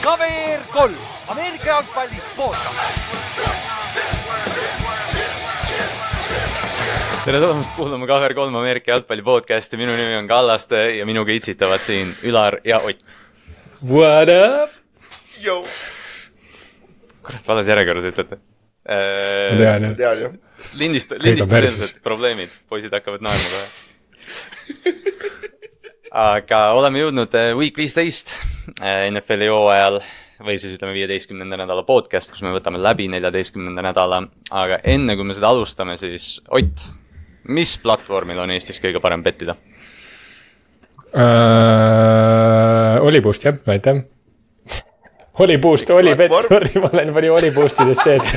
KVR kolm, Ameerika jalgpalli podcast. tere tulemast kuulama KVR kolm Ameerika jalgpalli podcasti, minu nimi on Kallaste ja minuga itsitavad siin Ülar ja Ott. What up? kurat, vales järjekorras ütlete ma tean jah. tean jah. lindist-, lindistuseelsed perses. probleemid, poisid hakkavad naerma kohe. aga oleme jõudnud äh, week viisteist NFL-i hooajal või siis ütleme viieteistkümnenda nädala podcast, kus me võtame läbi neljateistkümnenda nädala, aga enne kui me seda alustame, siis Ott, mis platvormil on Eestis kõige parem pettida? Uh, oli boost jah, aitäh. Oli boost, oli bet, Platvorm. sorry, ma olen palju oli boost ides sees.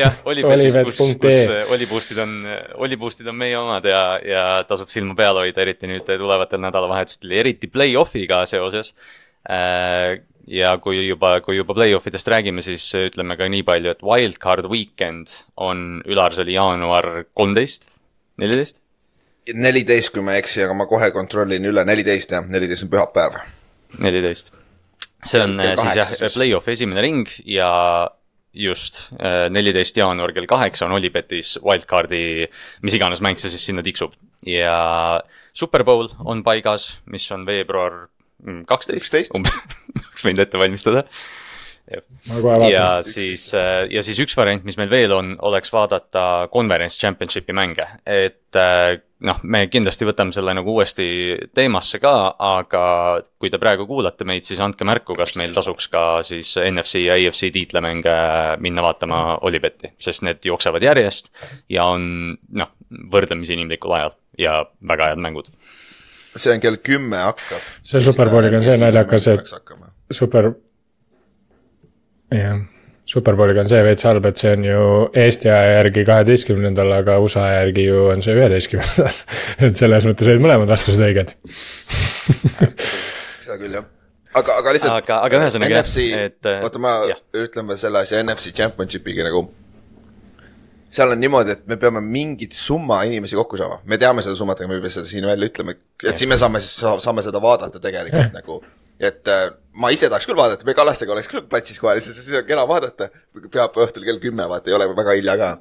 jah, Olipetis, kus, kus Olipet.ee. Oliboostid on, Oliboostid on meie omad ja, ja tasub silma peal hoida, eriti nüüd tulevatel nädalavahetustel ja eriti play-off'iga seoses. ja kui juba, kui juba play-off idest räägime, siis ütleme ka nii palju, et wildcard weekend on, Ülar, see oli jaanuar kolmteist, neliteist? neliteist, kui ma ei eksi, aga ma kohe kontrollin üle, neliteist jah, neliteist on pühapäev. neliteist. see on Kell äh, siis jah play-off'i esimene ring ja just neliteist jaanuar kell kaheksa on Olipetis wildcard'i, mis iganes mäng see siis sinna tiksub. ja Super Bowl on paigas, mis on veebruar mm, kaksteist 11., umbes, oleks võinud ette valmistada. Ja siis, ja siis üks variant, mis meil veel on, oleks vaadata Conference Championshipi mänge, et äh, noh, me kindlasti võtame selle nagu uuesti teemasse ka, aga kui te praegu kuulate meid, siis andke märku, kas meil tasuks ka siis NFC ja AFC tiitlemänge minna vaatama Olipetti, sest need jooksevad järjest ja on noh, võrdlemisi inimlikul ajal ja väga head mängud. see on kell kümme hakkab. See Superbowliga on see naljakas, et- super, jah, Superbowliga on see veits halb, et see on ju Eesti aja järgi kaheteistkümnendal, aga USA aja järgi ju on see üheteistkümnendal. et selles mõttes olid mõlemad vastused õiged. seda küll jah. aga, aga lihtsalt. Aga- aga ühesõnaga jah, NFC, et, äh, oota ma jah. ütlen veel selle asja NFC Championshipiga nagu. seal on niimoodi, et me peame mingit summa inimesi kokku saama, me teame seda summat, aga me ei pea seda siin välja ütlema, et siis me saame, saame seda vaadata tegelikult nagu. et äh, ma ise tahaks küll vaadata, me Kallastega oleks küll platsis kohal, siis on kena vaadata. pühapäeva õhtul kell kümme, vaata ei ole väga hilja ka.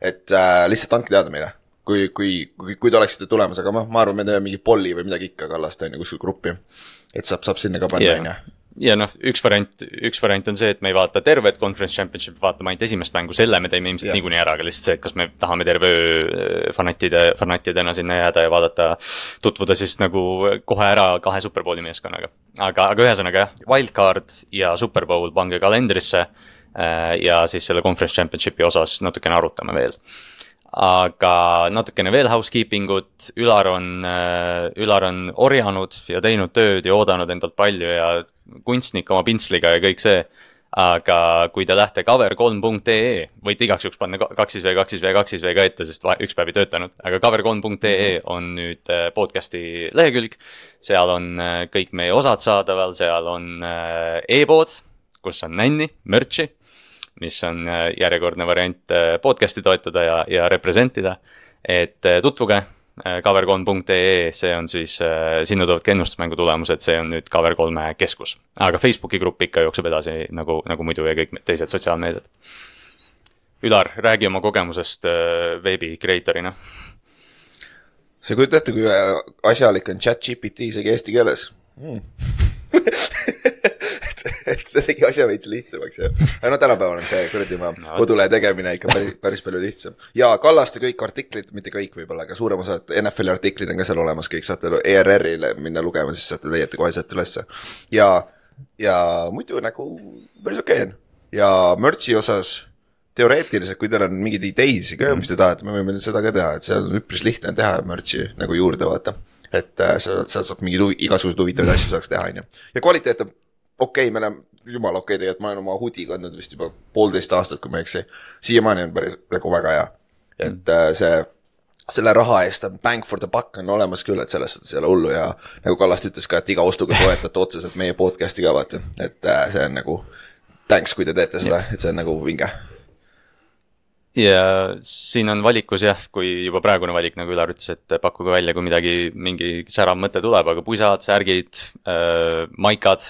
et äh, lihtsalt andke teada meile, kui, kui, kui, kui te oleksite tulemas, aga ma, ma arvan, me teeme mingi polli või midagi ikka Kallaste on ju kuskil gruppi. et saab, saab sinna ka panna, on ju ja, noh, üks variant, üks variant on see, et me ei vaata tervet conference championship'i, vaatame ainult esimest mängu, selle me teeme ilmselt niikuinii ära, aga lihtsalt see, et kas me tahame terve öö fanatide, fanatidena sinna jääda ja vaadata, tutvuda siis nagu kohe ära kahe Superbowli meeskonnaga. aga, aga ühesõnaga jah, wildcard ja Superbowl pange kalendrisse äh, ja siis selle conference championship'i osas natukene arutame veel aga natukene veel housekeeping ut, Ülar on, Ülar on orjanud ja teinud tööd ja oodanud endalt palju ja kunstnik oma pintsliga ja kõik see. aga kui te lähete cover3.ee, võite igaks juhuks panna ka- kaks siis V, kaks siis V, kaks siis V ka ette, sest üks päev ei töötanud, aga cover3.ee on nüüd äh, podcast'i lehekülg. seal on äh, kõik meie osad saadaval, seal on äh, e-pood, kus on nänni, merch'i mis on äh, järjekordne variant äh, podcast'i toetada ja, ja represent ida. et äh, tutvuge cover3.ee, see on siis, sinna tulevad ka ennustusmängu tulemused, see on nüüd Cover3-e keskus. aga Facebooki grupp ikka jookseb edasi nagu, nagu muidu ja kõik teised sotsiaalmeediad. Ülar, räägi oma kogemusest veebi creator'ina. sa ei kujuta ette, kui asjalik on chat GPT isegi eesti keeles mm. et, see tegi asja veits lihtsamaks ja, aga no tänapäeval on see kuradi ma No. kodulehe tegemine ikka päris, päris palju lihtsam. ja Kallaste kõik artiklid, mitte kõik võib-olla, aga suurem osa NFL-i artiklid on ka seal olemas, kõik saate ERR-ile minna lugema, siis saate, leiate kohe sealt ülesse. ja, ja muidu nagu päris okei okay on ja merch'i osas teoreetiliselt, kui teil on mingeid ideid ka, mis te tahate, me võime seda ka teha, et seal on üpris lihtne teha merch'i nagu juurde vaata. et sealt, sealt saab mingeid igasuguseid huvitavaid asju saaks teha, on ju. ja kvaliteet on okei okay,, me oleme, jumala okei okay, tegelikult, ma olen oma hoodie kandnud vist juba poolteist aastat, kui ma ei eksi. siiamaani on päris nagu väga hea. et äh, see, selle raha eest on bang for the buck on olemas küll, et selles suhtes ei ole hullu ja nagu Kallaste ütles ka, et iga ostuga toetate otseselt meie podcast'i ka vaata, et äh, see on nagu thanks, kui te teete seda, et see on nagu vinge. Ja siin on valikus jah, kui juba praegune valik, nagu Ülar ütles, et pakkuge välja, kui midagi, mingi särav mõte tuleb, aga pusad, särgid äh,, maikad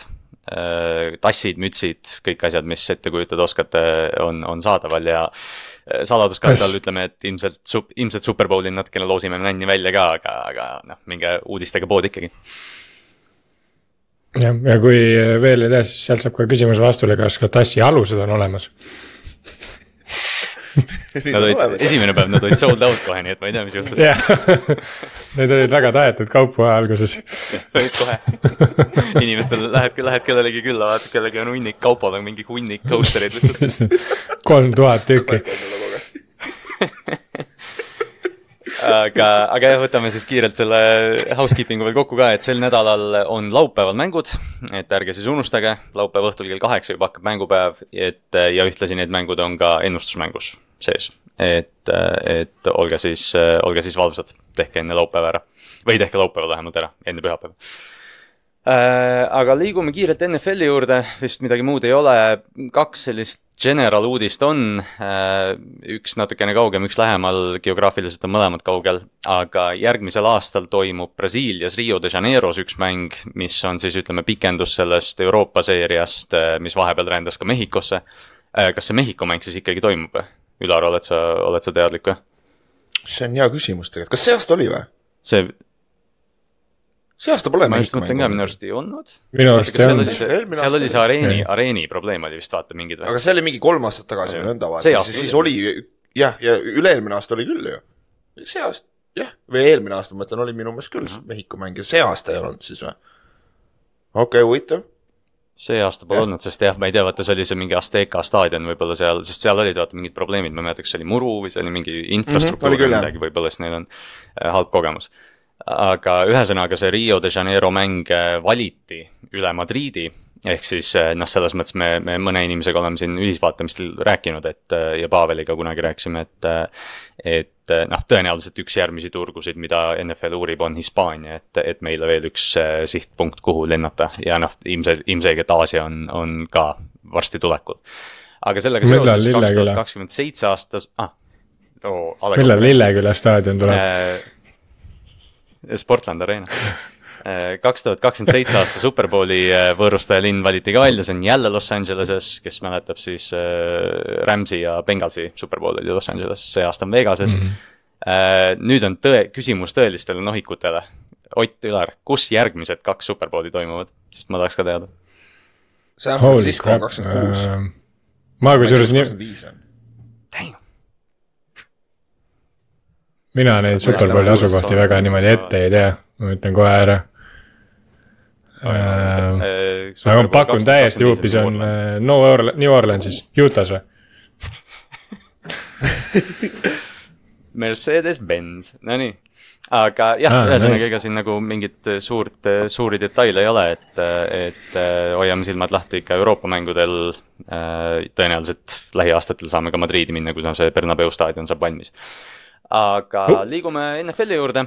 tassid, mütsid, kõik asjad, mis ette kujutada oskate, on, on saadaval ja äh, saladuskatte all ütleme, et ilmselt, ilmselt Superbowlil natukene loosime nänni välja ka, aga, aga noh, minge uudistega poodi ikkagi. Jah, ja kui veel ei tea, siis sealt saab kohe küsimuse vastule, kas ka tassi alused on olemas Nad olid, esimene päev nad olid sold out kohe, nii et ma ei tea, mis juhtus. need olid väga tahetud kaupu alguses. olid kohe, inimestel lähed, lähed kellelegi külla, vaatad, kellelgi on hunnik kaupad, on mingi hunnik coaster'id lihtsalt. kolm tuhat tükki aga, aga jah, võtame siis kiirelt selle housekeeping'u veel kokku ka, et sel nädalal on laupäeval mängud. et ärge siis unustage, laupäeva õhtul kell kaheksa juba hakkab mängupäev, et ja ühtlasi need mängud on ka ennustusmängus sees. et, et olge siis, olge siis valvsad, tehke enne laupäeva ära või tehke laupäeval vähemalt ära, enne pühapäeva aga liigume kiirelt NFL-i juurde, vist midagi muud ei ole, kaks sellist general uudist on, äh, üks natukene kaugem, üks lähemal, geograafiliselt on mõlemad kaugel, aga järgmisel aastal toimub Brasiilias Rio de Janeiros üks mäng, mis on siis ütleme pikendus sellest Euroopa seeriast, äh, mis vahepeal rändas ka Mehhikosse. Äh, kas see Mehhiko mäng siis ikkagi toimub või? Ülar, oled sa, oled sa teadlik või? see on hea küsimus tegelikult, kas see aasta oli või? see see aasta pole ma just mõtlen ka, minu arust ei olnud. minu arust ei olnud. seal oli see areeni, areeni probleem oli vist vaata mingid aga see oli mingi kolm aastat tagasi või nõnda vaata, siis, siis oli jah, ja üle-eelmine aasta oli küll ju. see aasta, jah, või eelmine aasta, ma mõtlen, oli minu meelest küll mm -hmm. Mehhiko mäng ja see aasta ei olnud siis või? okei okay,, huvitav see aasta pole olnud, sest jah, ma ei tea, vaata, see oli see mingi Azteca staadion võib-olla seal, sest seal olid vaata mingid probleemid, ma ei mäleta, kas see oli muru või see oli mingi infrastruktuur mm -hmm, või midagi, võib-olla siis neil on äh, halb kogemus aga ühesõnaga, see Rio de Janeiro mäng äh, valiti üle Madriidi, ehk siis äh, noh, selles mõttes me, me mõne inimesega oleme siin ühisvaatamistel rääkinud, et äh, ja Paveliga kunagi rääkisime, et et noh, tõenäoliselt üks järgmisi turgusid, mida NFL uurib, on Hispaania, et, et meile veel üks sihtpunkt, kuhu lennata ja noh, ilmselt, ilmselgelt Aasia on, on ka varsti tulekul. aga sellega seoses kaks tuhat kakskümmend seitse aastas ah, oh, millal Lilleküla staadion tuleb äh,? Sportland Arena kaks tuhat kakskümmend seitse aasta Superbowli äh, võõrustaja linn valiti ka välja, see on jälle Los Angeleses, kes mäletab siis äh, Rams'i ja Bengalsi Superbowl oli Los Angeles, see aasta on Vegases mm. -hmm. nüüd on tõe, küsimus tõelistele nohikutele. Ott Ülar, kus järgmised kaks Superbowli toimuvad, sest ma tahaks ka teada. San Francisco on kakskümmend kuus. ma kusjuures nii. Mina neid Superbowli asukohti väga niimoodi ette ei tea, ma ütlen kohe ära äh,. aga ma pakun täiesti huupis on äh, New Orleans, New Orleansis, Utah's või Mercedes-Benz, no nii. aga jah ah,, ühesõnaga nice. ega siin nagu mingit suurt, suuri detaile ei ole, et, et hoiame silmad lahti ikka Euroopa mängudel. tõenäoliselt lähiaastatel saame ka Madriidi minna, kuna see Bernabeu staadion saab valmis aga uh. liigume NFL-i juurde.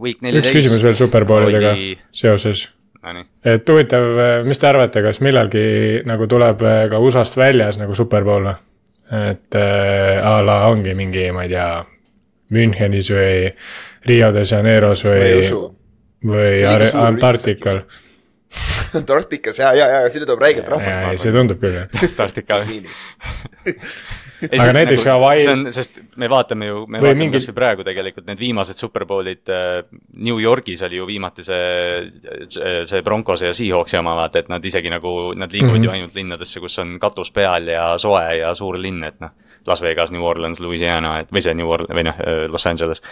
üks küsimus veel superbowlidega oli... seoses no,. et huvitav, mis te arvate, kas millalgi nagu tuleb äh, ka USA-st väljas nagu superbowl või? et äh, a la ongi mingi, ma ei tea, Münchenis või Rio de Janeiros või, või Antarktikal Antarktikas ja, ja, ja sinna tuleb räigelt rahvast. see tundub küll jah. Antarktika aga näiteks Hawaii. see on, sest me vaatame ju, me vaatame mingi... kasvõi praegu tegelikult need viimased superbowlid äh,. New Yorgis oli ju viimati see, see Broncose ja Seahawksi oma vaata, et nad isegi nagu, nad liiguvad mm -hmm. ju ainult linnadesse, kus on katus peal ja soe ja suur linn, et noh. Las Vegas, New Orleans, Louisiana, et või see New Orleans või noh, Los Angeles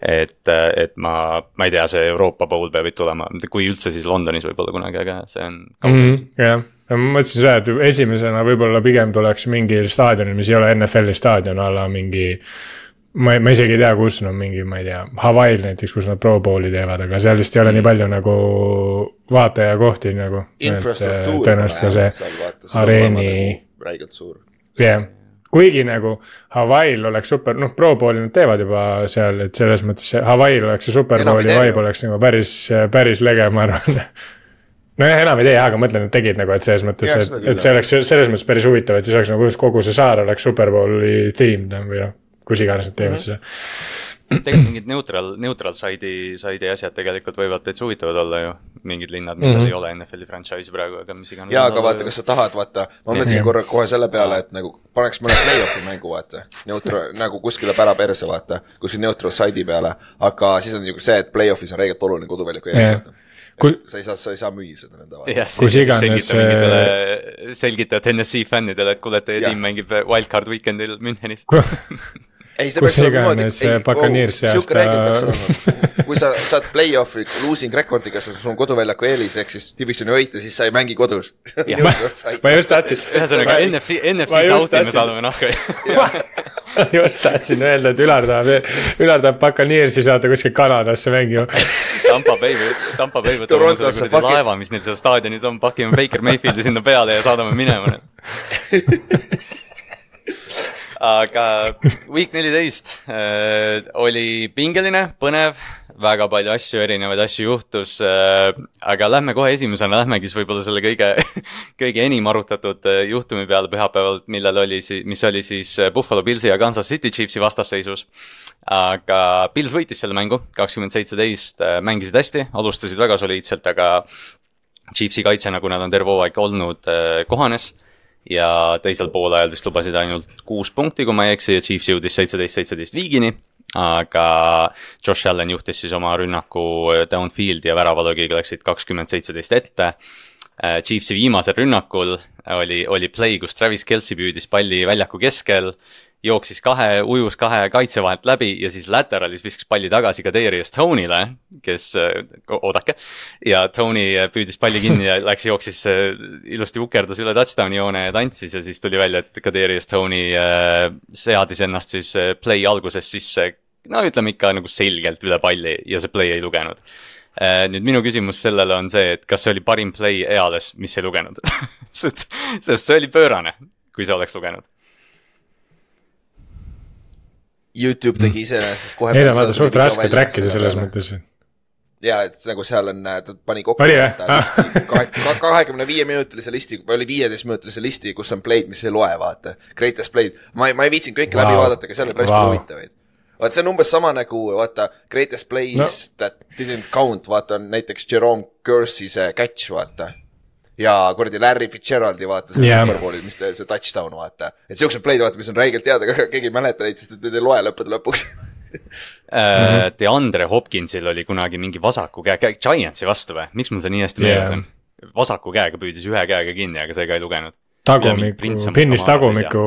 et, et ma, ma ei tea, see Euroopa Bowl peab tulema, kui üldse, siis Londonis võib-olla kunagi, aga see on. -hmm, jah ja ma mõtlesin seda, et esimesena võib-olla pigem tuleks mingi staadionil, mis ei ole NFL-i staadion, a la mingi. ma, ma isegi ei tea, kus no, mingi, ma ei tea, Hawaii'l näiteks, kus nad Pro Bowl'i teevad, aga seal vist ei ole nii palju nagu vaatajakohti nagu. tõenäoliselt ka see areeni. räigelt suur. jah yeah kuigi nagu Hawaii'l oleks super, noh, Pro Bowli nad teevad juba seal, et selles mõttes Hawaii'l oleks see Super Bowli vibe oleks nagu päris, päris lege, ma arvan nojah, enam ei tee, aga mõtlen, et tegid nagu, et selles mõttes, et et see oleks selles mõttes päris huvitav, et siis oleks nagu just kogu see saar oleks Superbowli themed või noh, kus iganes nad teevad Mhm. seda. tegelikult mingid neutral, neutral side'i, side'i asjad tegelikult võivad täitsa huvitavad olla ju. mingid linnad, millel mm. -hmm. ei ole NFL-i franchise'i praegu, aga mis iganes. jaa, aga vaata, kas sa tahad, vaata, ma mõtlesin korra kohe selle peale, et nagu paneks mõne play-off'i mängu, vaata. Neutral, nagu kuskile pära perse, vaata, kuskil neutral side'i peale, aga siis on ju see, et play-off'is on reegelt oluline koduväljaku Jah. Kui- sa ei saa, sa ei saa müüa seda nende vahel. Kus iganes see- selgita, selgita TNS-i fännidele, et kuule, teie tiim mängib wildcard weekendil Münchenis. ei, see Kus peaks olema iganes niimoodi, Buccaneers see sihuke aasta- reegel peaks olema. kui sa saad play-off'i losing record'iga, sul on koduväljaku eelis, ehk siis divisioni võit ja siis sa ei mängi kodus. ma just tahtsin, ühesõnaga NFC, NFC ma just South'i me saadame nahku. just tahtsin öelda, et Ülar tahab, Ülar tahab Buccaneersi saata kuskil Kanadasse mängima. Tampa Bay, Tampa Bay võtab Torontosse, it. laeva, mis neil seal staadionis on, pakime Baker Mayfieldi sinna peale ja saadame minema. Aga week neliteist äh, oli pingeline, põnev, väga palju asju, erinevaid asju juhtus äh,. aga lähme kohe esimesena, lähmegi siis võib-olla selle kõige, kõige enim arutatud äh, juhtumi peale pühapäeval, millal oli mis oli siis Buffalo Pillsi ja Kansas City Chiefsi vastasseisus. aga Pils võitis selle mängu, kakskümmend seitseteist, mängisid hästi, alustasid väga soliidselt, aga Chiefsi kaitse, nagu nad on terve hooaeg olnud, kohanes ja teisel poolajal vist lubasid ainult kuus punkti, kui ma ei eksi, ja Chiefs jõudis seitseteist, seitseteist viigini. aga Josh Allan juhtis siis oma rünnaku downfield'i ja väravalöögiga läksid kakskümmend seitseteist ette. Chiefsi viimasel rünnakul oli, oli play, kus Travis Kelci püüdis palli väljaku keskel jooksis kahe, ujus kahe kaitse vahelt läbi ja siis lateralis viskas palli tagasi ka Darius Stone'ile, kes, oodake. ja Tony püüdis palli kinni ja läks, jooksis äh, ilusti ukerdas üle touchdown'i joone ja tantsis ja siis tuli välja, et ka Darius Tony seadis ennast siis play alguses sisse, no ütleme ikka nagu selgelt üle palli ja see play ei lugenud nüüd minu küsimus sellele on see, et kas see oli parim play eales, mis ei lugenud sest, sest see oli pöörane, kui see oleks lugenud. Youtube tegi iseenesest kohe. ei no vaata, suht raske track ida selles. mõttes. ja et nagu seal on, ta pani kokku Oli või? kahekümne viie minutilise listi või oli viieteist minutilise listi, kus on play'd, mis ei loe, vaata. Greatest play'd, ma ei, ma ei viitsinud kõike wow. läbi vaadata, aga seal oli päris palju huvitavaid. vaata, see on umbes sama nagu vaata Greatest plays No. that didn't count, vaata on näiteks Jerome Kersey see catch, vaata. Ja kuradi Larry Fitzgeraldi vaata see Jah. yeah. Superbowlil, mis ta- see touchdown, vaata. et siuksed play'd, vaata, mis on räigelt teada, aga keegi ei mäleta neid, sest et need ei loe lõppude lõpuks äh, DeAndre Hopkinsil oli kunagi mingi vasaku käe, Giantsi vastu või, miks mul see nii hästi meeles on? vasaku käega püüdis ühe käega kinni, aga see ka ei lugenud. tagumikku, pinnis tagumikku,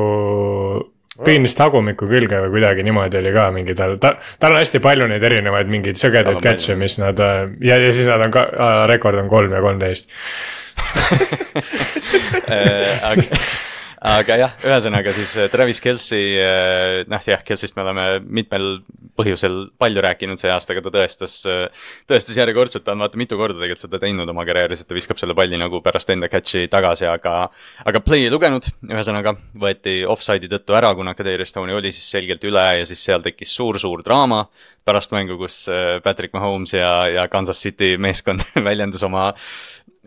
pinnis tagumikku külge või kuidagi niimoodi oli ka mingi tal, ta, tal on hästi palju neid erinevaid mingeid sõgedaid catch'e, mis nad äh, ja, ja siis nad on ka, rekord on kolm ja kolmteist. Äh, aga, jah, ühesõnaga siis äh, Travis Kelci, noh jah, Kelcist me oleme mitmel põhjusel palju rääkinud see aasta, aga ta tõestas, tõestas järjekordselt, ta on vaata mitu korda tegelikult seda teinud oma karjääris, et ta viskab selle palli nagu pärast enda catch'i tagasi, aga aga play ei lugenud, ühesõnaga võeti offside'i tõttu ära, kuna Kadri Stone oli siis selgelt üle ja siis seal tekkis suur-suur draama pärast mängu, kus äh, Patrick Mahomes ja, ja Kansas City meeskond väljendas oma,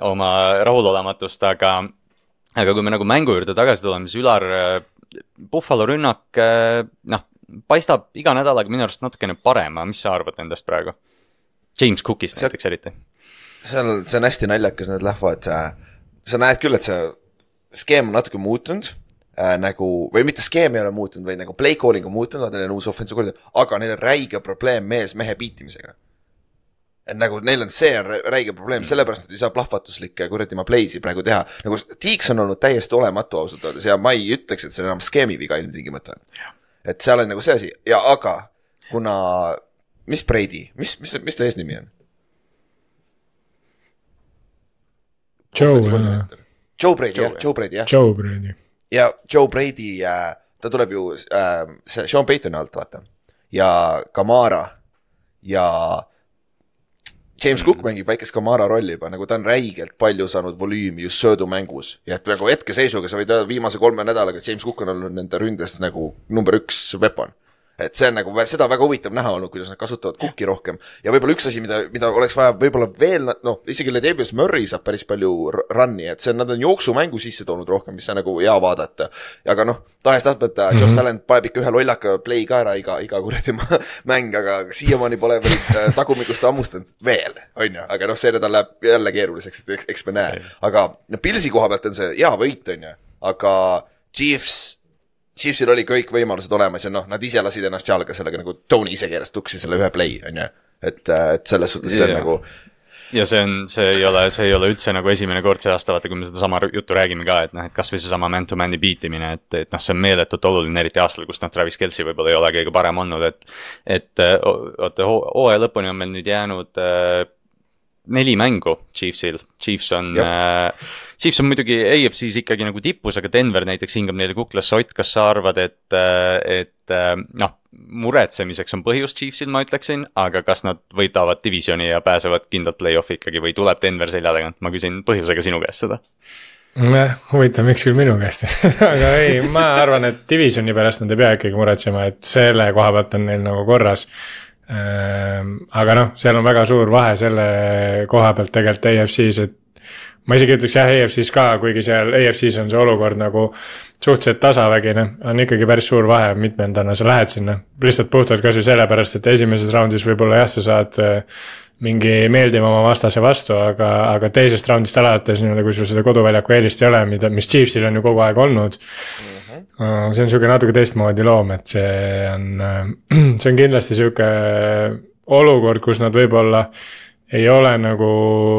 oma rahulolematust, aga aga kui me nagu mängu juurde tagasi tuleme, siis Ülar, Buffalo rünnak, noh, paistab iga nädalaga minu arust natukene parema, mis sa arvad endast praegu? James Cookist See- näiteks eriti. seal, see on hästi naljakas, need lähevad, sa näed küll, et see skeem on natuke muutunud äh,. nagu, või mitte skeem ei ole muutunud, vaid nagu play calling on muutunud, neil on uus offensive koordinaator, aga neil on räige probleem mees mehe beatimisega. Nagu neil on see on rä- räige probleem, sellepärast nad ei saa plahvatuslikke kuradi oma play'si praegu teha. nagu Tiiks on olnud täiesti olematu ausalt öeldes ja ma ei ütleks, et see on enam skeemi viga ilmtingimata. et seal on nagu see asi ja aga kuna, mis Brady, mis, mis, mis ta eesnimi on? Joe, Joe Brady, jah Joe,, Brady, jah. Joe Brady. ja Joe Brady äh,, ta tuleb ju äh, see Sean Paytoni alt, vaata. ja Kamara ja James Cook mängib väikest Kamara rolli juba, nagu ta on räigelt palju saanud volüümi just söödumängus ja et nagu hetkeseisuga sa võid öelda viimase kolme nädalaga James Cook on olnud nende ründes nagu number üks weapon. Et see on nagu, seda on väga huvitav näha olnud, kuidas nad kasutavad kuki rohkem. ja võib-olla üks asi, mida, mida oleks vaja võib-olla veel, noh, isegi Latavius Murray saab päris palju run'i, et see on, nad on jooksumängu sisse toonud rohkem, mis on nagu hea vaadata. aga noh, tahes-tahtmata mm -hmm. Josh Allan paneb ikka ühe lollaka play ka ära iga, iga kuradi mäng, aga siiamaani pole veel äh, tagumikust hammustanud veel, on ju, aga noh, see nädal läheb jälle keeruliseks, et eks, eks me näe. aga no Pilsi koha pealt on see hea võit, on ju, aga Chiefs Chiefsil oli kõik võimalused olemas ja noh, nad ise lasid ennast jalga sellega nagu Tony ise keeras tuksi selle ühe play, on ju. et, äh, et selles suhtes see on yeah. nagu ja see on, see ei ole, see ei ole üldse nagu esimene kord see aasta, vaata, kui me sedasama juttu räägime ka, et noh, et kasvõi seesama man-to-man'i beat imine, et, et noh, see on meeletult oluline, eriti aastal, kus noh, Travis Kelci võib-olla ei ole kõige parem olnud, et. et oota, hooaja lõpuni on meil nüüd jäänud äh, neli mängu Chiefsil, Chiefs on äh,, Chiefs on muidugi AFC-s ikkagi nagu tipus, aga Denver näiteks hingab neile kuklasse, Ott, kas sa arvad, et, äh, et äh, noh, muretsemiseks on põhjust Chiefsil, ma ütleksin, aga kas nad võidavad divisioni ja pääsevad kindlalt play-off'i ikkagi või tuleb Denver selja tagant, ma küsin põhjusega sinu käest seda. Jah, huvitav, miks küll minu käest? Aga ei, ma arvan, et divisioni pärast nad ei pea ikkagi muretsema, et selle koha pealt on neil nagu korras aga noh, seal on väga suur vahe selle koha pealt tegelikult EFC-s, et ma isegi ütleks jah, EFC-s ka, kuigi seal EFC-s on see olukord nagu suhteliselt tasavägine, on ikkagi päris suur vahe, mitmendana sa lähed sinna. lihtsalt puhtalt kasvõi sellepärast, et esimeses raundis võib-olla jah, sa saad äh, mingi meeldivama vastase vastu, aga, aga teisest raundist alates nii-öelda, kui sul seda koduväljaku eelist ei ole, mida, mis Chiefsil on ju kogu aeg olnud mm see on sihuke natuke teistmoodi loom, et see on, äh, see on kindlasti sihuke olukord, kus nad võib-olla ei ole nagu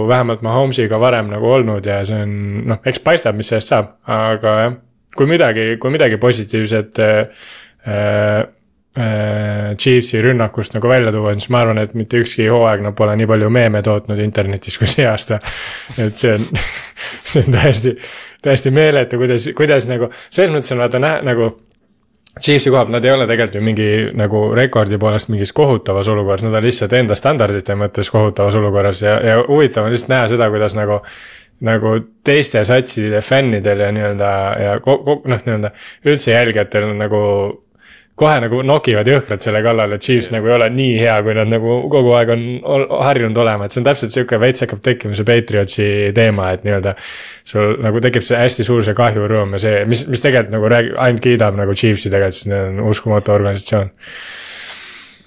vähemalt Mahomes'iga varem nagu olnud ja see on noh, eks paistab, mis sellest saab, aga jah, kui midagi, kui midagi positiivset äh, äh, Chiefsi rünnakust nagu välja tuua, siis ma arvan, et mitte ükski hooaeg nad pole nii palju meeme tootnud internetis kui see aasta. et see on, see on täiesti täiesti meeletu, kuidas, kuidas nagu, selles mõttes on vaata näha nagu. Chiefsi koha pealt nad ei ole tegelikult ju mingi nagu rekordi poolest mingis kohutavas olukorras, nad on lihtsalt enda standardite mõttes kohutavas olukorras ja, ja huvitav on lihtsalt näha seda, kuidas nagu nagu teiste satside fännidel ja nii-öelda ja noh, nii-öelda üldse jälgijatel on nagu kohe nagu nokivad jõhkralt selle kallal, et Chiefs nagu ei ole nii hea, kui nad nagu kogu aeg on harjunud olema, et see on täpselt sihuke veits hakkab tekkima see Patriotsi teema, et nii-öelda. sul nagu tekib see hästi suur see kahjurõõm ja see, mis, mis tegelikult nagu räägib, ainult kiidab nagu Chiefsi tegelikult, sest neil on uskumatu organisatsioon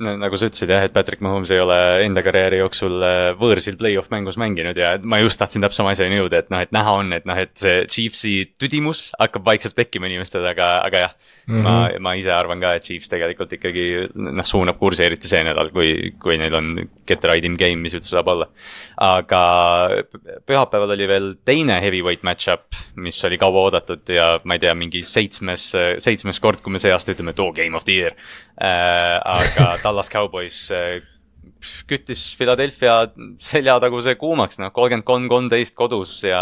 nagu sa ütlesid jah, et Patrick Mahomes ei ole enda karjääri jooksul äh, võõrsil play-off mängus mänginud ja ma just tahtsin täpselt sama asjani jõuda, et noh, et näha on, et noh, et see Chiefsi tüdimus hakkab vaikselt tekkima inimestel, aga, aga jah mm. -hmm. ma, ma ise arvan ka, et Chiefs tegelikult ikkagi noh, suunab kursi, eriti see nädal, kui, kui neil on get right in game, mis üldse saab olla. aga pühapäeval oli veel teine heavyweight match-up, mis oli kaua oodatud ja ma ei tea, mingi seitsmes, seitsmes kord, kui me see aasta ütleme, et oo, game of the year. Aga Dallas Cowboys äh, küttis Philadelphia seljataguse kuumaks, noh, kolmkümmend kolm, kolmteist kodus ja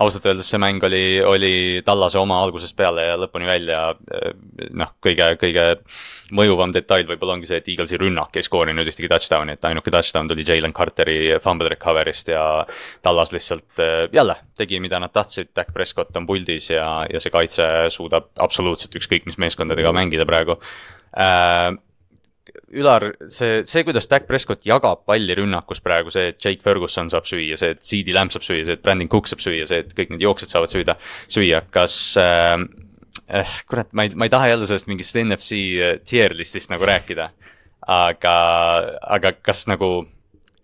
ausalt öeldes see mäng oli, oli Tallase oma algusest peale ja lõpuni välja. Äh, noh, kõige, kõige mõjuvam detail võib-olla ongi see, et Eaglesi rünnak ei skoorinud ühtegi touchdown'i, et ainuke touchdown tuli Jalen Carteri fumble recovery'st ja Tallas lihtsalt äh, jälle tegi, mida nad tahtsid, Dak Prescott on puldis ja, ja see kaitse suudab absoluutselt ükskõik mis meeskondadega mängida praegu äh, Ülar, see, see, kuidas Dak Prescott jagab palli rünnakus praegu, see, et Jake Ferguson saab süüa, see, et CD Lamb saab süüa, see, et Brandon Cook saab süüa, see, et kõik need jooksjad saavad süüa, süüa, kas äh, eh, kurat, ma ei, ma ei taha jälle sellest mingist NFC äh, tier list'ist nagu rääkida. aga, aga kas nagu,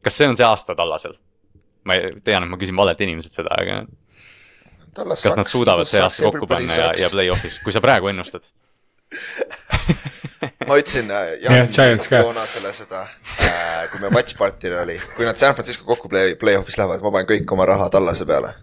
kas see on see aasta Tallasel? ma ei, tean, et ma küsin valelt inimeselt seda, aga. kas nad suudavad see aasta kokku panna ja, ja play-off'is, kui sa praegu ennustad ma ütlesin äh, Jan yeah, Joonasele seda äh,, kui me Watch Party'l oli, kui nad San Francisco kokku play, play-off'is lähevad, ma panen kõik oma raha tallase peale.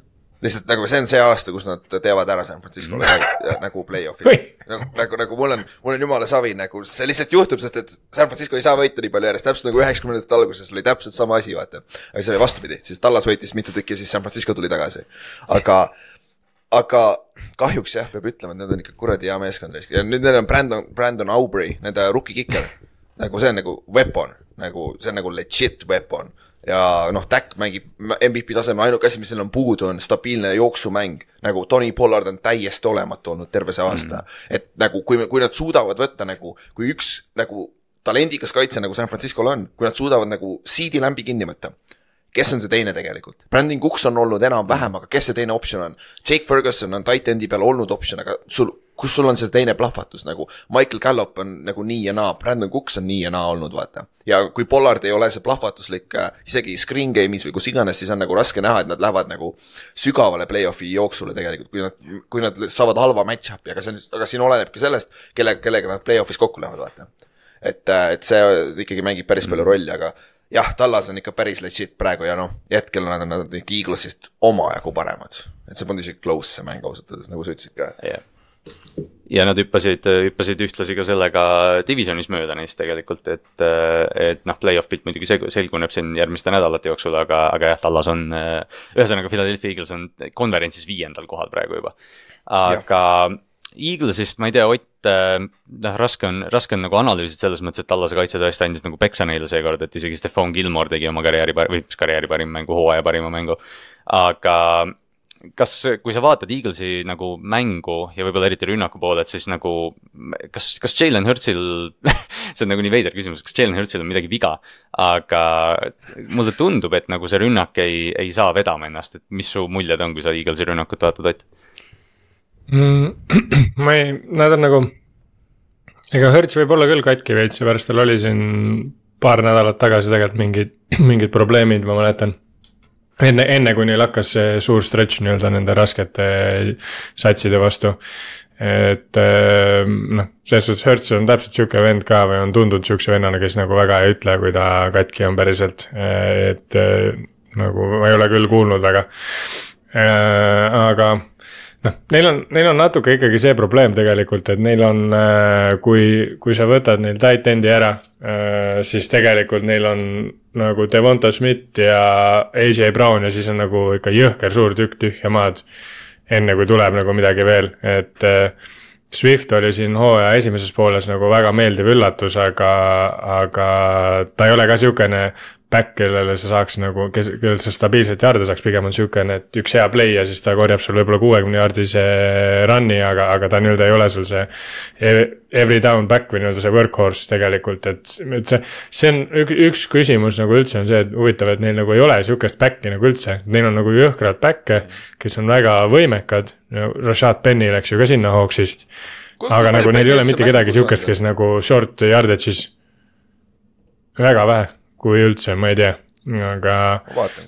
lihtsalt nagu see on see aasta, kus nad teevad ära San Francisco'le mm. nagu play-off'is. nagu, nagu, nagu mul on, mul on jumala savi nagu, see lihtsalt juhtub, sest et San Francisco ei saa võita nii palju järjest, täpselt nagu üheksakümnendate alguses oli täpselt sama asi, vaata. aga see oli vastupidi, siis Tallas võitis mitu tükki ja siis San Francisco tuli tagasi. aga aga kahjuks jah, peab ütlema, et nad on ikka kuradi hea meeskond ja nüüd neil on Brandon, Brandon Aubrey, nende rookie kicker. nagu see on nagu weapon, nagu see on nagu legit weapon. Ja noh, Dak mängib MVP tasemel, ainuke asi, mis neil on puudu, on stabiilne jooksumäng. nagu Tony Pollard on täiesti olematu olnud terve see aasta. Mm.. et nagu kui, kui nad suudavad võtta nagu, kui üks nagu talendikas kaitse, nagu San Francisco'l on, kui nad suudavad nagu CD lämbi kinni võtta kes on see teine tegelikult? Brandon Cooks on olnud enam-vähem, aga kes see teine optsioon on? Jake Ferguson on tight end'i peal olnud optsioon, aga sul kus sul on see teine plahvatus nagu, Michael Gallup on nagu nii ja naa, Brandon Cooks on nii ja naa olnud, vaata. ja kui Pollard ei ole see plahvatuslik äh, isegi screen game'is või kus iganes, siis on nagu raske näha, et nad lähevad nagu sügavale play-off'i jooksule tegelikult, kui nad, kui nad saavad halva match-up'i, aga see on, aga siin olenebki sellest, kelle, kellega nad play-off'is kokku lähevad, vaata. et, äh, et see ikkagi mängib päris palju rolli, aga jah, Tallas on ikka päris legit praegu ja noh, hetkel nad on nad ikka Eaglesist omajagu paremad. et see polnud isegi close see mäng ausalt öeldes, nagu sa ütlesid ka yeah ja nad hüppasid, hüppasid ühtlasi ka sellega divisjonis mööda neist tegelikult, et, et noh, play-off pilt muidugi selguneb siin järgmiste nädalate jooksul, aga, aga jah, Tallas on, ühesõnaga Philadelphia Eagles on konverentsis viiendal kohal praegu juba. aga ja. Eaglesist ma ei tea, Ott, noh, raske on, raske on nagu analüüsida selles mõttes, et Tallase kaitse tõesti andis nagu peksa neile seekord, et isegi Stefan Gilmore tegi oma karjääri, või mis karjääri parim mängu, hooaja parima mängu. aga kas, kui sa vaatad Eaglesi nagu mängu ja võib-olla eriti rünnaku poole, et siis nagu kas, kas Jalen Hurtsil see on nagu nii veider küsimus, kas Jalen Hurtsil on midagi viga, aga mulle tundub, et nagu see rünnak ei, ei saa vedama ennast, et mis su muljed on, kui sa Eaglesi rünnakut vaatad, Ott mm,? ma ei, nad on nagu, ega Hurts võib olla küll katki veits, seepärast tal oli siin paar nädalat tagasi tegelikult mingid, mingid probleemid, ma mäletan enne, enne kui neil hakkas see suur stretch nii-öelda nende raskete satside vastu. et ehm, noh, selles suhtes Hertz on täpselt sihuke vend ka või on tundunud sihukese vennana, kes nagu väga ei ütle, kui ta katki on päriselt, et nagu ma ei ole küll kuulnud väga. aga noh, neil on, neil on natuke ikkagi see probleem tegelikult, et neil on, kui, kui sa võtad neil tight end'i ära, siis tegelikult neil on nagu Devonta Smith ja AJ Brown ja siis on nagu ikka jõhker suur tükk tühja maad. enne kui tuleb nagu midagi veel, et äh, Swift oli siin hooaja esimeses pooles nagu väga meeldiv üllatus, aga, aga ta ei ole ka sihukene back, kellele sa saaks nagu, kes, kellel sa stabiilselt jaarde saaks, pigem on niisugune, et üks hea play ja siis ta korjab sul võib-olla kuuekümne jaardise run'i, aga, aga ta nii-öelda ei ole sul see e-, every down back või nii-öelda see workhorse tegelikult, et, et see, see on üks, üks küsimus nagu üldse on see, et huvitav, et neil nagu ei ole sihukest back'i nagu üldse, neil on nagu jõhkralt back'e, kes on väga võimekad, Rashad Penny läks ju ka sinna Hawksist, aga nagu neil ei ole mitte kedagi sihukest, kes nagu short yardage'is väga vähe kui üldse, ma ei tea, aga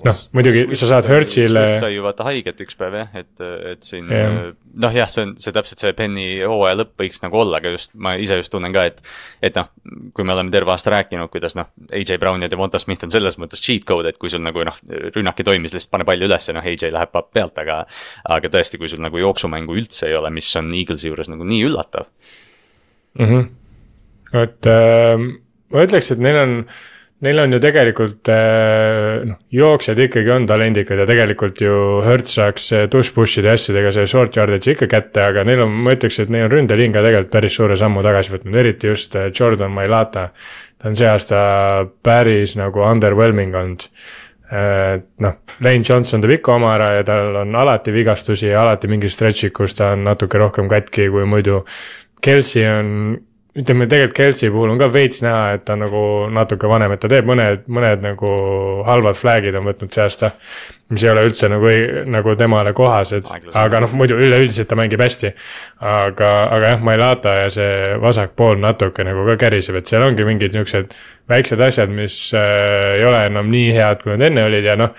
noh, muidugi sa saad Hertzile. sai ju vaata haiget üks päev jah, et, et siin yeah. noh, jah, see on see täpselt see Penny hooaja lõpp võiks nagu olla, aga just ma ise just tunnen ka, et. et noh, kui me oleme terve aasta rääkinud, kuidas noh, AJ Brown ja Devonta Smith on selles mõttes cheat code, et kui sul nagu noh, rünnak ei toimi, siis lihtsalt pane palli ülesse, noh, AJ läheb pealt, aga. aga tõesti, kui sul nagu jooksumängu üldse ei ole, mis on Eaglesi juures nagu nii üllatav mm. -hmm. et äh, ma ütleks, et neil on Neil on ju tegelikult äh, noh, jooksjad ikkagi on talendikad ja tegelikult ju Hertz saaks tush-push'ide asjadega see short yardage ikka kätte, aga neil on, ma ütleks, et neil on ründeliin ka tegelikult päris suure sammu tagasi võtnud, eriti just äh, Jordan Mailata. ta on see aasta päris nagu underwhelming olnud. noh, Lane Johnson teeb ikka oma ära ja tal on alati vigastusi ja alati mingi stretch'id, kus ta on natuke rohkem katki kui muidu. Kelsey on ütleme tegelikult Kelsey puhul on ka veits näha, et ta on nagu natuke vanem, et ta teeb mõned, mõned nagu halvad flag'id on võtnud see aasta. mis ei ole üldse nagu, nagu temale kohased, aga noh, muidu üleüldiselt ta mängib hästi. aga, aga jah, Mailata ja see vasak pool natuke nagu ka käriseb, et seal ongi mingid niuksed väiksed asjad, mis äh, ei ole enam nii head, kui nad enne olid ja noh.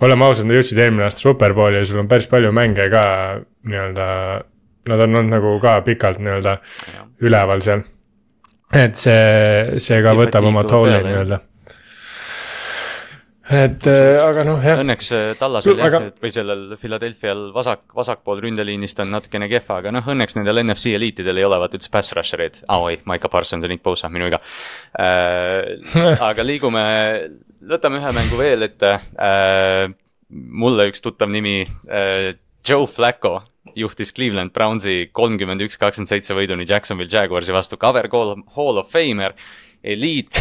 oleme ausad, nad jõudsid eelmine aasta superbowli ja sul on päris palju mänge ka nii-öelda nad on olnud nagu ka pikalt nii-öelda üleval seal. et see, see ka võtab oma tooli nii-öelda et äh, aga noh, jah. Õnneks äh, Tallasel jah aga..., või sellel Philadelphia'l vasak, vasakpool ründeliinist on natukene kehva, aga noh, õnneks nendel NFC eliitidel ei ole vaata üldse pass rusher eid. aa oi, Maiko Parsons ja Nick Bosa, minu viga äh,. aga liigume, võtame ühe mängu veel ette äh,. mulle üks tuttav nimi äh,, Joe Flacco juhtis Cleveland Brownsi kolmkümmend üks, kakskümmend seitse võiduni Jacksonville Jaguarsi vastu, cover call, hall of famer, eliit,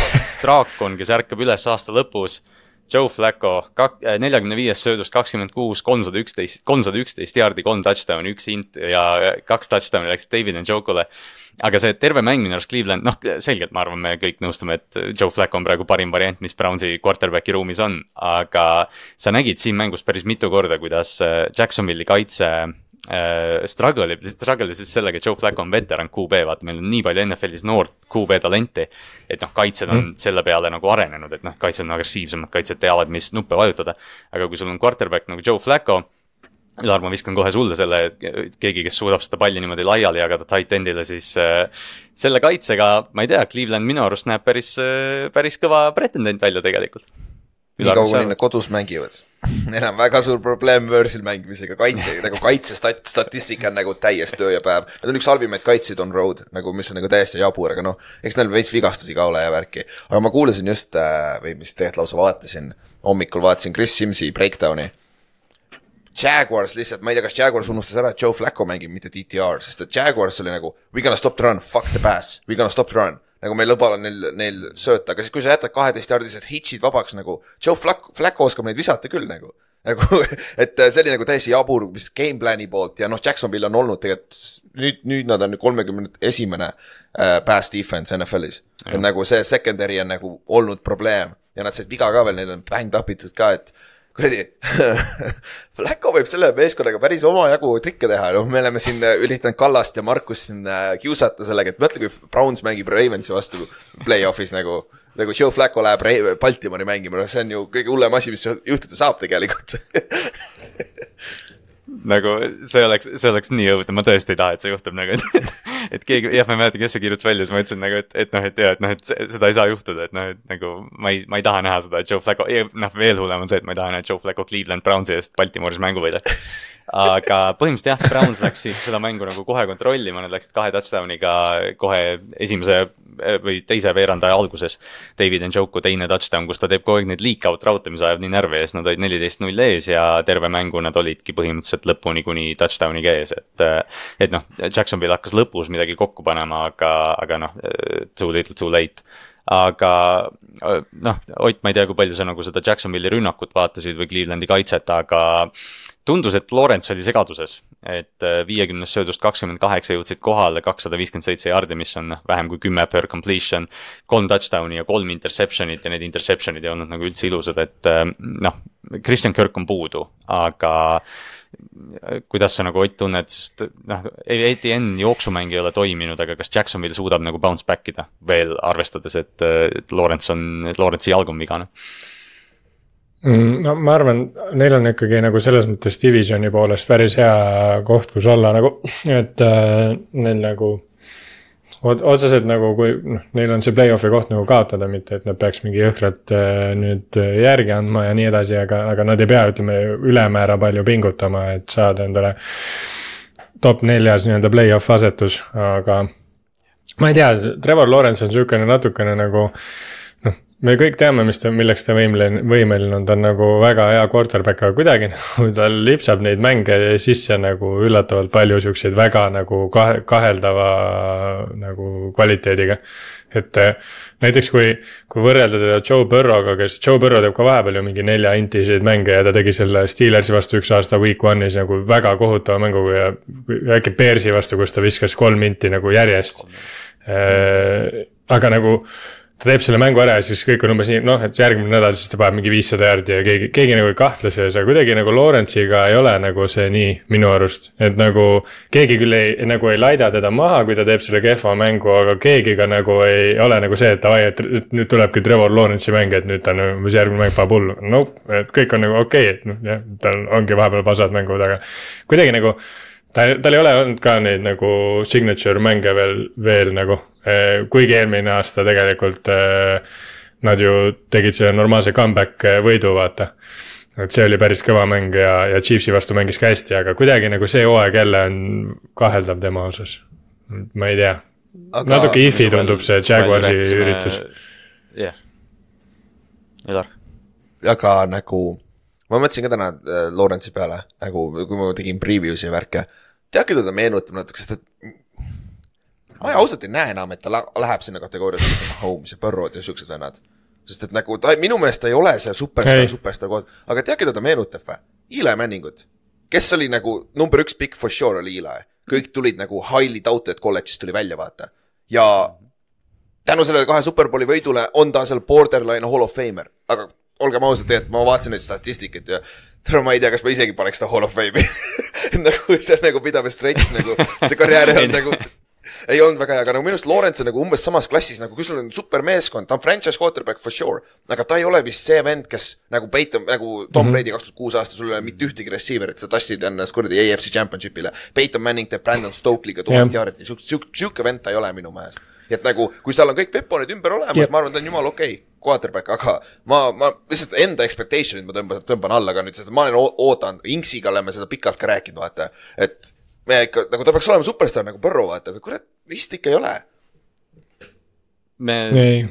draakon, kes ärkab üles aasta lõpus. Joe Flacco, kak-, neljakümne viiest söödust kakskümmend kuus, kolmsada üksteist, kolmsada üksteist jaardi, kolm touchdown'i, üks int ja kaks touchdown'i läks David Njokule. aga see terve mäng minu arust Cleveland, noh selgelt ma arvan, me kõik nõustume, et Joe Flacco on praegu parim variant, mis Brownsi quarterback'i ruumis on. aga sa nägid siin mängus päris mitu korda, kuidas Jacksonville'i kaitse äh, struggle ib, struggle isid sellega, et Joe Flacco on veteran QB, vaata, meil on nii palju NFL-is noort QB talenti. et noh, kaitsjad on mm. selle peale nagu arenenud, et noh, kaitsjad on agressiivsemad, kaitsjad teavad, mis nuppe vajutada. aga kui sul on quarterback nagu Joe Flacco. Ülar, ma viskan kohe sulle selle, et keegi, kes suudab seda palli niimoodi laiali jagada tight end'ile, siis äh, selle kaitsega, ma ei tea, Cleveland minu arust näeb päris äh,, päris kõva pretendent välja tegelikult nii kaua, kuni nad kodus mängivad. Neil on väga suur probleem võõrsil mängimisega, kaitse, nagu kaitsestat-, statistika on nagu täiesti öö ja päev. Nad on üks halvimaid kaitsjaid on road, nagu mis on nagu täiesti jabur, aga noh, eks neil veits vigastusi ka ole ja värki. aga ma kuulasin just äh, või mis tegelikult lausa vaatasin, hommikul vaatasin Chris Simsi breakdown'i. Jaguars lihtsalt, ma ei tea, kas Jaguars unustas ära, et Joe Flacco mängib, mitte DTR, sest et Jaguars oli nagu we gonna stop the run, fuck the pass, we gonna stop the run nagu me lubame neil, neil sööta, aga siis, kui sa jätad kaheteistjaardised hitch'id vabaks nagu, Joe Flacco, Flacco oskab neid visata küll nagu. nagu, et see oli nagu täiesti jabur, mis game plan'i poolt ja noh, Jacksonville on olnud tegelikult nüüd, nüüd nad on kolmekümne esimene äh, pass defense NFL-is. et nagu see secondary on nagu olnud probleem ja nad said viga ka veel, neil on banged up itud ka, et kuradi Flacco võib selle meeskonnaga päris omajagu trikke teha, noh, me oleme siin äh, üritanud Kallast ja Markust siin äh, kiusata sellega, et mõtle, kui Browns mängib Ravensi vastu play-off'is nagu, nagu Joe Flacco läheb Baltimori mängima, noh, see on ju kõige hullem asi, mis juhtuda saab tegelikult nagu see oleks, see oleks nii õudne, ma tõesti ei taha, et see juhtub nagu, et, et keegi, jah, ma ei mäleta, kes see kirjutas välja, siis ma ütlesin nagu, et, et noh, et jaa, et noh, et seda ei saa juhtuda, et noh, et nagu ma ei, ma ei taha näha seda, et Joe Flacco, noh, veel hullem on see, et ma ei taha näha, Joe Flacco Cleveland Brownsi eest Baltimooris mängu võidab aga põhimõtteliselt jah, Browns läksid seda mängu nagu kohe kontrollima, nad läksid kahe touchdown'iga kohe esimese eh, või teise veerandaja alguses. David Njoku teine touchdown, kus ta teeb kogu aeg neid leak out raute, mis ajab nii närvi ees, nad olid neliteist null ees ja terve mängu nad olidki põhimõtteliselt lõpuni kuni touchdown'iga ees, et. et noh, Jacksonville hakkas lõpus midagi kokku panema, aga, aga noh, too little too late aga noh, Ott, ma ei tea, kui palju sa nagu seda Jacksonville'i rünnakut vaatasid või Clevelandi kaitset, aga tundus, et Lawrence oli segaduses, et viiekümnest söödust kakskümmend kaheksa jõudsid kohale, kakssada viiskümmend seitse jaardi, mis on vähem kui kümme per completion. kolm touchdown'i ja kolm interception'it ja need interception'id ei olnud nagu üldse ilusad, et noh, Christian Kirk on puudu, aga kuidas sa nagu Ott tunned, sest noh, ATN jooksumäng ei ole toiminud, aga kas Jacksonville suudab nagu bounce back ida veel arvestades, et, et Lawrence on, Lawrence'i jalg on vigane? Mm, no ma arvan, neil on ikkagi nagu selles mõttes divisioni poolest päris hea koht, kus olla nagu, et äh, neil nagu otseselt nagu, kui noh, neil on see play-off'i koht nagu kaotada, mitte et nad peaks mingi jõhkralt äh, nüüd järgi andma ja nii edasi, aga, aga nad ei pea, ütleme, ülemäära palju pingutama, et saada endale top neljas nii-öelda play-off asetus, aga ma ei tea, Trevor Lawrence on niisugune natukene nagu me kõik teame, mis ta, milleks ta võimeline, võimeline on, ta on nagu väga hea quarterback, aga kuidagi nagu tal lipsab neid mänge sisse nagu üllatavalt palju siukseid väga nagu kahe, kaheldava nagu kvaliteediga. et eh, näiteks kui, kui võrrelda teda Joe Burrow'ga, kes, Joe Burrow teeb ka vahepeal ju mingi nelja intiseid mänge ja ta tegi selle Steelersi vastu üks aasta week one'is nagu väga kohutava mängu ja äkki Bearsi vastu, kus ta viskas kolm inti nagu järjest. Eh, aga nagu ta teeb selle mängu ära ja siis kõik on umbes nii, noh, et järgmine nädal siis ta paneb mingi viissada jaardi ja keegi, keegi nagu ei kahtle selles, aga kuidagi nagu Lawrence'iga ei ole nagu see nii minu arust. et nagu keegi küll ei, nagu ei laida teda maha, kui ta teeb selle kehva mängu, aga keegi ka nagu ei ole nagu see, et davai, et nüüd tulebki Trevor Lawrence'i mäng, et nüüd ta on umbes järgmine mäng paneb hullu. Nope, et kõik on nagu okei okay,, et noh, jah, tal ongi vahepeal pasad mängud, aga kuidagi nagu ta, tal ei ole olnud ka neid nagu signature mänge veel, veel nagu Äh, kuigi eelmine aasta tegelikult äh, nad ju tegid selle normaalse comeback äh, võidu, vaata. et see oli päris kõva mäng ja, ja Chiefsi vastu mängis ka hästi, aga kuidagi nagu see hooaeg jälle on kaheldav tema osas. ma ei tea, natuke if'i tundub see Jaguarsi üritus. jah, Edar. aga nagu, ma mõtlesin ka täna äh, Lawrence'i peale, nagu kui ma tegin preview'si ja värke. tead, keda ta meenutab natuke, sest et ma ausalt ei näe enam, et ta läheb sinna kategooriasse, Holmes ja Burrow'd ja siuksed vennad. sest et nagu ta minu meelest ta ei ole see superstaar, superstaar kood, aga tead, keda ta meenutab või? Eli Manningut, kes oli nagu number üks pikk for sure oli Eli, kõik tulid nagu highly touted kolledžist tuli välja, vaata. ja tänu sellele kahe superbowli võidule on ta seal borderline hall of famer, aga olgem ausad, tegelikult ma vaatasin neid statistikat ja tere, ma ei tea, kas ma isegi paneks ta hall of fame'i. Nagu see on nagu pidav stretch nagu, see karjäär ei olnud nagu ei olnud väga hea, aga nagu minu arust Lawrence on nagu umbes samas klassis nagu, kui sul on supermeeskond, ta on franchise quarterback for sure. aga ta ei ole vist see vend, kes nagu Peyton, nagu Tom -hmm. Brady kaks tuhat kuus aasta, sul ei ole mitte ühtegi receiver'it, sa tassid ennast kuradi AFC championship'ile. Peyton Manning teeb Brandon Stokely'ga tuhat jaardi, sihuke, sihuke, sihuke vend ta ei ole minu meelest et nagu, kui tal on kõik peponid ümber olemas, ma arvan, ta on jumala okei okay, quarterback, aga ma, ma lihtsalt enda expectation'id ma tõmban, tõmban alla ka nüüd, sest ma olen oodanud, Inksiga oleme seda pikalt ka rääkinud, vaata, et me ikka, nagu ta peaks olema superstaar nagu Põrro, vaata, aga kurat, vist ikka ei ole me,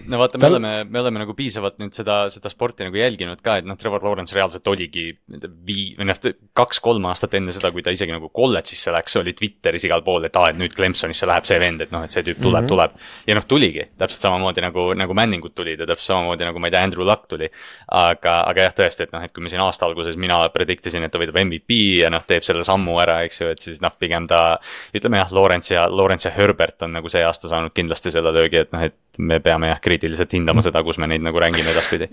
no vaata, me Tal... oleme, me oleme nagu piisavalt nüüd seda, seda sporti nagu jälginud ka, et noh, Trevor Lawrence reaalselt oligi vii-, või noh, kaks-kolm aastat enne seda, kui ta isegi nagu kolledžisse läks, oli Twitteris igal pool, et aa, et nüüd Clemsonisse läheb see vend, et noh, et see tüüp tuleb mm, -hmm. tuleb. ja noh, tuligi, täpselt samamoodi nagu, nagu Manningud tulid ja täpselt samamoodi nagu ma ei tea, Andrew Luck tuli. aga, aga jah, tõesti, et noh, et kui me siin aasta alguses mina predict isin, et ta võidab MVP ja noh, teeb selle sammu ära, eks ju, et siis noh, pigem ta. ütleme jah, Lawrence ja, Lawrence ja Herbert on nagu see aasta saanud kindlasti selle löögi, et noh, et me peame jah kriitiliselt hindama mm. seda, kus me neid nagu rängime edaspidi.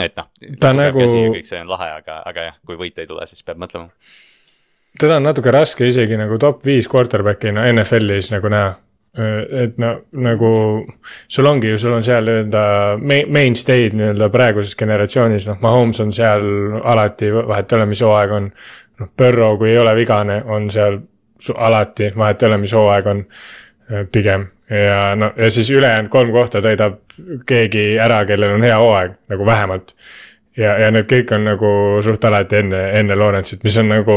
et noh, nagu kõik see on lahe, aga, aga jah, kui võit ei tule, siis peab mõtlema. teda on natuke raske isegi nagu top viis quarterback'ina NFL-is nagu näha. et no nagu sul ongi ju, sul on seal nii-öelda mainstay'd nii-öelda praeguses generatsioonis, noh, Mahomes on seal alati, vahet ei ole, mis hooaeg on. noh, Burrow, kui ei ole vigane, on seal alati, vahet ei ole, mis hooaeg on pigem ja no ja siis ülejäänud kolm kohta täidab keegi ära, kellel on hea hooaeg nagu vähemalt. ja, ja need kõik on nagu suht alati enne, enne Lawrence'it, mis on nagu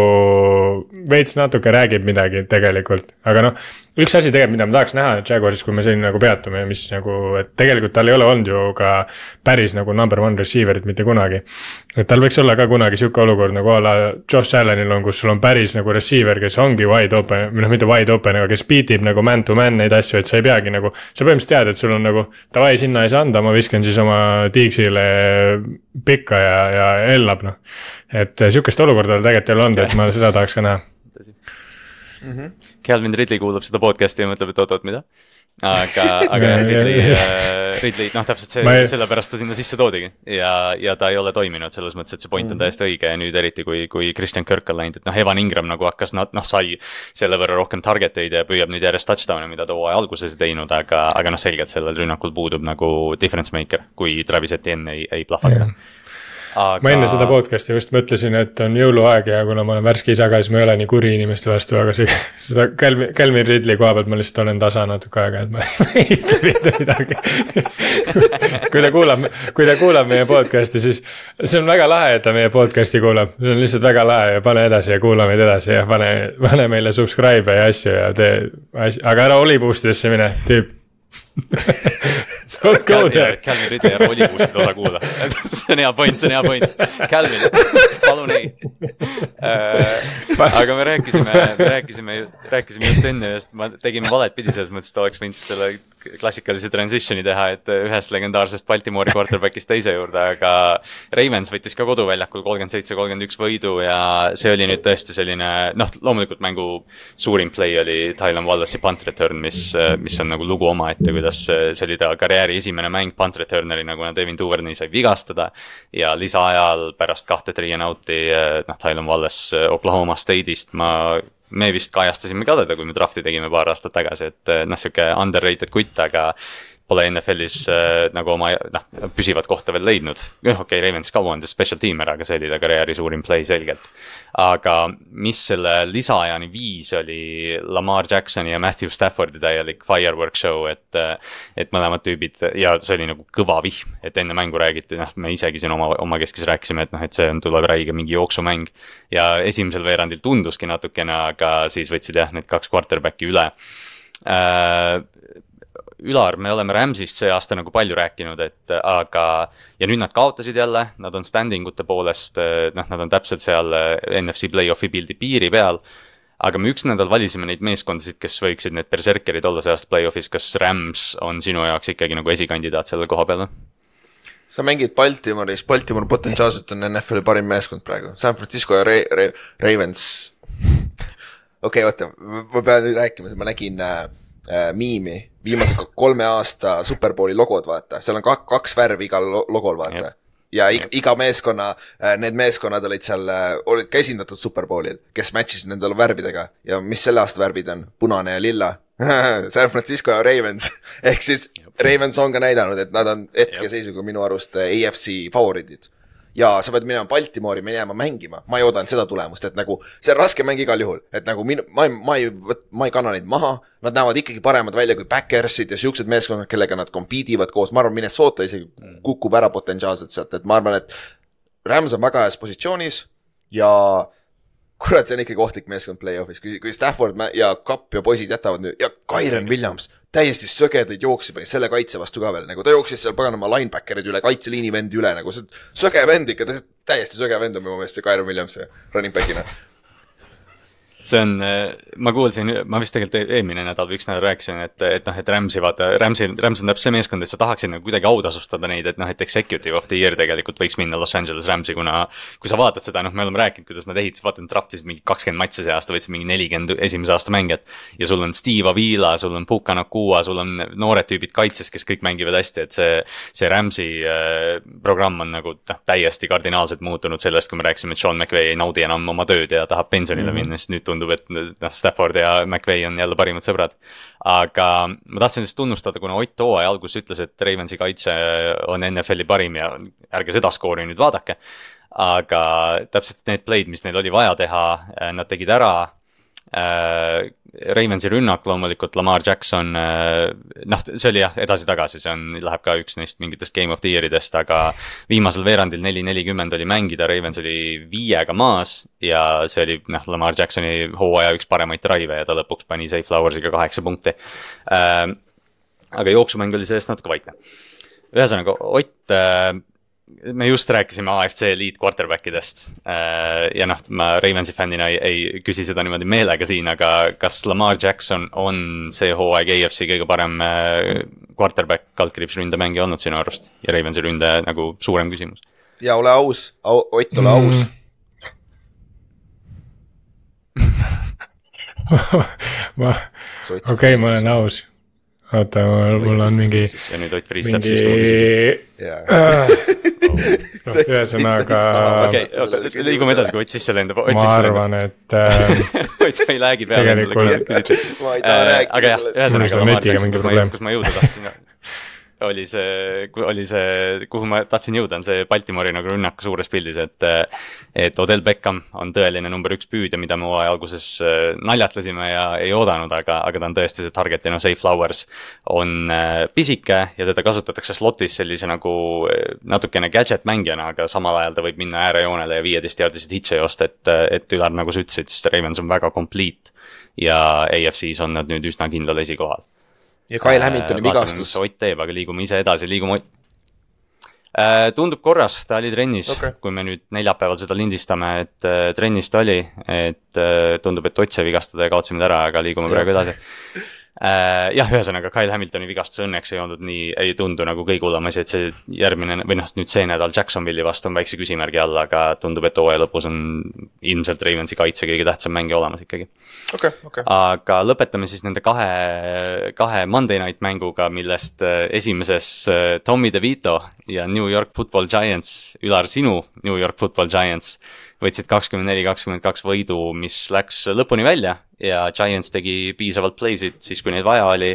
veits natuke räägib midagi tegelikult, aga noh üks asi tegelikult, mida ma tahaks näha Jaguaris, kui me siin nagu peatume, mis nagu, et tegelikult tal ei ole olnud ju ka päris nagu number one receiver'it mitte kunagi. et tal võiks olla ka kunagi sihuke olukord nagu a la Josh Allanil on, kus sul on päris nagu receiver, kes ongi wide open, või noh, mitte wide open, aga kes beat ib nagu man to man neid asju, et sa ei peagi nagu. sa põhimõtteliselt tead, et sul on nagu davai, sinna ei saa anda, ma viskan siis oma Digsile pikka ja, ja ellab noh. et sihukest olukorda tal tegelikult ei ole olnud, et ma seda tahaks ka näha mm. -hmm. Calvin Ridley kuulab seda podcast'i ja mõtleb, et oot-oot, mida? aga, aga jah, Ridley äh,, Ridley, noh, täpselt see ei... sellepärast ta sinna sisse toodigi. ja, ja ta ei ole toiminud selles mõttes, et see point on mhm. täiesti õige ja nüüd eriti, kui, kui Christian Kirk on läinud, et noh, Evan Ingram nagu hakkas, noh, sai selle võrra rohkem target eid ja püüab nüüd järjest touchdown'e, mida ta hooaja alguses ei teinud, aga, aga noh, selgelt sellel rünnakul puudub nagu difference maker, kui Travis Etienne ei, ei plahvata aga.... ma enne seda podcast'i just mõtlesin, et on jõuluaeg ja kuna ma olen värske isa ka, siis ma ei ole nii kuri inimeste vastu, aga see, seda Calvin, Calvin Ridley koha pealt ma lihtsalt olen tasa natuke aega, et ma ei ütle midagi. Kui ta kuulab, kui ta kuulab meie podcast'i, siis see on väga lahe, et ta meie podcast'i kuulab, see on lihtsalt väga lahe ja pane edasi ja kuula meid edasi ja pane, pane meile subscribe'e ja asju ja tee asju, aga ära oli boost idesse mine, tüüp Don't go there. Calvin Ridley ära Hollywoodist osa kuula see on hea point, see on hea point. Calvin, palun ei äh,. aga me rääkisime, me rääkisime, rääkisime just enne just, ma tegime valet pidi selles mõttes, et oleks võinud selle klassikalise transition'i teha, et ühest legendaarsest Baltimori quarterback'ist teise juurde, aga Ravens võttis ka koduväljakul kolmkümmend seitse, kolmkümmend üks võidu ja see oli nüüd tõesti selline noh, loomulikult mängu suurim play oli Tylen Wallace'i punt return, mis, mis on nagu lugu omaette, kuidas see oli ta karjääri esimene mäng punt return'erina, kuna Devin Duvernay sai vigastada. ja lisaajal pärast kahte three and out'i, noh, Tylen Wallace Oklahoma State'ist, ma me vist kajastasime ka teda, kui me draft'i tegime paar aastat tagasi, et noh, sihuke underrated kutt, aga pole NFL-is äh, nagu oma noh, püsivat kohta veel leidnud. noh, okei okay,, Ravens ka see special teamer, aga see oli ta karjääri suurim play selgelt. aga mis selle lisaajani viis, oli Lamar Jacksoni ja Matthew Staffordi täielik firework show, et. et mõlemad tüübid ja see oli nagu kõva vihm, et enne mängu räägiti, noh, me isegi siin oma, omakeskis rääkisime, et noh, et see on, tuleb räige mingi jooksumäng. ja esimesel veerandil tunduski natukene, aga siis võtsid jah, need kaks quarterback'i üle äh, Ülar, me oleme Rams'ist see aasta nagu palju rääkinud, et aga. ja nüüd nad kaotasid jälle, nad on standing ute poolest, noh, nad on täpselt seal NFC play-off'i pildi piiri peal. aga me üks nädal valisime neid meeskondasid, kes võiksid need berserkerid olla see aasta play-off'is, kas Rams on sinu jaoks ikkagi nagu esikandidaat selle koha peal? sa mängid Baltimoris, Baltimore potentsiaalselt on NFL-i parim meeskond praegu, San Francisco ja Ra-, Ra-, Ravens. okei okay,, oota, ma pean nüüd rääkima, ma nägin äh, äh, miimi, viimase kolme aasta Superbowli logod, vaata, seal on kak-, kaks värvi igal logol, vaata. ja iga, iga meeskonna, äh, need meeskonnad olid seal, äh, olid ka esindatud Superbowlil, kes match isid nendele värvidega. Ja mis selle aasta värvid on, punane ja lilla. San Francisco ja Ravens. Ehk siis Ravens on ka näidanud, et nad on hetkeseisuga minu arust AFC äh, favoriidid. Ja sa pead minema Baltimoori minema mängima, ma ei oodanud seda tulemust, et nagu see on raske mäng igal juhul, et nagu minu, ma ei, ma ei, ma ei kanna neid maha. Nad näevad ikkagi paremad välja kui Backersid ja siuksed meeskonnad, kellega nad compete ivad koos, ma arvan, Minnesota isegi mm. kukub ära potentsiaalselt sealt, et ma arvan, et Rams on väga heas positsioonis ja kurat, see on ikkagi ohtlik meeskond play-off'is, kui, kui Stafford ja Kapp ja poisid jätavad nüüd ja Kyron Williams, täiesti sögedaid jooksi pani selle kaitse vastu ka veel, nagu ta jooksis seal paganama linebacker'id üle, kaitseliini vendi üle nagu see söge vend ikka, täiesti söge vend on minu meelest see Kyron Williams running back'ina see on, ma kuulsin, ma vist tegelikult e-, eelmine nädal või üks nädal rääkisin, et, et noh, et Rams'i vaata, Rams'i, Rams on täpselt see meeskond, et sa tahaksid nagu kuidagi autasustada neid, et noh, et executive of the year tegelikult võiks minna Los Angeles Rams'i, kuna kui sa vaatad seda, noh, me oleme rääkinud, kuidas nad ehitasid, vaata, nad draftisid mingi kakskümmend matši see aasta, võtsid mingi nelikümmend esimese aasta mängijat. ja sul on Steve Avila, sul on Puka Nakua, sul on noored tüübid kaitses, kes kõik mängivad hästi, et see, see Rams'i äh, programm on nagu noh, täiesti kardinaalselt muutunud sellest, kui me rääkisime, et Sean McVay ei naudi enam oma tööd ja tahab pensionile mm -hmm. minna, siis nüüd tundub, et noh, Stafford ja McVay on jälle parimad sõbrad. aga ma tahtsin lihtsalt tunnustada, kuna Ott hooaja alguses ütles, et Ravensi kaitse on NFL-i parim ja ärge seda skoori nüüd vaadake. aga täpselt need play'd, mis neil oli vaja teha, nad tegid ära Ravensi rünnak loomulikult, Lamar Jackson, äh, noh, see oli jah, edasi-tagasi, see on, läheb ka üks neist mingitest Game of the Year idest, aga viimasel veerandil neli nelikümmend oli mängida, Ravens oli viiega maas ja see oli noh, Lamar Jacksoni hooaja üks paremaid drive'e ja ta lõpuks pani Safe Flowers'iga kaheksa punkti. Äh, aga jooksumäng oli sellest natuke vaikne. ühesõnaga, Ott äh, me just rääkisime AFC lead quarterback idest äh, ja noh, ma Ravensi fännina ei, ei küsi seda niimoodi meelega siin, aga kas Lamar Jackson on see hooaeg AFC kõige parem äh, quarterback kaldkriips ründemängija olnud sinu arust? Ja Ravensi ründe nagu suurem küsimus? ja ole aus. Au,, Ott, ole mm. aus. Ma, okei okay,, ma olen aus. Oota, mul on mingi. ja nüüd Noh, ühesõnaga. okei, oota, liigume edasi, kui Ott sisse lendab. ma arvan, et äh,. Ott ei läägi peale. tegelikult. Äh, aga jah, ühesõnaga. kus ma jõuda tahtsin oli see, oli see, kuhu ma tahtsin jõuda, on see Baltimori nagu rünnak suures pildis, et. et Odell Beckham on tõeline number üks püüdja, mida me hooaja alguses äh, naljatlesime ja ei oodanud, aga, aga ta on tõesti see target ja noh, Safe Flowers. on äh, pisike ja teda kasutatakse slot'is sellise nagu äh, natukene gadget mängijana, aga samal ajal ta võib minna äärejoonele ja viieteist jaardiseid hitše joosta, et, et Ülar, nagu sa ütlesid, siis Ravens on väga complete. ja AFC-s on nad nüüd üsna kindlal esikohal ja Kyle Hamiltoni äh, vigastus. Ott teeb, aga liigume ise edasi, liigume äh,. tundub korras, ta oli trennis okay., kui me nüüd neljapäeval seda lindistame, et äh, trennis ta oli, et tundub, et Ott sai vigastada ja kaotasime ta ära, aga liigume praegu edasi. Jah, ühesõnaga Kyle Hamiltoni vigastus õnneks ei olnud nii, ei tundu nagu kõige hullem asi, et see järgmine või noh, nüüd see nädal Jacksonville'i vastu on väikse küsimärgi all, aga tundub, et hooaja lõpus on ilmselt Ravensi kaitse kõige tähtsam mängija olemas ikkagi. Okay, okay. aga lõpetame siis nende kahe, kahe Monday night mänguga, millest äh, esimeses äh, Tommy DeVito ja New York Football Giants, Ülar, sinu New York Football Giants võtsid kakskümmend neli, kakskümmend kaks võidu, mis läks lõpuni välja ja Giants tegi piisavalt play'sid siis, kui neid vaja oli.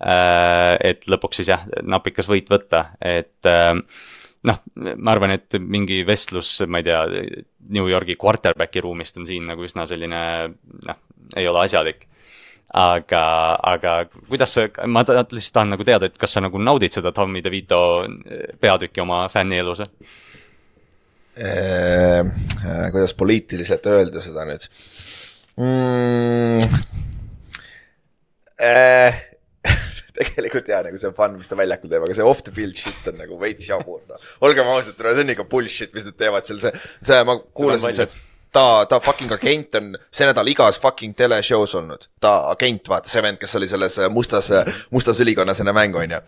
Äh, et lõpuks siis jah, napikas võit võtta, et äh, noh, ma arvan, et mingi vestlus, ma ei tea, New Yorgi quarterback'i ruumist on siin nagu üsna selline noh, ei ole asjalik aga, aga kuidas sa, ma lihtsalt tahan nagu teada, et kas sa nagu naudid seda Tommy DeVito peatükki oma fännielus? Äh, kuidas poliitiliselt öelda seda nüüd mm,? Äh, tegelikult jaa, nagu see fun, mis ta väljakul teeb, aga see off the field shit on nagu veits jabur, noh. olgem ausad, see on ikka bullshit, mis nad teevad seal, see, see, ma kuulasin, see ta, ta fucking agent on see nädal igas fucking teleshow's olnud. ta agent, vaata, see vend, kes oli selles mustas, mustas ülikonnas enne mängu, onju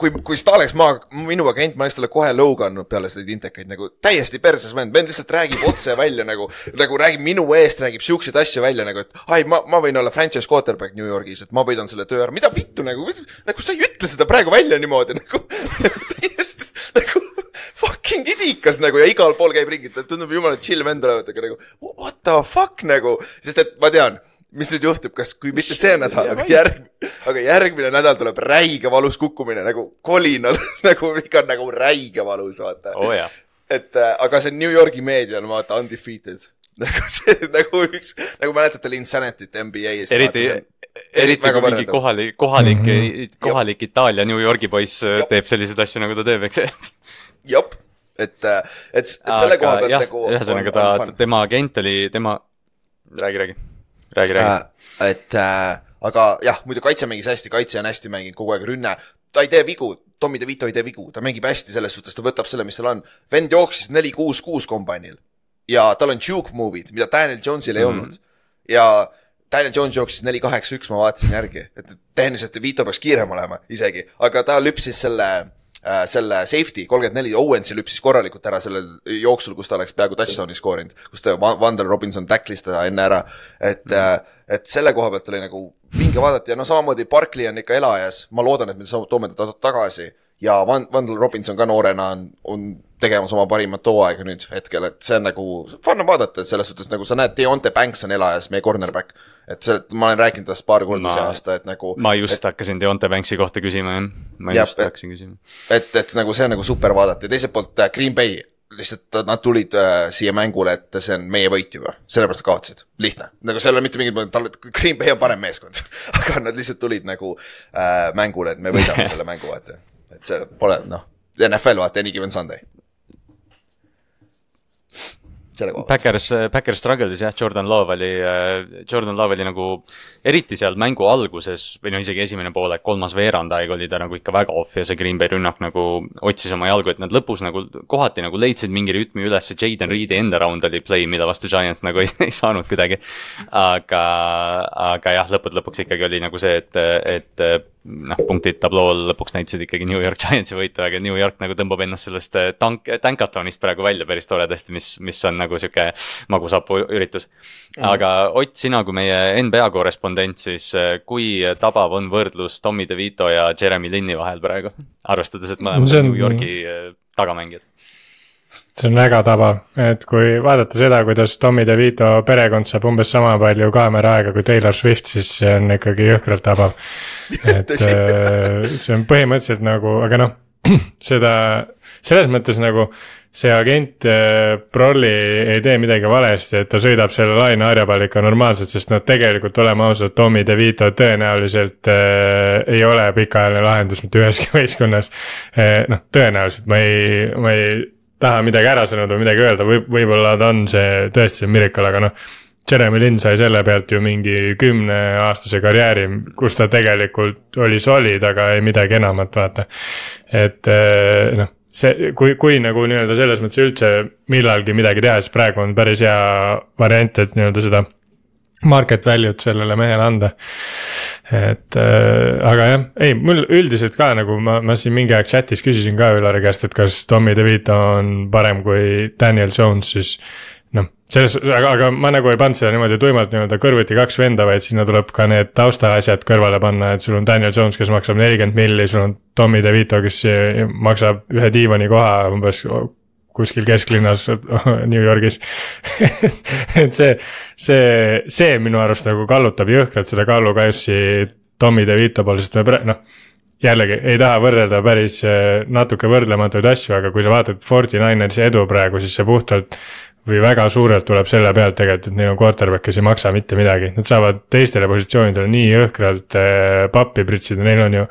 kui, kui ta oleks ma, minu agent, ma oleks talle kohe lõuga andnud peale neid intekaid nagu täiesti perses vend, vend lihtsalt räägib otse välja nagu, nagu räägib minu eest, räägib siukseid asju välja nagu, et ai, ma, ma võin olla franchise quarterback New Yorgis, et ma võidan selle töö ära, mida vittu nagu, nagu sa ei ütle seda praegu välja niimoodi nagu, nagu täiesti nagu fucking idikas nagu ja igal pool käib ringi, tundub jumala chill vend olevat, aga nagu what the fuck nagu, sest et ma tean mis nüüd juhtub, kas, kui mitte see nädal, aga järg-, aga järgmine nädal tuleb räige valus kukkumine nagu kolinal, nagu ikka nagu räige valus, vaata oh, et äh, aga see New Yorgi meedia on vaata undefeated. nagu see, nagu üks, nagu mäletate Linsanity't NBA-st. eriti, eriti kui mingi kohalik, kohalik mm. -hmm. kohalik Itaalia New Yorgi poiss äh, Jop. teeb selliseid asju, nagu ta teeb, eks. jop, et, et, et selle koha pealt nagu. ühesõnaga ta, tema agent oli tema, räägi, räägi, räägi, räägi. äh,. et äh, aga jah, muidu kaitse mängis hästi, kaitse on hästi mänginud kogu aeg, rünne, ta ei tee vigu, Tommy DeVito ei tee vigu, ta mängib hästi selles suhtes, ta võtab selle, mis tal on. vend jooksis neli, kuus, kuus kombainil ja tal on juke move'id, mida Daniel Jonesil ei mm olnud ja Daniel Jones jooksis neli, kaheksa, üks, ma vaatasin järgi, et tehniliselt DeVito peaks kiirem olema isegi, aga ta lüpsis selle selle safety kolmkümmend neli, Owensi lüpsis korralikult ära sellel jooksul, kus ta oleks peaaegu touchdown'i skoorinud, kus ta, Vander Robinson tacklis ta enne ära, et mm, -hmm. et selle koha pealt oli nagu vinge vaadata ja no samamoodi Barkley on ikka elajas, ma loodan, et me toome ta tagasi. Ja Van, Vandel Robinson ka noorena on, on tegemas oma parimat hooaega nüüd hetkel, et see on nagu fun on vaadata, et selles suhtes nagu sa näed, Deonte Banks on elajas, meie cornerback. et see, ma olen rääkinud tast paar korda see aasta, et nagu ma just et... hakkasin Deonte Banksi kohta küsima, jah. ma Jah, just et- hakkasin küsima. et, et nagu see on nagu super vaadata ja teiselt poolt äh, Green Bay, lihtsalt nad tulid äh, siia mängule, et see on meie võit juba, sellepärast nad kaotasid, lihtne. nagu seal ei ole mitte mingit, tal, Green Bay on parem meeskond, aga nad lihtsalt tulid nagu äh, mängule, et me võidame selle mängu, vaata. et see pole noh, NFL vaata, any given Sunday. Selle koha pealt. Backers, Backers struggle'is jah, Jordan Love oli, Jordan Love oli nagu eriti seal mängu alguses või no isegi esimene poolek, kolmas veerandaeg oli ta nagu ikka väga off ja see Green Bay rünnak nagu otsis oma jalgu, et nad lõpus nagu kohati nagu leidsid mingi rütmi üles, Jaden Reed'i enda round oli play, mida vastu Giants nagu ei, ei saanud kuidagi. aga, aga jah, lõppude lõpuks ikkagi oli nagu see, et, et noh, punktid tablool lõpuks näitasid ikkagi New York Giantsi võitu, aga New York nagu tõmbab ennast sellest tank, tankatonist praegu välja päris toredasti, mis, mis on nagu sihuke magusapu üritus. aga Ott, sina kui meie NBA korrespondent, siis eh, kui tabav on võrdlus Tommy DeVito ja Jeremy Linni vahel praegu, arvestades, et mõlemad on New Yorgi eh, tagamängijad? See on väga tabav, et kui vaadata seda, kuidas Tommy DeVito perekond saab umbes sama palju kaamera aega kui Taylor Swift, siis see on ikkagi jõhkralt tabav. et äh, see on põhimõtteliselt nagu, aga noh, seda, selles mõttes nagu see agent äh, Prolli ei tee midagi valesti, et ta sõidab selle laine harjapall ikka normaalselt, sest noh, tegelikult oleme ausad, Tommy DeVito tõenäoliselt äh, ei ole pikaajaline lahendus mitte üheski võistkonnas äh,. noh, tõenäoliselt ma ei, ma ei taha midagi ära sõnuda või midagi öelda, võib, võib-olla ta on see tõesti see miracle, aga noh. Jeremy Lin sai selle pealt ju mingi kümneaastase karjääri, kus ta tegelikult oli solid, aga ei midagi enamat, vaata. et eh, noh, see, kui, kui nagu nii-öelda selles mõttes üldse millalgi midagi teha, siis praegu on päris hea variant, et nii-öelda seda market value't sellele mehele anda. Et äh, aga jah, ei mul üldiselt ka nagu ma, ma siin mingi aeg chat'is küsisin ka Ülari käest, et kas Tommy DeVito on parem kui Daniel Jones, siis noh, selles, aga, aga ma nagu ei pannud seda niimoodi tuimalt nii-öelda kõrvuti kaks venda, vaid sinna tuleb ka need taustaasjad kõrvale panna, et sul on Daniel Jones, kes maksab nelikümmend milli, sul on Tommy DeVito, kes maksab ühe diivani koha umbes kuskil kesklinnas New Yorgis et see, see, see minu arust nagu kallutab jõhkralt seda kaalukausi Tommy DeVito poole, sest me pre-, noh. jällegi ei taha võrrelda päris eh, natuke võrdlematuid asju, aga kui sa vaatad Forty-Ninersi edu praegu, siis see puhtalt või väga suurelt tuleb selle pealt tegelikult, et neil on quarterback, kes ei maksa mitte midagi, nad saavad teistele positsioonidele nii jõhkralt eh, pappi pritsida, neil on ju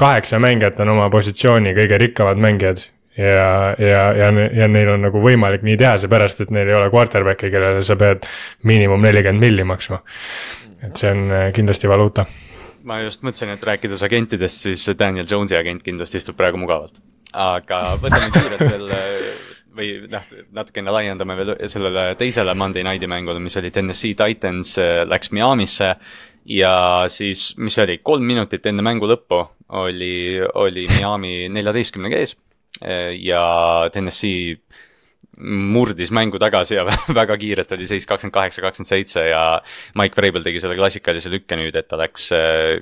kaheksa mängijat on oma positsiooni kõige rikkamad mängijad ja, ja, ja, ja neil on nagu võimalik nii teha, seepärast et neil ei ole quarterback'i, kellele sa pead miinimum nelikümmend milli maksma. et see on eh, kindlasti valuuta. ma just mõtlesin, et rääkides agentidest, siis Daniel Jones'i agent kindlasti istub praegu mugavalt. aga võtame kiirelt veel, või noh, natukene laiendame veel sellele teisele Monday Nighti mängule, mis oli Tennessee Titans läks Miami'sse. ja siis, mis see oli, kolm minutit enne mängu lõppu oli, oli Miami neljateistkümnega ees. Ja Tennessee murdis mängu tagasi ja väga kiirelt oli seis kakskümmend kaheksa, kakskümmend seitse ja Mike Vrabel tegi selle klassikalise lükke nüüd, et ta läks,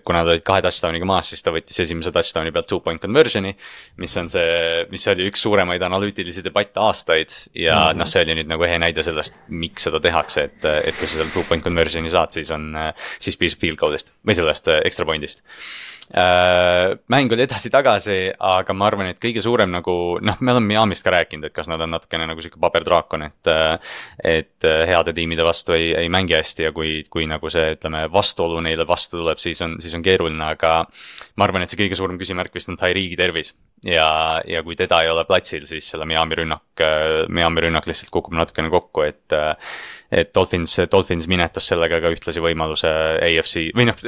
kuna nad olid kahe touchdown'iga maas, siis ta võttis esimese touchdown'i pealt two point conversion'i. mis on see, mis oli üks suuremaid analüütilisi debatte aastaid ja mm -hmm. noh, see oli nüüd nagu ehe näide sellest, miks seda tehakse, et, et kui sa selle two point conversion'i saad, siis on, siis piisab field goal'ist või sellest extra point'ist mäng oli edasi-tagasi, aga ma arvan, et kõige suurem nagu noh, me oleme Miami'st ka rääkinud, et kas nad on natukene nagu sihuke paberdraakon, et. et heade tiimide vastu ei, ei mängi hästi ja kui, kui nagu see, ütleme, vastuolu neile vastu tuleb, siis on, siis on keeruline, aga. ma arvan, et see kõige suurem küsimärk vist on Tyree'i tervis ja, ja kui teda ei ole platsil, siis selle Miami rünnak, Miami rünnak lihtsalt kukub natukene kokku, et. et Dolphins, Dolphins minetas sellega ka ühtlasi võimaluse AFC või noh,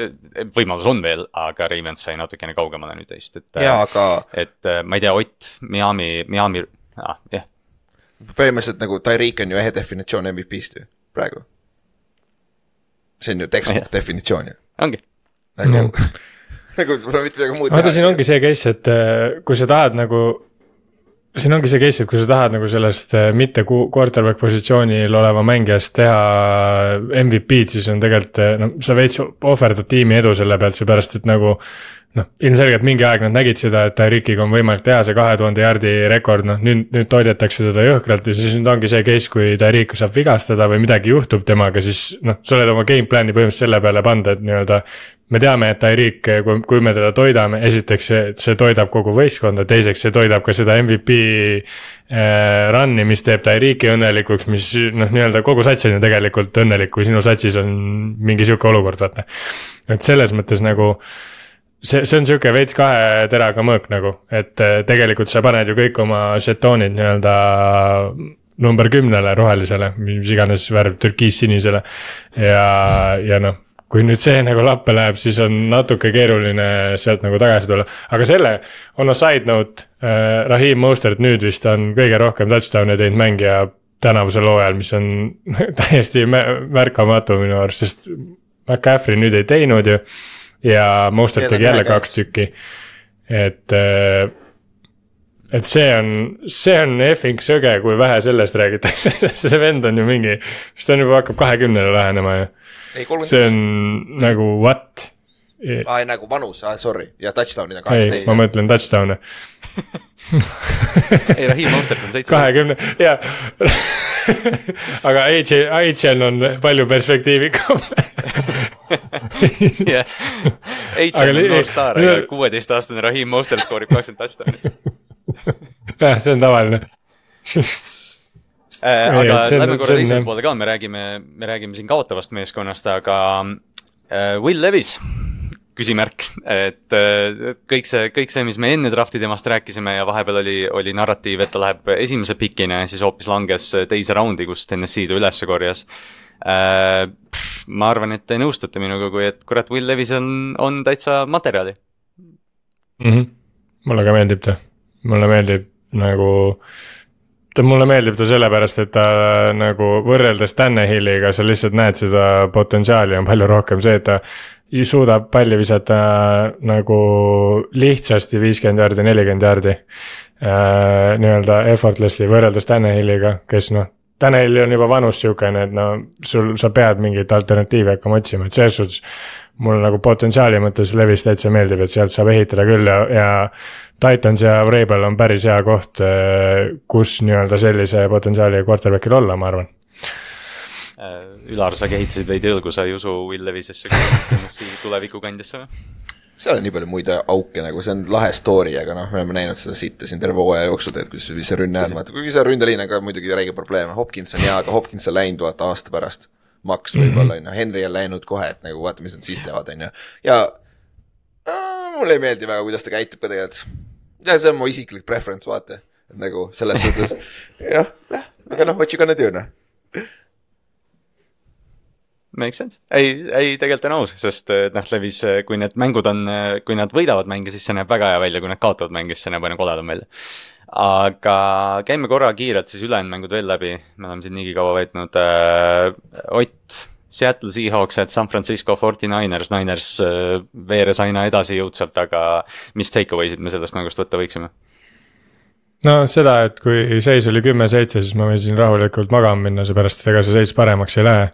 võimalus on veel, aga Ravens sai natukene kaugemale nüüd teist, et. aga. et ma ei tea, Ott, Miami, Miami ah,, jah. põhimõtteliselt nagu Tyreek on ju ehe definitsioon MVP-st ju, praegu. see on ju textbook definitsioon ju. ongi. nagu nagu pole mitte midagi muud vaata, siin ongi see case, et äh, kui sa tahad nagu, siin ongi see case, et kui sa tahad nagu sellest äh, mitte quarterback positsioonil oleva mängijast teha MVP-d, siis on tegelikult äh, no sa veits ohverdad tiimi edu selle pealt, seepärast et nagu noh, ilmselgelt mingi aeg nad nägid seda, et Tyreekiga on võimalik teha see kahe tuhande jaardi rekord, noh nüüd, nüüd toidetakse teda jõhkralt ja siis nüüd ongi see case, kui Tyreek saab vigastada või midagi juhtub temaga, siis noh, sa oled oma game plan'i põhimõtteliselt selle peale pannud, et nii-öelda me teame, et Tyreek, kui, kui me teda toidame, esiteks see, see toidab kogu võistkonda, teiseks see toidab ka seda MVP äh, run'i, mis teeb Tyreeki õnnelikuks, mis noh, nii-öelda kogu sats on ju tegelikult õnnelik, kui sinu satsis on mingi sihuke olukord, vaata. et selles mõttes nagu see, see on sihuke veits kahe teraga mõõk nagu, et äh, tegelikult sa paned ju kõik oma žetoonid nii-öelda number kümnele rohelisele, mis iganes värv, türkiis-sinisele ja, ja noh kui nüüd see nagu lappe läheb, siis on natuke keeruline sealt nagu tagasi tulla, aga selle on a side note äh,, Rahim Mostert nüüd vist on kõige rohkem touchdown'e teinud mängija tänavusel hooajal, mis on täiesti märkamatu minu arust, sest McCaffrey nüüd ei teinud ju. Ja Mostert tegi jälle kaks tükki, et äh, et see on, see on effing söge, kui vähe sellest räägitakse, sest see vend on ju mingi, vist ta on juba hakkab kahekümnele lähenema ju. See on nagu what? Aa, ei nagu vanus, sorry, ja touchdown'id on kaheksateist. ma mõtlen touchdown'e. Ei, Rahim Mostert on seitseteist. kahekümne, jaa. Aga AJ, AJ on palju perspektiivikam. Jah, AJ on noor staar, aga kuueteistaastane Rahim Mostert skoorib kakskümmend touchdown'i. Jah, see on tavaline. Äh, aga lähme korra teisele poole ka, me räägime, me räägime siin kaotavast meeskonnast, aga äh, Will Levis, küsimärk, et äh, kõik see, kõik see, mis me enne draft'i temast rääkisime ja vahepeal oli, oli narratiiv, et ta läheb esimese pikina ja siis hoopis langes teise raundi, kus TNS-i ta üles korjas äh,. ma arvan, et te nõustute minuga, kui et kurat, Will Levis on, täitsa materjali mm. -hmm. mulle ka meeldib ta, mulle meeldib nagu ta mulle meeldib ta sellepärast, et ta nagu võrreldes Tannehilliga, sa lihtsalt näed seda potentsiaali on palju rohkem see, et ta. Suudab palli visata nagu lihtsasti viiskümmend jaardi, nelikümmend jaardi äh,. nii-öelda effortlessly võrreldes Tannehilliga, kes noh. Tannehill on juba vanus sihukene, et no sul, sa pead mingeid alternatiive hakkama otsima, et selles suhtes mulle nagu potentsiaali mõttes Levis täitsa meeldib, et sealt saab ehitada küll ja, ja Titans ja Vrabel on päris hea koht, eh, kus nii-öelda sellise potentsiaali quarterback'il olla, ma arvan. Äh, Ülar, sa kehitasid veidi õlgu, sa ei usu Will Levisesse tulevikukandjasse või? seal on nii palju muid auke nagu, see on lahe story, aga noh, me oleme näinud seda sitta siin terve hooaja jooksul, et kuidas see rünne on, vaata, kuigi see ründeliin on ka muidugi räige probleem, Hopkins on hea, aga Hopkins on läinud vaata aasta pärast. Max võib-olla on ju, Henry on läinud kohe, et nagu vaata, mis nad siis teevad, on ju, ja äh, mulle ei meeldi väga, kuidas ta käitub ka tegelikult. Ja see on mu isiklik preference, vaata, et nagu selles suhtes. Jah, jah, aga noh, what you gonna do noh. Make sense, ei, ei tegelikult on aus, sest noh, Levis, kui need mängud on, kui nad võidavad mänge, siis see näeb väga hea välja, kui nad kaotavad mänge, siis see näeb aina koledam välja. aga käime korra kiirelt siis ülejäänud mängud veel läbi, me oleme siin niigi kaua veetnud äh,. Ott, Seattle Seahawks at San Francisco Forty Niners, Niners äh, veeres aina edasi jõudsalt, aga mis take away sid me sellest mängust võtta võiksime? no seda, et kui seis oli kümme-seitse, siis ma võisin rahulikult magama minna, seepärast et ega see seis paremaks ei lähe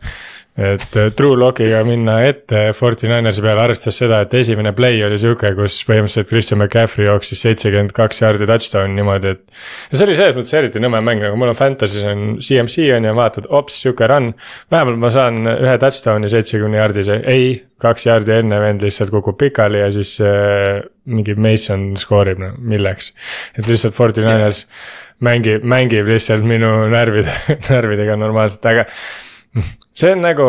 et äh, True Lockiga minna ette Fortininersi peale, arvestades seda, et esimene play oli sihuke, kus põhimõtteliselt Christian McCaffrey jooksis seitsekümmend kaks jaardi touchdown'i niimoodi, et. ja see oli selles mõttes eriti nõme mäng, nagu mul on Fantasy's on CMC on ju, vaatad, ops, sihuke run. vähemalt ma saan ühe touchdown'i seitsekümne jaardise, ei, kaks jaardi enne vend lihtsalt kukub pikali ja siis äh, mingi Mason skoorib, no milleks. et lihtsalt Fortiners mängib, mängib lihtsalt minu närvide, närvidega normaalselt, aga see on nagu,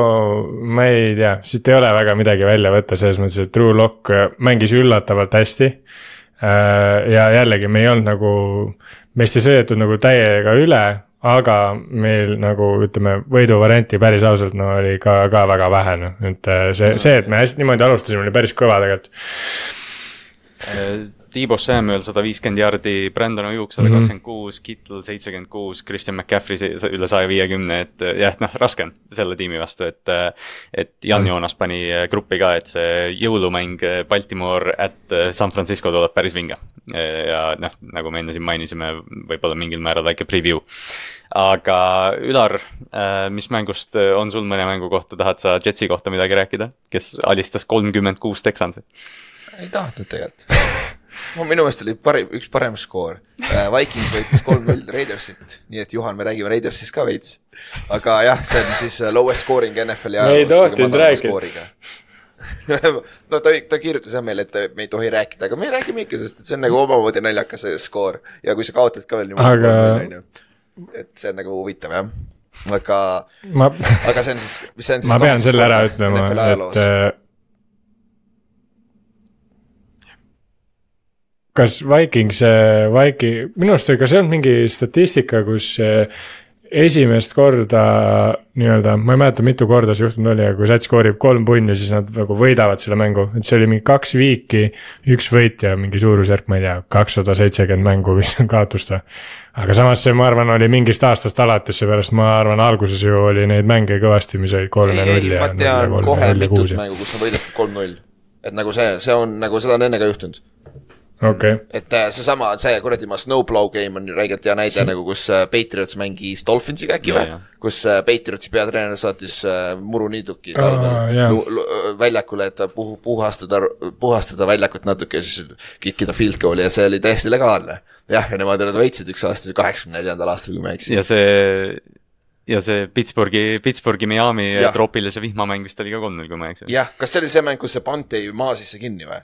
ma ei tea, siit ei ole väga midagi välja võtta, selles mõttes, et True Lock mängis üllatavalt hästi. Äh, ja jällegi, me ei olnud nagu, meist ei sõidetud nagu täiega üle, aga meil nagu ütleme, võiduvarianti päris ausalt no oli ka, ka väga vähe noh, et äh, see, see, et me hästi niimoodi alustasime, oli päris kõva tegelikult Tiibo Samuel sada viiskümmend jardi, Brandon Ojuk sada kakskümmend kuus, Kittel seitsekümmend kuus, Christian McCaffrey üle saja viiekümne, et jah, noh, raske on selle tiimi vastu, et. et Jan mm. Joonas pani gruppi ka, et see jõulumäng Baltimore at San Francisco tuleb päris vinge. ja noh, nagu me enne siin mainisime, võib-olla mingil määral väike preview. aga Ülar, mis mängust on sul mõne mängu kohta, tahad sa Jetsi kohta midagi rääkida, kes alistas kolmkümmend kuus Texansi? ei tahtnud tegelikult minu meelest oli parim, üks parem skoor. Äh, Vikings võitis kolm-null Raidersit, nii et Juhan, me räägime Raidersist ka veits. aga jah, see on siis äh, lowest scoring NFL-i ajaloos. me ei tohtinud rääkida no ta, ta kirjutas jah meile, et me ei tohi rääkida, aga me räägime ikka, sest et see on nagu omamoodi naljakas skoor ja kui sa kaotad ka veel niimoodi aga... et see on nagu huvitav jah, aga ma... aga see on siis, see on siis ma pean selle ära ütlema, et kas Vikings, Viking, minu arust oli ka see olnud mingi statistika, kus esimest korda nii-öelda, ma ei mäleta, mitu korda see juhtunud oli, aga kui sats skoorib kolm punni, siis nad nagu võidavad selle mängu, et see oli mingi kaks viiki, üks võit ja mingi suurusjärk, ma ei tea, kakssada seitsekümmend mängu, mis on kaotust. aga samas see, ma arvan, oli mingist aastast alates, seepärast ma arvan, alguses ju oli neid mänge kõvasti, mis olid kolm ja null ja. ma tean kohe mitut mängu, kus on võidetud kolm-null, et nagu see, see on nagu seda on enne ka juhtunud okay.. et äh, seesama, see kuradi ma Snowblow game on räigelt hea näide nagu, kus äh, Patriots mängis Dolphinsiga äkki või? kus äh, Patriotsi peatreener saatis muruniiduki yeah. väljakule, et puh-, puhastada, puhastada väljakut natuke ja siis kikkida field goal'i ja see oli täiesti legaalne. jah, ja nemad olid võitsid üks aasta, kaheksakümne neljandal aastal, kui ma ei eksi. ja see ja see Pittsburghi, Pittsburghi Miami troopilise vihmamäng vist oli ka kolm-null, kui ma ei eksi. jah, kas see oli see mäng, kus see pant jäi maa sisse kinni või?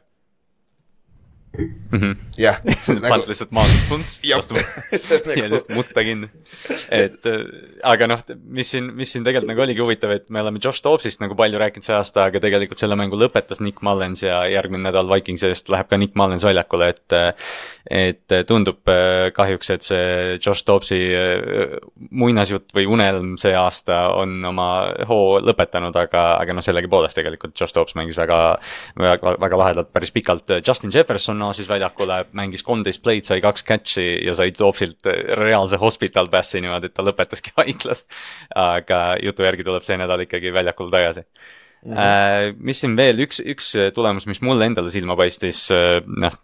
-hmm. jah nagu... pand lihtsalt maas punts vastu nagu... ja lihtsalt mutta kinni. et äh, aga noh, mis siin, mis siin tegelikult nagu oligi huvitav, et me oleme Josh Dobbsist nagu palju rääkinud see aasta, aga tegelikult selle mängu lõpetas Nick Mullens ja järgmine nädal Vikingsist läheb ka Nick Mullens väljakule, et. et tundub äh, kahjuks, et see Josh Dobbsi äh, muinasjutt või unelm see aasta on oma hoo lõpetanud, aga, aga noh, sellegipoolest tegelikult Josh Dobbs mängis väga, väga, väga lahedalt päris pikalt. Justin Jefferson naasis väljakule, mängis kolmteist play'd, sai kaks catch'i ja sai Dobbsilt reaalse hospital pass'i niimoodi, et ta lõpetaski haiglas. aga jutu järgi tuleb see nädal ikkagi väljakule tagasi Mm -hmm. mis siin veel, üks, üks tulemus, mis mulle endale silma paistis, äh, noh,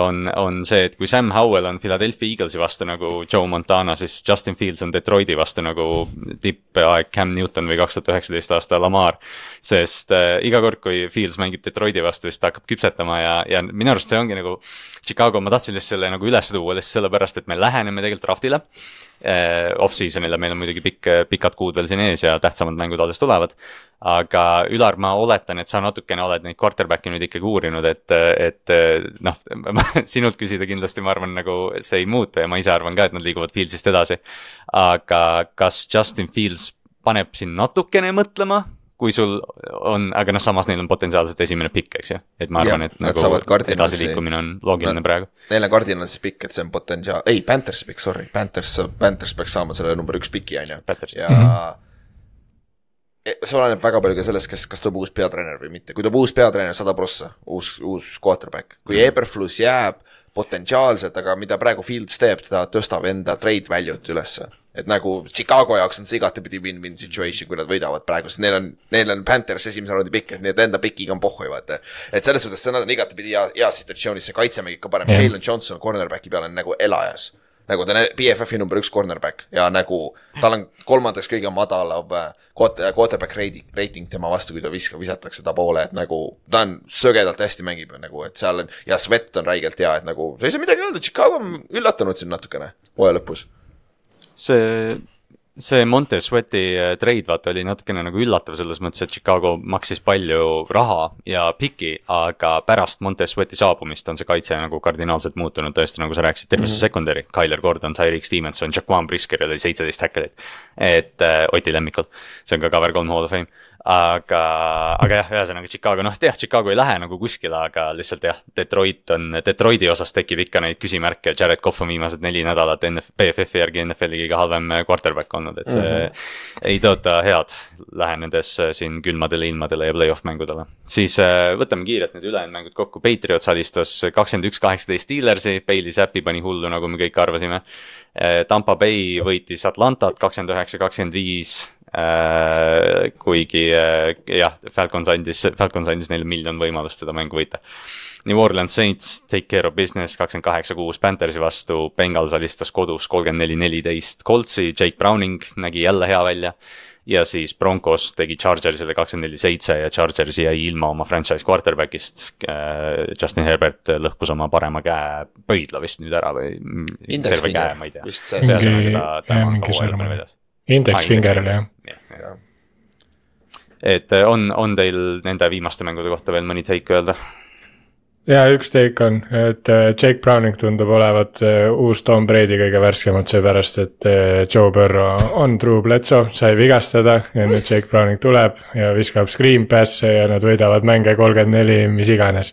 on, on see, et kui Sam Howell on Philadelphia Eaglesi vastu nagu Joe Montana, siis Justin Fields on Detroiti vastu nagu tippaeg Cam Newton või kaks tuhat üheksateist aasta Lamar. sest äh, iga kord, kui Fields mängib Detroiti vastu, siis ta hakkab küpsetama ja, ja minu arust see ongi nagu Chicago, ma tahtsin lihtsalt selle nagu üles tuua lihtsalt sellepärast, et me läheneme tegelikult draft'ile off-season'ile, meil on muidugi pikk, pikad kuud veel siin ees ja tähtsamad mängud alles tulevad. aga Ülar, ma oletan, et sa natukene oled neid quarterback'e nüüd ikkagi uurinud, et, et noh, sinult küsida kindlasti ma arvan, nagu see ei muutu ja ma ise arvan ka, et nad liiguvad Fieldsist edasi. aga kas Justin Fields paneb sind natukene mõtlema kui sul on, aga noh, samas neil on potentsiaalselt esimene pikk, eks ju, et ma arvan, et nagu edasiliikumine on loogiline no, praegu. Neil on Cardinalsi pikk, et see on potentsiaal, ei, Panthersi pikk, sorry, Panthers, Panthers peaks saama selle number üks piki, on ju. ja mm, -hmm. see oleneb väga palju ka sellest, kes, kas tuleb uus peatreener või mitte, kui tuleb uus peatreener, sada prossa, uus, uus quarterback, kui mm. Eberflus jääb potentsiaalselt, aga mida praegu Fields teeb, ta tõstab enda trade value't ülesse et nagu Chicago jaoks on see igatepidi win-win situation, kui nad võidavad praegu, sest neil on, neil on Panthers esimese raundi pikk, et et enda pikiga on pohhui, vaata. et selles suhtes, nad on igatepidi hea, heas situatsioonis, see kaitsemäng ikka parem. Jalen Johnson cornerback'i peal on nagu elajas. Nagu ta on BFF-i number üks cornerback ja nagu tal on kolmandaks kõige madalam äh, quarterback rating, rating tema vastu, kui ta viskab, visatakse ta poole, et nagu ta on sögedalt hästi mängib nagu, et seal on ja Svet on räigelt hea, et nagu sa ei saa midagi öelda, Chicago on üllatanud siin natukene hooaja lõpus see, see Monte Sweati äh, trade vaata oli natukene nagu üllatav selles mõttes, et Chicago maksis palju raha ja piki, aga pärast Monte Sweati saabumist on see kaitse nagu kardinaalselt muutunud, tõesti, nagu sa rääkisid, terve see mm -hmm. secondary, Tyler Gordon, Tyreek Stevenson, Jaquan Briskeril oli seitseteist häkkelit. et äh, Oti lemmikul, see on ka cover kolm hall of fame aga, aga jah, ühesõnaga Chicago, noh jah, Chicago ei lähe nagu kuskile, aga lihtsalt jah, Detroit on, Detroiti osas tekib ikka neid küsimärke, Jared Cough on viimased neli nädalat NF-, BFF-i järgi NFL-i kõige halvem quarterback olnud, et see mm -hmm. ei tõota head lähenedes siin külmadele ilmadele ja play-off mängudele. siis äh, võtame kiirelt need ülejäänud mängud kokku, Patriots alistas kakskümmend üks, kaheksateist Steelersi, Bailey Zappi pani hullu, nagu me kõik arvasime. Äh, Tampa Bay võitis Atlantat kakskümmend üheksa, kakskümmend viis Äh, kuigi äh, jah, Falcons andis, Falcons andis neile miljon võimalust seda mängu võita. New Orleans Saints take care of business kakskümmend kaheksa, kuus Panthersi vastu, Bengals alistas kodus kolmkümmend neli, neliteist Coltsi, Jake Browning nägi jälle hea välja. ja siis Broncos tegi Chargersile kakskümmend neli, seitse ja Chargers jäi ilma oma franchise quarterback'ist. Äh, Justin Herbert lõhkus oma parema käe pöidla vist nüüd ära või. terve käe, ma ei tea. ühesõnaga ta, ta on ka hooaja lõpuni väljas Index ah, finger'il jah. Ja, ja.. et äh, on, on teil nende viimaste mängude kohta veel mõni take öelda? ja üks take on, et äh, Jake Browning tundub olevat äh, uus Tom Brady kõige värskemad, seepärast et Joe Burrow on True Bledsoe, sai vigastada ja nüüd Jake Browning tuleb ja viskab screen pass'e ja nad võidavad mänge kolmkümmend neli, mis iganes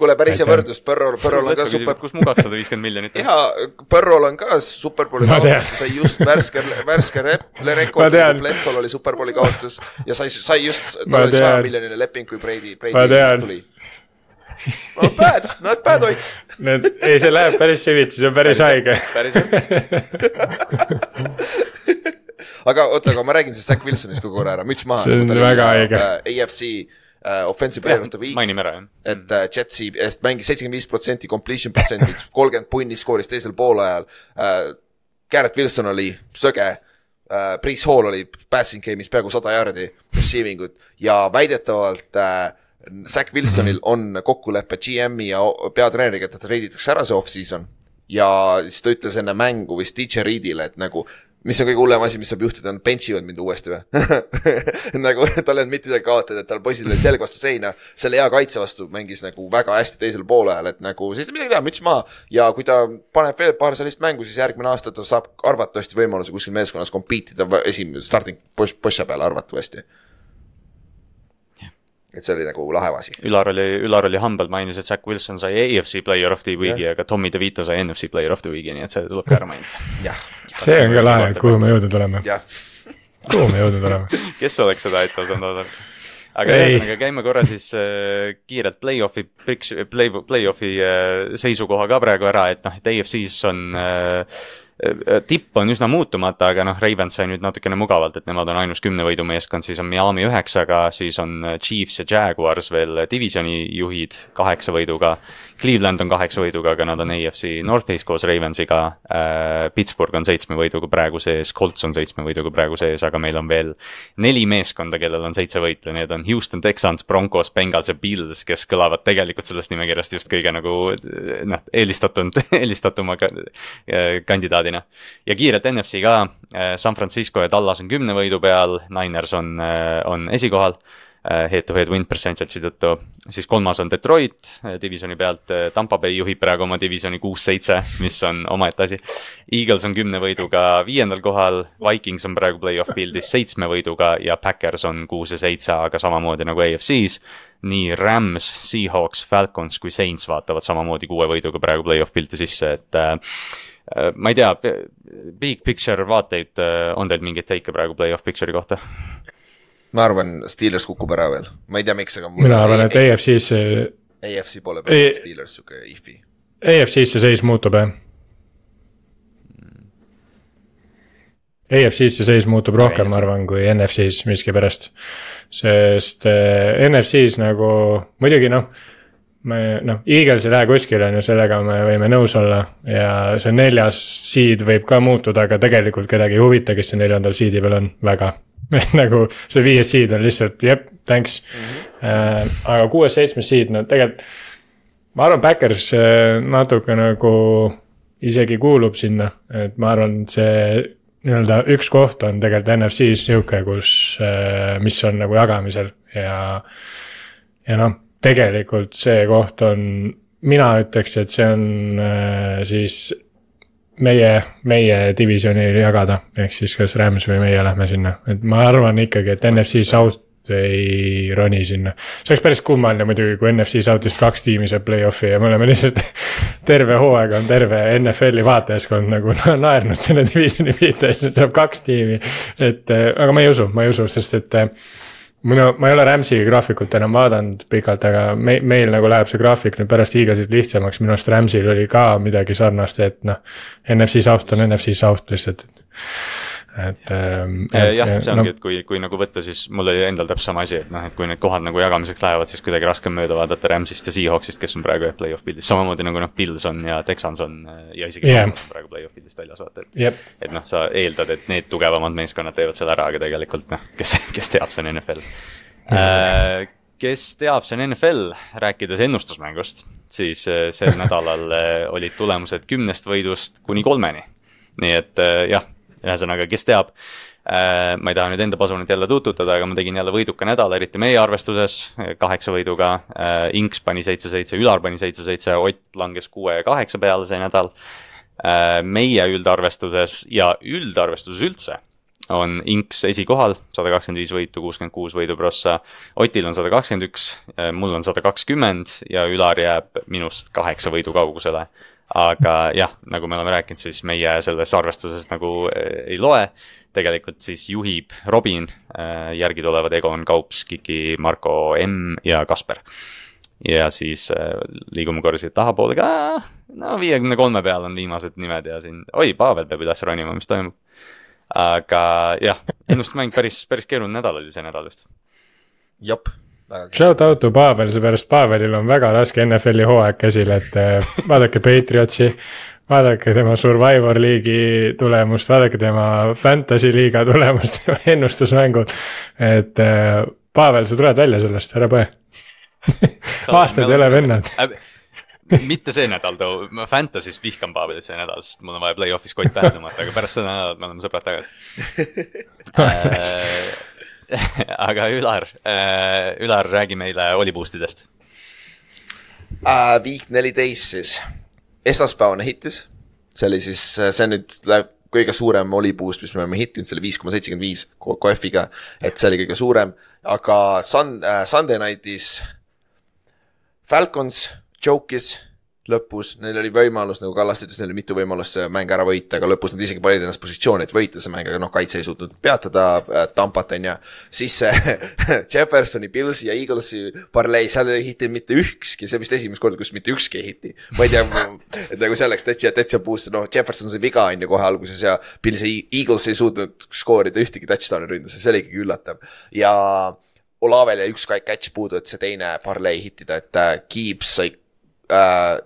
kuule, päris hea võrdlus, Põrrol, Põrrol on ka super. kus mu kakssada viiskümmend miljonit on? jaa, Põrrol on ka superbowli kaotus, sai just värske, värske rep-, rekord, kui Bletsol oli superbowli kaotus ja sai, sai just, tal oli saja miljoniline leping, kui Brady, Brady tuli. Not bad, not bad, Ott. Need, ei, see läheb päris süvitsi, see on päris, päris haige. aga oota, aga ma räägin siis Zack Wilsonist kogu aeg ära, müts maha. see on väga haige. AFC uh, offensive player of the week. mainime ära, jah. et uh, Jetsi eest mängis seitsekümmend viis protsenti completion percentage, kolmkümmend punni skooris teisel poolajal uh,. Garrett Wilson oli söge uh,, Priis Hall oli passing game'is peaaegu sada jaardi receiving ut ja väidetavalt uh, Zack Wilsonil on kokkulepe GM-i ja peatreeneriga, et ta treiditakse ära see off-season ja siis ta ütles enne mängu vist DJ Reedile, et nagu mis on kõige hullem asi, mis saab juhtuda, on bench ivad mind uuesti või nagu tal ei olnud mitte midagi kaotada, et tal poisil oli selg vastu seina, selle hea kaitse vastu mängis nagu väga hästi teisel poolajal, et nagu siis midagi teha, müts maha. ja kui ta paneb veel paar sellist mängu, siis järgmine aasta ta saab arvatavasti võimaluse kuskil meeskonnas compete ida esimese starting posse peale arvatavasti et see oli nagu lahe asi. Ülar oli, Ülar oli humble, mainis, et Zack Wilson sai AFC player of the week'i, aga Tommy DeVito sai NFC player of the week'i, nii et see tuleb ka ära mainida. jah. see on ka lahe, et kuhu me jõudnud oleme. kuhu me jõudnud oleme kes oleks seda ette osanud oodata? aga ühesõnaga käime korra siis äh, kiirelt play-off'i, play, play-off'i äh, seisukoha ka praegu ära, et noh, et AFC-s on Äh, tipp on üsna muutumata, aga noh, Ravens sai nüüd natukene mugavalt, et nemad on ainus kümne võidu meeskond, siis on Miami üheksaga, siis on äh, Chiefs ja Jaguars veel divisioni juhid kaheksa võiduga. Cleveland on kaheksa võiduga, aga nad on AFC Northeast koos Ravensiga äh,. Pittsburgh on seitsme võiduga praegu sees, Colts on seitsme võiduga praegu sees, aga meil on veel neli meeskonda, kellel on seitse võitu, need on Houston Texans, Broncos, Bengals ja Bills, kes kõlavad tegelikult sellest nimekirjast just kõige nagu noh, eelistatud, eelistatuma kandidaadina poolina. ja kiirelt NFC ka, äh, San Francisco ja Tallas on kümne võidu peal, Niners on, äh, on esikohal äh, head-to-head win percentage'i tõttu, siis kolmas on Detroit divisjoni pealt, Tampa Bay juhib praegu oma divisjoni kuus-seitse, mis on omaette asi. Eagles on kümne võiduga viiendal kohal, Vikings on praegu play-off field'is seitsme võiduga ja Packers on kuus ja seitse, aga samamoodi nagu AFC-s. nii Rams, Seahawks, Falcons kui Saints vaatavad samamoodi kuue võiduga praegu play-off pilti sisse, et ma ei tea, big picture vaateid, on teil mingeid teike praegu play-off picture'i kohta? ma arvan, Steelers kukub ära veel, ma ei tea, miks, aga mina arvan, et AFC-s AFC poole peal on Steelers sihuke if'i. AFC-s see seis muutub jah AFC-s see seis muutub rohkem, ma arvan, kui NFC-s miskipärast. sest äh, NFC-s nagu muidugi noh, me noh, Eagles ei lähe kuskile, on ju, sellega me võime nõus olla ja see neljas seed võib ka muutuda, aga tegelikult kedagi ei huvita, kes see neljandal seed'i peal on, väga nagu see viies seed on lihtsalt jep, thanks mm. -hmm. Äh, aga kuues-seitsmes seed, no tegelikult ma arvan, Backers äh, natuke nagu isegi kuulub sinna, et ma arvan, et see nii-öelda üks koht on tegelikult NFC-s nihuke, kus, äh, mis on nagu jagamisel ja, ja noh, tegelikult see koht on, mina ütleks, et see on äh, siis meie, meie divisjoni jagada, ehk siis kas Rams või meie lähme sinna, et ma arvan ikkagi, et NFC South ei roni sinna. see oleks päris kummaline muidugi, kui NFC South'ist kaks tiimi saab play-off'i ja me oleme lihtsalt terve hooaeg on terve NFL-i vaatajaskond nagu naernud selle divisioni pihta, et saab kaks tiimi. et äh, aga ma ei usu, ma ei usu, sest et minu, ma ei ole Rams'i graafikut enam vaadanud pikalt, aga me, meil nagu läheb see graafik nüüd pärast hiiglaselt lihtsamaks, minu arust Rams'il oli ka midagi sarnast, et noh. NFC South on NFC South lihtsalt, et et ähm,. jah, see ongi no,, et kui, kui nagu võtta, siis mul oli endal täpselt sama asi, et noh, et kui need kohad nagu jagamiseks lähevad, siis kuidagi raske on mööda vaadata Rams'ist ja Seahawksist, kes on praegu jah play-off pildis, samamoodi nagu noh, Pils on ja Texans on ja isegi yeah. on praegu play-off pildist väljas, vaata, et yep.. et noh, sa eeldad, et need tugevamad meeskonnad teevad selle ära, aga tegelikult noh, kes, kes teab, see on NFL mm. -hmm. Kes teab, see on NFL, rääkides ennustusmängust, siis sel nädalal olid tulemused kümnest võidust kuni kolmeni. nii et jah ühesõnaga, kes teab äh,. ma ei taha nüüd enda pasunit jälle tuututada, aga ma tegin jälle võiduka nädala, eriti meie arvestuses, kaheksa võiduga äh,. Inks pani seitse-seitse, Ülar pani seitse-seitse, Ott langes kuue ja kaheksa peale see nädal äh,. meie üldarvestuses ja üldarvestuses üldse on Inks esikohal, sada kakskümmend viis võitu, kuuskümmend kuus võidu prossa. Otil on sada kakskümmend üks, mul on sada kakskümmend ja Ülar jääb minust kaheksa võidu kaugusele aga jah, nagu me oleme rääkinud, siis meie selles arvestuses nagu äh, ei loe. tegelikult siis juhib Robin, äh, järgi tulevad Egon Kaups, Kiki, Marko M ja Kasper. ja siis äh, liigume korra siit tahapoole ka, no viiekümne kolme peal on viimased nimed ja siin, oi, Pavel peab üles ronima, mis toimub. aga jah, ennustusmäng päris, päris keeruline nädal oli see nädal vist. jep Shout out to Pavel, seepärast Pavelil on väga raske NFL-i hooaeg käsil, et eh, vaadake Patriotsi. vaadake tema Survivor liigi tulemust, vaadake tema Fantasy liiga tulemust, ennustusmängud. et eh, Pavel, sa tuled välja sellest, ära põe aastaid ei ole vennad mitte see nädal too, ma Fantasy's vihkan Pavelit see nädal, sest mul on vaja play-off'is kott pähe tõmmata, aga pärast seda nädalat me oleme sõbrad tagasi äh, aga Ülar äh,, Ülar, räägi meile Oli boost idest uh,. Week neliteist siis, esmaspäevane hittis, see oli siis, see nüüd läheb kõige suurem Oli boost, mis me oleme hittinud, see oli viis koma seitsekümmend viis KF-iga, et see oli kõige suurem, aga Sun- äh,, Sunday night'is Falcons joke'is lõpus, neil oli võimalus, nagu Kallaste ütles, neil oli mitu võimalust see mäng ära võita, aga lõpus nad isegi panid ennast positsiooni, et võita see mäng, aga noh, kaitse ei suutnud peatada äh, Tampat, on ju. siis see Jeffersoni, Pilsi ja Eaglesi parlei, seal ei hitinud mitte ükski, see vist esimest korda, kus mitte ükski ei hiti. ma ei tea, et nagu selleks täitsa, täitsa boost, noh, Jefferson sai viga, on ju, kohe alguses ja Pils ja Eagles ei suutnud skoorida ühtegi touchdown'i ründuses, see oli ikkagi üllatav ja Olavel jäi üks catch puudu, et see teine parlei hittida, et äh, Gibbs sai äh,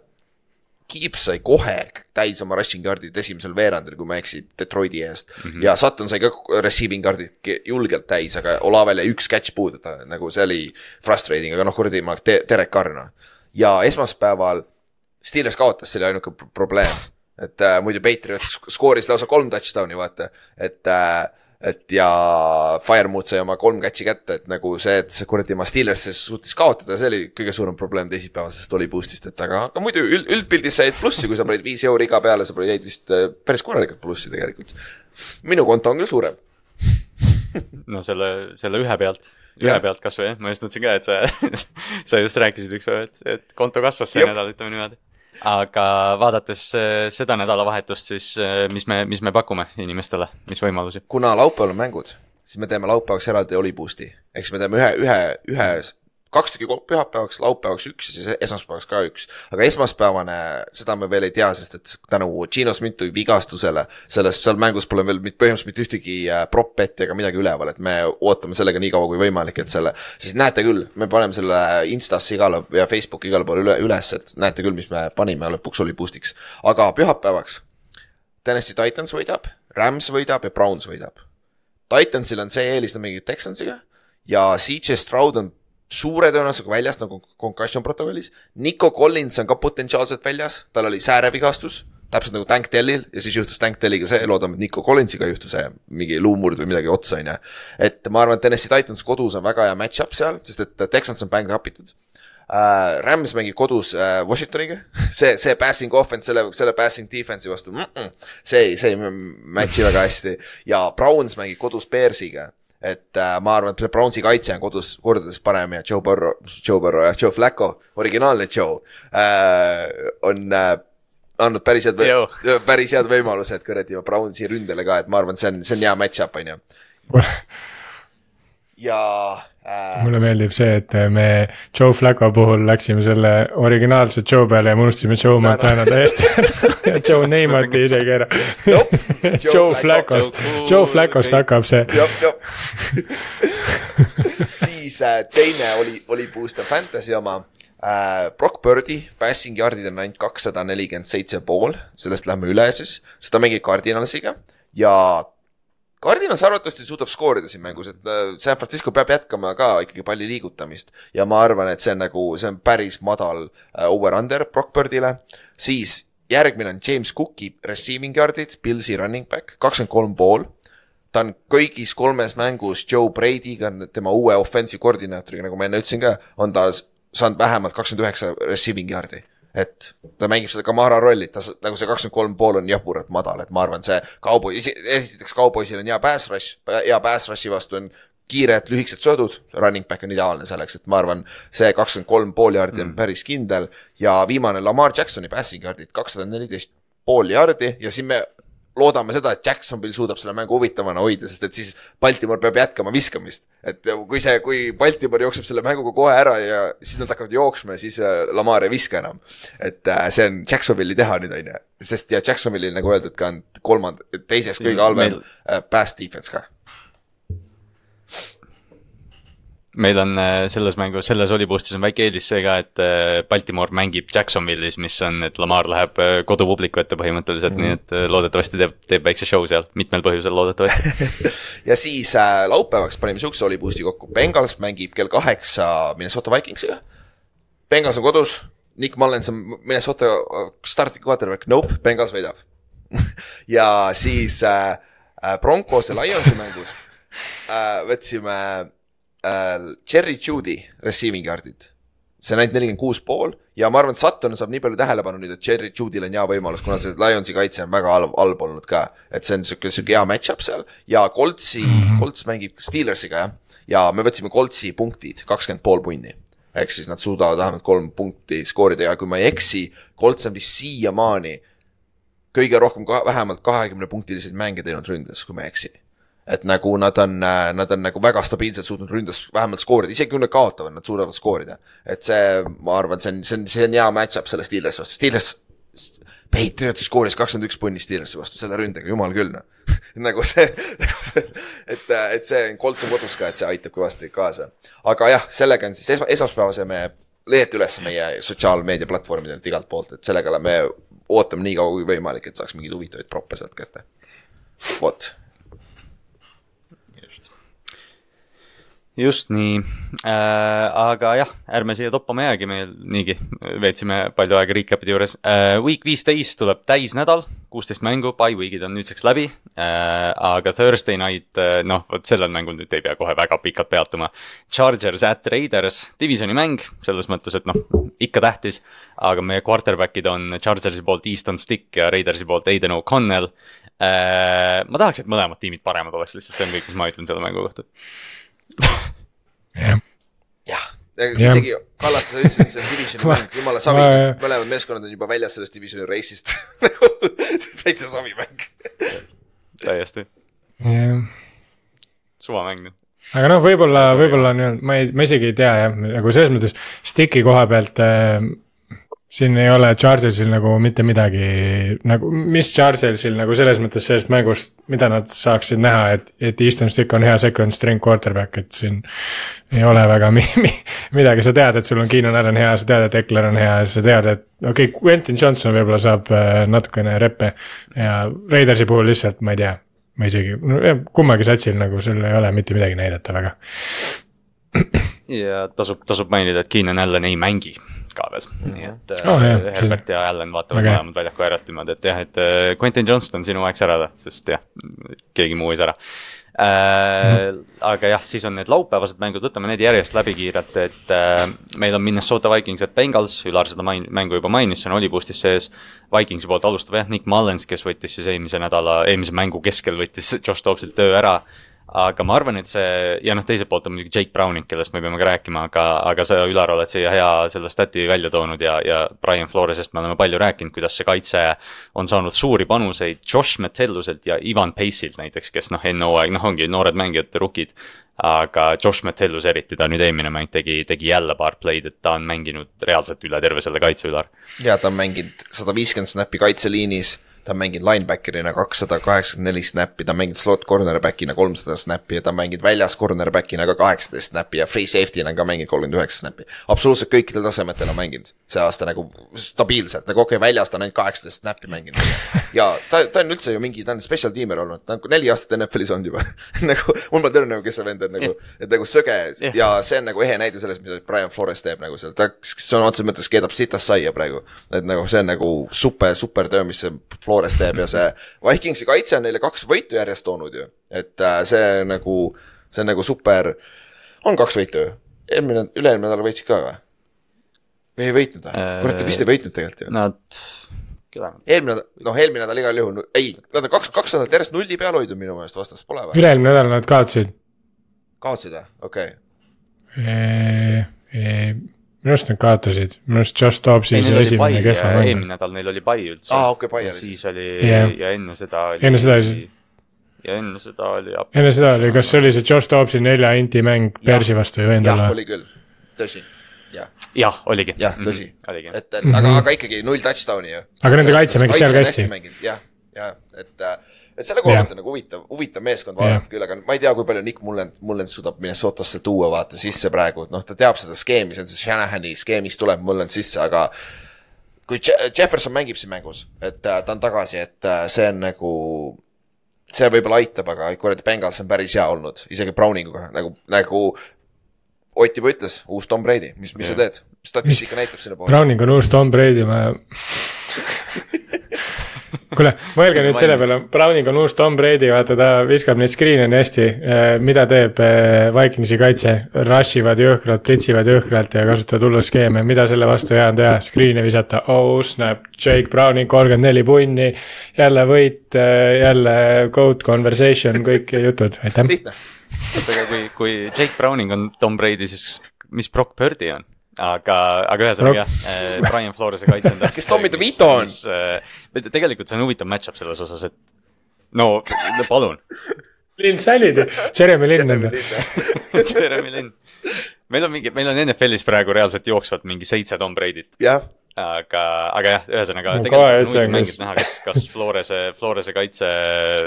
Gibbs sai kohe täis oma rushing yard'id esimesel veerandil, kui ma ei eksi, Detroiti eest mm. -hmm. ja Sutton sai ka receiving yard'id julgelt täis, aga Olavel jäi üks catch puudu, ta nagu see oli frustrating, aga noh, kuradi ma te, Derek Carr noh. ja esmaspäeval Steelers kaotas, see oli ainuke probleem. et äh, muidu Patriots skooris lausa kolm touchdown'i, vaata, et äh, et ja Firemood sai oma kolm catch'i kätte, et nagu see, et see kuradi oma Steelers suutis kaotada, see oli kõige suurem probleem teisipäevasest oli boost'ist, et aga, aga muidu üld, üldpildis said plussi, kui sa panid viis euri iga peale, sa jäid vist äh, päris korralikult plussi tegelikult. minu konto on küll suurem no selle, selle ühe pealt, ühe ja. pealt kasvõi jah, ma just mõtlesin ka, et sa sa just rääkisid üks päev, et, et konto kasvas see nädal, ütleme niimoodi aga vaadates äh, seda nädalavahetust, siis äh, mis me, mis me pakume inimestele, mis võimalusi? kuna laupäeval on mängud, siis me teeme laupäevaks eraldi Oli Boost'i. ehk siis me teeme ühe, ühe, ühe kaks tükki pühapäevaks, laupäevaks üks ja siis esmaspäevaks ka üks. aga esmaspäevane, seda me veel ei tea, sest et tänu Gino Smithu vigastusele selles, seal mängus pole veel põhimõtteliselt mitte ühtegi äh, prop-bet'i ega midagi üleval, et me ootame sellega nii kaua kui võimalik, et selle, siis näete küll, me paneme selle Instasse igale ja Facebooki igale poole üle, üles, et näete küll, mis me panime lõpuks oli boost'iks. aga pühapäevaks Tennessee Titans võidab, Rams võidab ja Browns võidab. Titansil on see eelis, nad mängivad Texansiga ja CJ Stroud on suure tõenäosusega väljas nagu concussion protokollis. Nico Collins on ka potentsiaalselt väljas, tal oli säärevigastus, täpselt nagu Tank Dellil ja siis juhtus Tank Delliga see, loodame, et Nico Collinsiga ei juhtu see mingi luumurd või midagi otsa, on ju. et ma arvan, et Tennessee Titans kodus on väga hea match-up seal, sest et Texans on banged up itud uh,. Rams mängib kodus uh, Washingtoniga see, see passing offense selle, selle passing defense'i vastu mm, -mm, see see ei match'i väga hästi ja Browns mängib kodus Bearsiga et äh, ma arvan, et see Brownsi kaitse on kodus kordades parem ja Joe Burrow, Joe Burrow jah, Joe Flacco, originaalne Joe äh,, on äh, andnud päris head, päris head võimalused kuradi Brownsi ründele ka, et ma arvan, et see on, see on hea match-up, on ju. ja. Mulle meeldib see, et me Joe Flacco puhul läksime selle originaalse Joe peale ja me unustasime Joe Montana täiesti ära. Ja Joe Neimati isegi ära. Joe Flaccost, Joe Flaccost hakkab see. siis äh, teine oli, oli Booster Fantasy oma. Äh,. Brock Birdi passing yard'id on ainult kakssada nelikümmend seitse pool, sellest lähme üle siis, sest ta mängib Cardinalsiga. Ja Cardinals arvatavasti suudab skoorida siin mängus, et äh, San Francisco peab jätkama ka ikkagi palli liigutamist ja ma arvan, et see on nagu, see on päris madal uh, over-under Brockbirdile. siis järgmine on James Cooki receiving yard'id, Pilsi running back, kakskümmend kolm pool. ta on kõigis kolmes mängus Joe Brady'ga, tema uue offensive koordinaatoriga, nagu ma enne ütlesin ka, on ta saanud vähemalt kakskümmend üheksa receiving yard'i et ta mängib seda Kamara rolli, ta nagu see kakskümmend kolm pool on jaburalt madal, et ma arvan, see kauboi, esiteks kauboisil on hea pass rush, hea pass rush'i vastu on kiired lühikesed söödud, running back on ideaalne selleks, et ma arvan, see kakskümmend kolm pool jaardi on mm. päris kindel ja viimane Lamar Jacksoni passing yard'id kakssada neliteist pool jaardi ja siin me loodame seda, et Jacksonville suudab selle mängu huvitavana hoida, sest et siis Baltimore peab jätkama viskamist. et kui see, kui Baltimore jookseb selle mänguga kohe ära ja siis nad hakkavad jooksma ja siis äh, Lamar ei viska enam. et äh, see on Jacksonville'i teha nüüd, on ju. sest ja Jacksonville'il nagu öeldud ka on kolmand-, teises kõige halvem. Äh, pass defense ka meil on äh, selles mängus, selles oli boost'is on väike eelis see ka, et äh, Baltimore mängib Jacksonville'is, mis on, et Lamar läheb äh, kodupubliku ette põhimõtteliselt mm, -hmm. nii et loodetavasti teeb, teeb väikse show seal, mitmel põhjusel loodetavasti. Ja siis äh, laupäevaks panime siukse oli boost'i kokku, Bengals mängib kell kaheksa Minnesota Vikingsiga. Bengals on kodus, Nick Mullens on Minnesota starting quarterback, nope, Bengals võidab. Ja siis äh, Broncos ja Lionsi mängust äh, võtsime äh, Cherry Judy receiving yard'id. see on ainult nelikümmend kuus pool ja ma arvan, et Sutton saab nii palju tähelepanu nüüd, et Cherry Judy'l on hea võimalus, kuna see Lionsi kaitse on väga halb, halb olnud ka. et see on sihuke, sihuke hea match-up seal ja Coltsi -hmm. Colts mängib Steelersiga jah. ja me võtsime Coltsi punktid, kakskümmend pool punni ehk siis nad suudavad vähemalt kolm punkti skoorida ja kui ma ei eksi, Colts on vist siiamaani kõige rohkem ka vähemalt kahekümne punktiliseid mänge teinud ründes, kui ma ei eksi et nagu nad on, nad on nagu väga stabiilselt suutnud ründas vähemalt skoorida, isegi kui nad kaotavad, nad suudavad skoorida. et see, ma arvan, see on, see on, see on hea match-up selle Steelersi vastu, Steelers. Patriot skooris kakskümmend üks punni Steelersi vastu selle ründega, jumal küll noh nagu see, et, et see Colts on kodus ka, et see aitab kõvasti kaasa. aga jah, sellega on siis esma, esmaspäevase me leiate üles meie sotsiaalmeedia platvormidelt igalt poolt, et sellega me ootame nii kaua kui võimalik, et saaks mingeid huvitavaid proppe sealt kätte. vot just nii äh,, aga jah, ärme siia toppama jäägi, me niigi veetsime palju aega recap'ide juures äh,. Week viisteist tuleb täisnädal, kuusteist mängu, by week'id on nüüdseks läbi äh,. aga Thursday night äh,, noh, vot sellel mängul nüüd ei pea kohe väga pikalt peatuma. Chargers at Raiders, divisioni mäng, selles mõttes, et noh, ikka tähtis. aga meie quarterback'id on Chargersi poolt Easton Stick ja Raidersi poolt Aiden O'Connell äh,. ma tahaks, et mõlemad tiimid paremad oleks, lihtsalt see on kõik, mis ma ütlen selle mängu kohta jah. jah, isegi Kallaste, sa ütlesid, et see on divisioni mäng, jumala savi. Ma-, mõlemad meeskonnad on juba väljas sellest divisioni reisist täitsa savi mäng. täiesti, jah. Suvamäng nüüd. aga noh, võib-olla, võib-olla nii-öelda, ma ei, ma isegi ei tea jah, nagu selles mõttes stick'i koha pealt äh, siin ei ole Chargersil nagu mitte midagi nagu, mis Chargersil nagu selles mõttes sellest mängust, mida nad saaksid näha, et, et Easton Stick on hea second string quarterback, et siin ei ole väga mi-, mi- midagi, sa tead, et sul on Keenan Allan hea, sa tead, et Eckler on hea, sa tead, et okei okay,, Quentin Johnson võib-olla saab äh, natukene reppe ja Raidersi puhul lihtsalt ma ei tea, ma isegi, kummagi satsil nagu sul ei ole mitte midagi näidata väga. ja tasub, tasub mainida, et Keenan Allan ei mängi ka veel, nii et Oh, jah. Herbert ja Allan vaatavad hea. mõlemad väljaku ära niimoodi, et jah, et äh, Quentin Johnston on sinu aeg särada, sest jah, keegi muu ei sära äh,. aga jah, siis on need laupäevased mängud, võtame need järjest läbi kiirelt, et äh, meil on Minnesota Vikings, et Bengals, Ülar seda main-, mängu juba mainis, see on Olipustis sees. Vikingsi poolt alustab jah, Nick Mullens, kes võttis siis eelmise nädala, eelmise mängu keskel võttis Josh Dobbsilt töö ära aga ma arvan, et see ja noh, teiselt poolt on muidugi Jake Browning, kellest me peame ka rääkima, aga, aga sa, Ülar, oled siia hea selle stat'i välja toonud ja, ja Brian Floresest me oleme palju rääkinud, kuidas see kaitse on saanud suuri panuseid Josh Metelluselt ja Ivan Paceilt näiteks, kes noh, enne hooaeg, noh, ongi noored mängijad, rookid. aga Josh Metellus eriti, ta nüüd eelmine mäng tegi, tegi jälle paar play'd, et ta on mänginud reaalselt üle terve selle kaitse, Ülar. ja ta on mänginud sada viiskümmend snappi kaitseliinis, ta on mänginud linebacker'ina kakssada kaheksakümmend neli snappi, ta on mänginud slot cornerback'ina kolmsada snappi ja ta on mänginud väljas cornerback'ina ka kaheksateist snappi ja free safety'na on ka mänginud kolmkümmend üheksa snappi. absoluutselt kõikidel tasemetel on mänginud see aasta nagu stabiilselt, nagu okei okay,, väljas ta on ainult kaheksateist snappi mänginud. ja ta, ta on üldse ju mingi, ta on special tiimer olnud, ta on neli aastat NFL-is olnud juba nagu mul pole teada nagu, kes see vend on nagu, et nagu sõge Jah. ja see on nagu ehe näide sellest, mida Brian Flores teeb nagu seal, ta sõna otseses mõttes keedab sitast saia praegu. et nagu see on nagu super, super töö, mis see Flores teeb ja see Vikingsi kaitse on neile kaks võitu järjest toonud ju. et äh, see nagu, see on nagu super, on kaks võitu ju. eelmine, üle-eelmine nädal võitsid ka või? või ei võitnud või? kurat, ta vist ei võitnud tegelikult ju. Nad, keda nad, eelmine, noh, eelmine nädal igal juhul, ei, nad on kaks, kaks nädalat järjest nulli peal hoidnud minu meelest vastas, pole või? üle-eelmine nädal nad kaotasid. kaotsid või? okei okay.. Minu arust nad kaotasid, minu arust Josh Dobbsi see esimene kehva mäng. eelmine nädal neil oli pai üldse. Aa, okei, pai oli siis oli Jah. ja enne seda oli. Enne seda oli- ja enne seda oli. enne seda oli, kas see oli see Josh Dobbsi nelja inti mäng Persi vastu ei võinud jah, olla? oli küll, tõsi, jah, jah, oligi. jah, tõsi. oligi. et, et aga, aga ikkagi null touchdown'i ju. Mhm. Aga nende kaitse mängis seal ka hästi. jah, ja et, et selle koha pealt on nagu huvitav, huvitav meeskond vaadata küll, aga ma ei tea, kui palju Nick Mullend, Mullend suudab Minnesotasse tuua vaata sisse praegu, et noh, ta teab seda skeemi, see on see Shanahani skeemist tuleb Mullend sisse, aga kui Je- Jefferson mängib siin mängus, et äh, ta on tagasi, et äh, see on nagu see võib-olla aitab, aga kuradi Bengals on päris hea olnud, isegi Browninguga nagu, nagu Ott juba ütles, uus Tom Brady, mis, mis sa teed? statistika näitab sinna poole. Browning on uus Tom Brady, ma kuule, mõelge nüüd selle peale, Browning on uus Tom Brady, vaata ta viskab neid screen'e nii hästi. mida teeb eh, Vikingsi kaitse, rush ivad jõhkralt, plitsivad jõhkralt ja kasutavad hullu skeeme, mida selle vastu hea on teha, screen'e visata, oh snap, Jake Browning kolmkümmend neli punni. jälle võit, jälle goat conversation, kõik jutud, aitäh. lihtne, oota, aga kui, kui Jake Browning on Tom Brady, siis mis Brock Purdy on? aga, aga ühesõnaga jah, Brian Florese kaitse on täpselt Kes Tommy DeVito on? on? tegelikult see on huvitav match-up selles osas, et no palun, Lynn Salid, Jeremy Linn on ta. Jeremy Linn. meil on mingi, meil on NFL-is praegu reaalselt jooksvalt mingi seitse Tom Brady't, jah, aga, aga jah, ühesõnaga Ma tegelikult on huvitav ütlen, mäng, kas- et näha, kas, kas Florese, Florese kaitse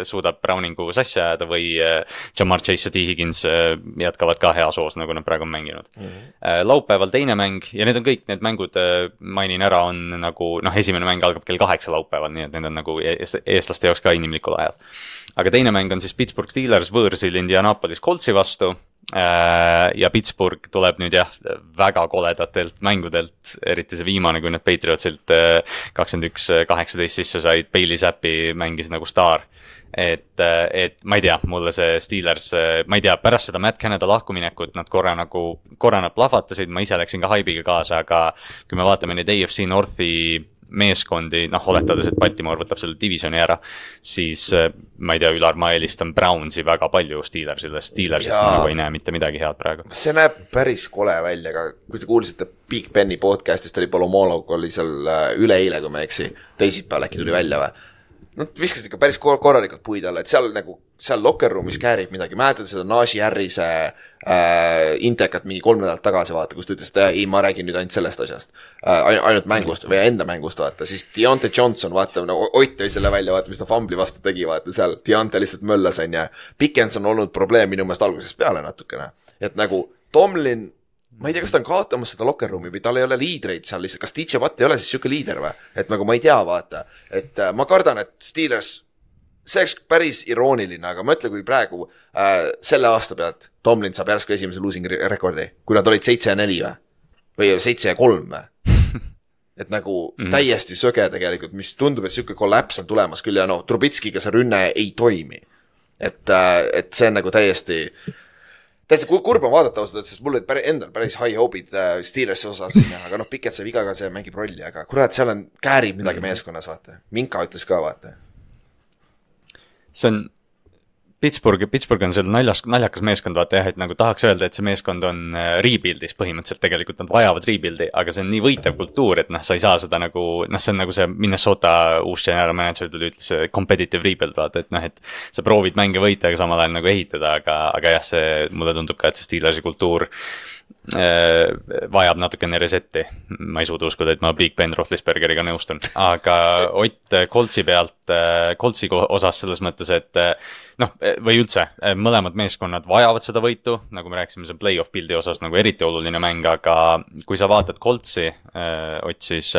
suudab Browningu sassi ajada või äh, Jamar Chase ja T Higgins äh, jätkavad ka heas hoos, nagu nad praegu on mänginud mm. -hmm. laupäeval teine mäng ja need on kõik need mängud, mainin ära, on nagu noh, esimene mäng algab kell kaheksa laupäeval, nii et need on nagu eest- eestlaste jaoks ka inimlikul ajal. aga teine mäng on siis Pittsburgh Steelers võõrsil Indianapolis Coltsi vastu ja Pittsburgh tuleb nüüd jah, väga koledatelt mängudelt, eriti see viimane, kui nad Patriotsilt äh, kakskümmend üks, kaheksateist sisse said, Bailey Zappi mängis nagu staar. et, et ma ei tea, mulle see Steelers, ma ei tea, pärast seda Matt Canada lahkuminekut nad korra nagu, korra nad plahvatasid, ma ise läksin ka haibiga kaasa, aga kui me vaatame neid AFC Northi meeskondi, noh oletades, et Baltimore võtab selle divisioni ära. siis äh, ma ei tea, Ülar, ma eelistan Brownsi väga palju Steelersile, Steelersist ma nagu ei näe mitte midagi head praegu. see näeb päris kole välja, aga kui te kuulsite Big Beni podcast'ist oli Polomolog oli seal äh, üleeile, kui ma ei eksi, teisipäeval äkki tuli välja või Nad viskasid ikka päris korralikult puid alla, et seal nagu, seal locker room'is käärib midagi, mäletad seda Najee Harrise äh, intekat mingi kolm nädalat tagasi, vaata, kus ta ütles, et ei, ma räägin nüüd ainult sellest asjast. Äh,. ainult mängust või enda mängust, vaata, siis Deontay Johnson, vaata, no Ott tõi selle välja, vaata, mis ta Fumbli vastu tegi, vaata seal, Deontay lihtsalt möllas, on ju. Pikens on olnud probleem minu meelest algusest peale natukene, et nagu Tomlin ma ei tea, kas ta on kaotamas seda locker room'i või tal ei ole liidreid seal lihtsalt, kas DJ Watt ei ole siis sihuke liider või? et nagu ma ei tea, vaata, et äh, ma kardan, et Steelers, see oleks päris irooniline, aga mõtle, kui praegu äh, selle aasta pealt Tomlin saab järsku esimese losing rekordi, kui nad olid seitse ja neli või? või seitse ja kolm või? et nagu mm -hmm. täiesti söge tegelikult, mis tundub, et sihuke kollaps on tulemas küll ja noh, Trubitskiga see rünne ei toimi. et äh,, et see on nagu täiesti äh, täiesti kurb on vaadata ausalt öeldes, sest mul olid päris, endal päris high hope'id äh, Steelersi osas, onju, aga noh, Piket sai viga ka, see mängib rolli, aga kurat, seal on, käärib midagi mm. meeskonnas, vaata. Minka ütles ka, vaata. see on Pittsburgh, Pittsburgh on seal naljas, naljakas meeskond, vaata jah, et nagu tahaks öelda, et see meeskond on äh, rebuild'is põhimõtteliselt, tegelikult nad vajavad rebuild'i, aga see on nii võitev kultuur, et noh, sa ei saa seda nagu, noh, see on nagu see Minnesota uus general manager tuli, ütles competitive rebuild, vaata, et noh, et. sa proovid mänge võita, aga samal ajal nagu ehitada, aga, aga jah, see mulle tundub ka, et see Steelersi kultuur Äh, vajab natukene reset'i. ma ei suuda uskuda, et ma Big Ben Roethlisbergeriga nõustun, aga Ott Coltsi pealt, äh, Coltsi osas selles mõttes, et äh, noh, või üldse, mõlemad meeskonnad vajavad seda võitu, nagu me rääkisime, see play-off pildi osas nagu eriti oluline mäng, aga kui sa vaatad Coltsi, Ott, siis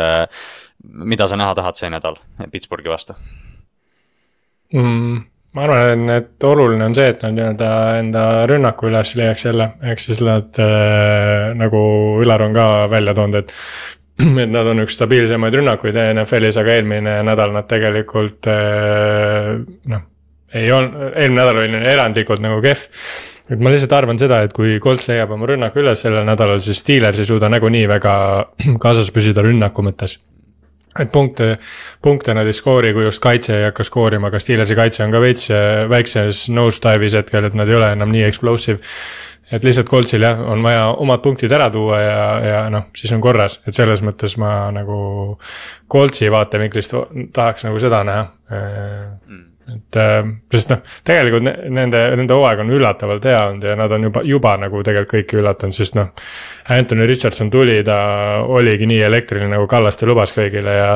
mida sa näha tahad see nädal Pittsburghi vastu mm.? Ma arvan, et oluline on see, et nad nii-öelda enda rünnaku üles leiaks jälle, ehk siis nad äh, nagu Ülar on ka välja toonud, et et nad on üks stabiilsemaid rünnakuid NFL-is, aga eelmine nädal nad tegelikult äh, noh, ei olnud, eelmine nädal oli neil erandlikult nagu kehv. et ma lihtsalt arvan seda, et kui Colts leiab oma rünnaku üles sellel nädalal, siis Steelers ei suuda nagunii väga kaasas püsida rünnaku mõttes et punkte, punkte nad ei skoori, kui just kaitse ei hakka skoorima, aga Steelersi kaitse on ka veits äh, väikses nosedive'is hetkel, et nad ei ole enam nii explosive. et lihtsalt Coltsil jah, on vaja omad punktid ära tuua ja, ja noh, siis on korras, et selles mõttes ma nagu Coltsi vaatevinklist tahaks nagu seda näha. Mm et äh, sest noh, tegelikult nende, nende hooaeg on üllatavalt hea olnud ja nad on juba, juba nagu tegelikult kõiki üllatanud, sest noh. Anthony Richardson tuli, ta oligi nii elektriline, nagu Kallaste lubas kõigile ja.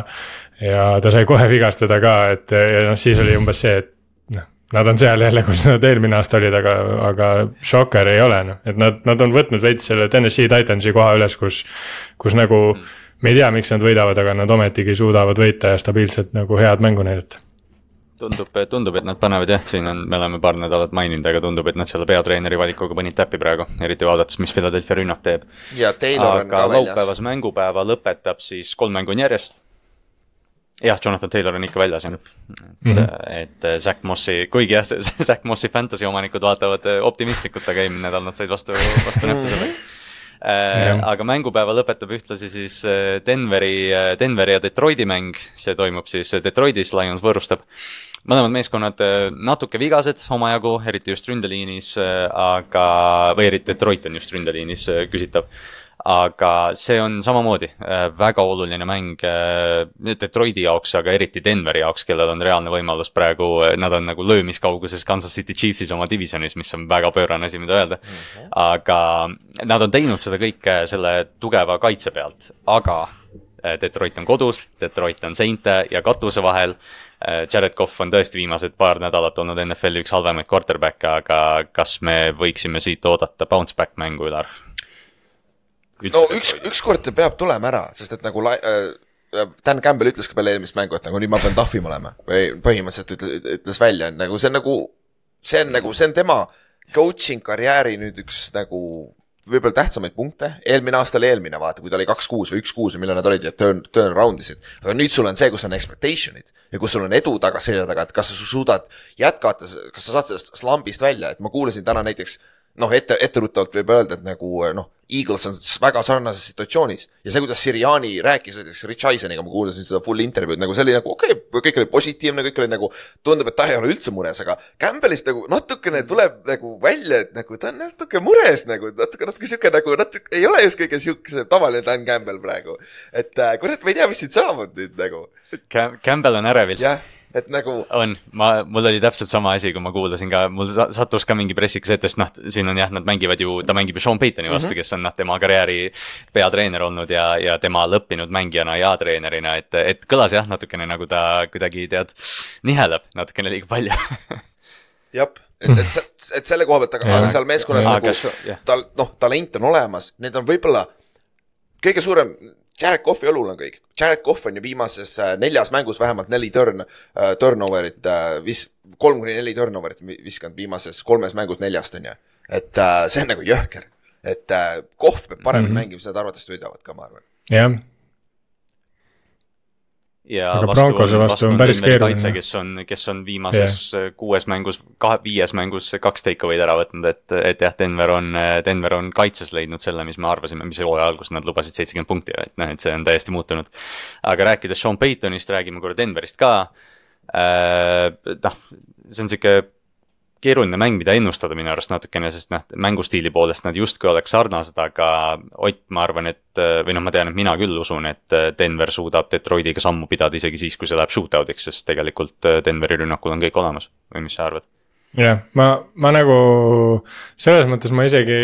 ja ta sai kohe vigastada ka, et ja noh, siis oli umbes see, et noh. Nad on seal jälle, kus nad eelmine aasta olid, aga, aga šokker ei ole noh, et nad, nad on võtnud veits selle Tennessee Titansi koha üles, kus, kus nagu. me ei tea, miks nad võidavad, aga nad ometigi suudavad võita ja stabiilselt nagu head mängu näidata tundub, tundub, et nad panevad jah, siin on, me oleme paar nädalat maininud, aga tundub, et nad selle peatreeneri valikuga panid täppi praegu, eriti vaadates, mis Philadelphia rünnak teeb. aga laupäevase mängupäeva lõpetab siis kolm mängu on järjest. jah, Jonathan Taylor on ikka väljas jah, et mm, -hmm. et Zack Mossi, kuigi jah, Zack Mossi fantasy omanikud vaatavad optimistlikult, aga eelmine nädal nad said vastu, vastu näppu sellega Äh, aga mängupäeva lõpetab ühtlasi siis äh, Denveri, äh, Denveri ja Detroiti mäng, see toimub siis Detroitis, Lions võõrustab. Mõlemad meeskonnad natuke vigased omajagu, eriti just ründeliinis, aga, või eriti Detroit on just ründeliinis küsitav aga see on samamoodi äh, väga oluline mäng äh, Detroiti jaoks, aga eriti Denveri jaoks, kellel on reaalne võimalus praegu, äh, nad on nagu löömiskauguses Kansas City Chiefsis oma divisionis, mis on väga pöörane asi, mida öelda mm. -hmm. aga nad on teinud seda kõike selle tugeva kaitse pealt, aga Detroit on kodus, Detroit on seinte ja katuse vahel. Jared Cough on tõesti viimased paar nädalat olnud NFL-i üks halvemaid quarterback'e, aga kas me võiksime siit oodata bounce back mängu, Ülar? No üks, ükskord ta peab tulema ära, sest et nagu äh, Dan Campbell ütles ka peale eelmist mängu, et nagu nüüd ma pean tahvim olema. Või põhimõtteliselt ütles, ütles välja, et nagu see on nagu, see on nagu, see on tema coaching karjääri nüüd üks nagu võib-olla tähtsamaid punkte, eelmine aasta oli eelmine, vaata, kui ta oli kaks-kuus või üks-kuus või millal nad olid ja turn, turn round isid. aga nüüd sul on see, kus on expectation'id ja kus sul on edu taga selja taga, et kas sa suudad jätkata, kas sa saad sellest slambist välja, et ma kuulasin täna näiteks noh, ette, etteruttavalt võib öelda, et nagu noh, Eagles on väga sarnases situatsioonis ja see, kuidas Siriani rääkis näiteks Rich Eiseniga, ma kuulasin seda full intervjuud, nagu see oli nagu okei okay,, kõik oli positiivne, kõik oli nagu, tundub, et ta ei ole üldse mures, aga Campbellist nagu natukene tuleb nagu välja, et nagu ta on natuke mures nagu, natuke, natuke sihuke nagu natuke, ei ole just kõige siukese tavaline Dan Campbell praegu. et äh, kurat, ma ei tea, mis siit saab nüüd nagu, Cam-, Campbell on ärevil. jah, et nagu on, ma, mul oli täpselt sama asi, kui ma kuulasin ka, mul sa- sattus ka mingi pressikas ette, sest noh, siin on jah, nad mängivad ju, ta mängib ju Sean Paytoni vastu mm, -hmm. kes on noh, tema karjääri peatreener olnud ja, ja tema lõppinud mängijana ja treenerina, et, et kõlas jah, natukene nagu ta kuidagi tead, niheleb natukene liiga palju. Jah, et, et, et, selle koha pealt, aga, aga seal meeskonnas nagu tal, noh, talent on olemas, need on võib-olla kõige suurem, Jared Cough'i õlul on kõik. Jared Cough on ju viimases äh, neljas mängus vähemalt neli turn äh,, turnover'it äh,, vis-, kolm kuni neli turnover'it vi- viskanud viimases kolmes mängus neljast on ju. et see on nagu jõhker, et äh, Cough peab paremini mm. -hmm. mängima, seda arvatavasti võidavad ka, ma arvan. jah, ja Aga Broncose vastu on päris keeruline. kes on, kes on viimases yeah. kuues mängus, kahe, viies mängus kaks take away'd ära võtnud, et, et jah, Denver on, Denver on kaitses leidnud selle, mis me arvasime, mis hooaja alguses nad lubasid seitsekümmend punkti, et noh, et see on täiesti muutunud. aga rääkides Sean Paytonist, räägime korra Denverist ka äh,. noh, see on sihuke keeruline mäng, mida ennustada minu arust natukene, sest noh, mängustiili poolest nad justkui oleks sarnased, aga Ott, ma arvan, et või noh, ma tean, et mina küll usun, et Denver suudab Detroitiga sammu pidada isegi siis, kui see läheb shootout'iks, sest tegelikult Denveri rünnakul on kõik olemas või mis sa arvad? jah, ma, ma nagu selles mõttes ma isegi,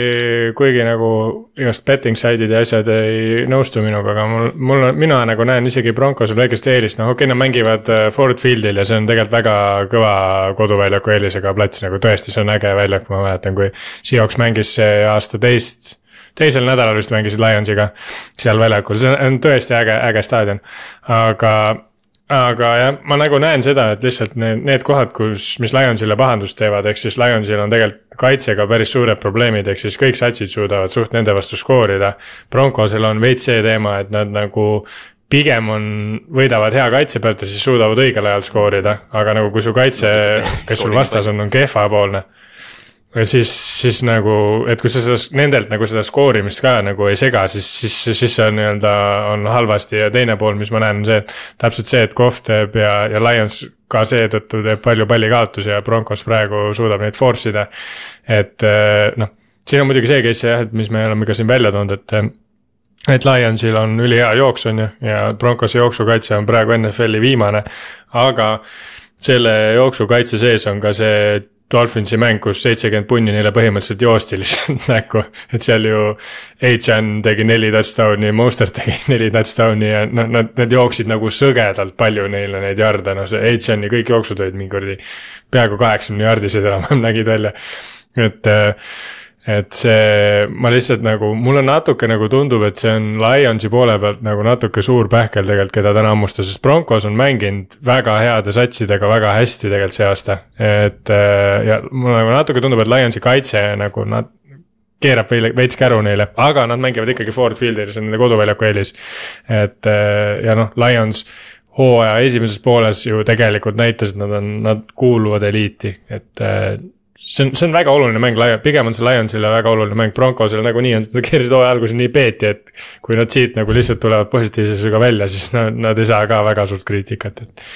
kuigi nagu igast betting side'id ja asjad ei nõustu minuga, aga mul, mul, mina nagu näen isegi Broncosel väikest eelist, noh okei okay,, nad mängivad äh, Ford Fieldil ja see on tegelikult väga kõva koduväljaku eelisega plats, nagu tõesti, see on äge väljak, ma mäletan, kui Seahawks mängis see aasta teist teisel nädalal vist mängisid Lionsiga seal väljakul, see on tõesti äge, äge staadion, aga aga jah, ma nagu näen seda, et lihtsalt need, need kohad, kus, mis Lionsile pahandust teevad, ehk siis Lionsil on tegelikult kaitsega päris suured probleemid, ehk siis kõik satsid suudavad suht nende vastu skoorida. Broncosel on veits see teema, et nad nagu pigem on, võidavad hea kaitse pealt ja siis suudavad õigel ajal skoorida, aga nagu kui su kaitse, kes sul vastas on, on kehvapoolne siis, siis nagu, et kui sa seda, nendelt nagu seda skoorimist ka nagu ei sega, siis, siis, siis see on nii-öelda, on halvasti ja teine pool, mis ma näen, on see, täpselt see, et Kohv teeb ja, ja Lions ka seetõttu teeb palju pallikaotusi ja Broncos praegu suudab neid force ida. et eh, noh, siin on muidugi see case jah, et mis me oleme ka siin välja toonud, et eh, et Lionsil on ülihea jooks on ju ja Broncose jooksukaitse on praegu NFL-i viimane, aga selle jooksukaitse sees on ka see Dolphinsi mäng, kus seitsekümmend punni neile põhimõtteliselt joosti lihtsalt näkku, et seal ju H-N tegi neli touchdown'i, Mostert tegi neli touchdown'i ja noh, nad, nad jooksid nagu sõgedalt palju neile neid jarde, noh see H-N-i kõik jooksud olid mingi kuradi peaaegu kaheksakümne jardised enam-vähem nägid välja, et äh, et see, ma lihtsalt nagu, mulle natuke nagu tundub, et see on Lionsi poole pealt nagu natuke suur pähkel tegelikult, keda täna hammustada, sest Broncos on mänginud väga heade satsidega väga hästi tegelikult see aasta. et äh, ja mulle nagu natuke tundub, et Lionsi kaitse nagu nad keerab veile- veits käru neile, aga nad mängivad ikkagi Ford Fieldil, see on nende koduväljaku eelis. et äh, ja noh, Lions hooaja esimeses pooles ju tegelikult näitas, et nad on, nad kuuluvad eliiti, et äh, see on, see on väga oluline mäng, pigem on see Lionsile väga oluline mäng, Broncosele nagunii on, seda keerasid hooaja alguses nii peeti, et kui nad siit nagu lihtsalt tulevad positiivsusega välja, siis nad, nad ei saa ka väga suurt kriitikat, et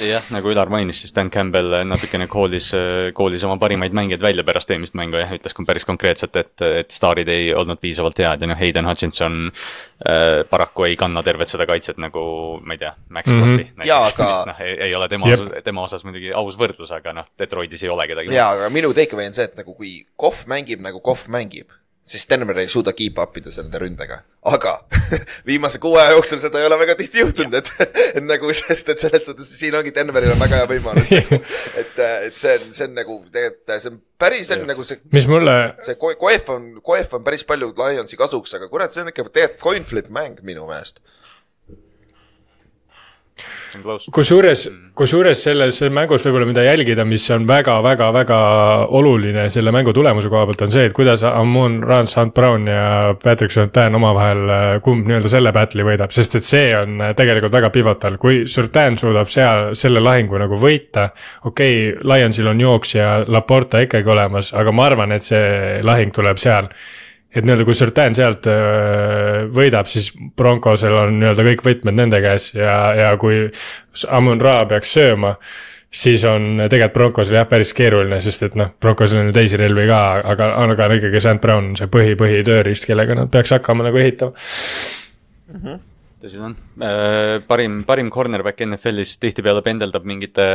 jah, nagu Ülar mainis, siis Dan Campbell natukene koolis, koolis oma parimaid mängijaid välja pärast eelmist mängu ja ütles päris konkreetselt, et, et staarid ei olnud piisavalt head ja noh, Hayden Hutchinson äh, paraku ei kanna tervet seda kaitset nagu ma ei tea, Max Mhm. Crosby mm -hmm. Näiteks, aga- mis noh, ei, ole tema osas, tema osas muidugi aus võrdlus, aga noh, Detroitis ei ole kedagi. jaa, aga minu takeaway on see, et nagu kui Kohv mängib nagu Kohv mängib, siis Denver ei suuda keep up ida selle ründega. aga viimase kuu aja jooksul seda ei ole väga tihti juhtunud, et, et nagu, sest et selles suhtes siin ongi Denveril on väga hea võimalus et, et see on, see on nagu tegelikult, see on päris, see on nagu see mis mulle see Ko- Koef on, Koef on päris palju Lionsi kasuks, aga kurat, see on ikka tegelikult coin flip mäng minu meelest. On close. kusjuures, kusjuures selles mängus võib-olla, mida jälgida, mis on väga-väga-väga oluline selle mängu tulemuse koha pealt, on see, et kuidas Amon Rance, Hunt Brown ja Patrick Surtain omavahel, kumb nii-öelda selle battle'i võidab, sest et see on äh, tegelikult väga pivotal, kui Surtain suudab seal selle lahingu nagu võita. okei okay,, Lionsil on jooksja Laporta ikkagi olemas, aga ma arvan, et see lahing tuleb seal et nii-öelda kui Surtain sealt öö, võidab, siis Broncosel on nii-öelda kõik võtmed nende käes ja, ja kui Amon Ra peaks sööma, siis on tegelikult Broncosel jah, päris keeruline, sest et noh, Broncosel on ju teisi relvi ka, aga, aga ikkagi St Brown on see põhi, põhitööriist, kellega nad peaks hakkama nagu ehitama. Tõsi ta on. parim, parim cornerback NFL-is tihtipeale pendeldab mingite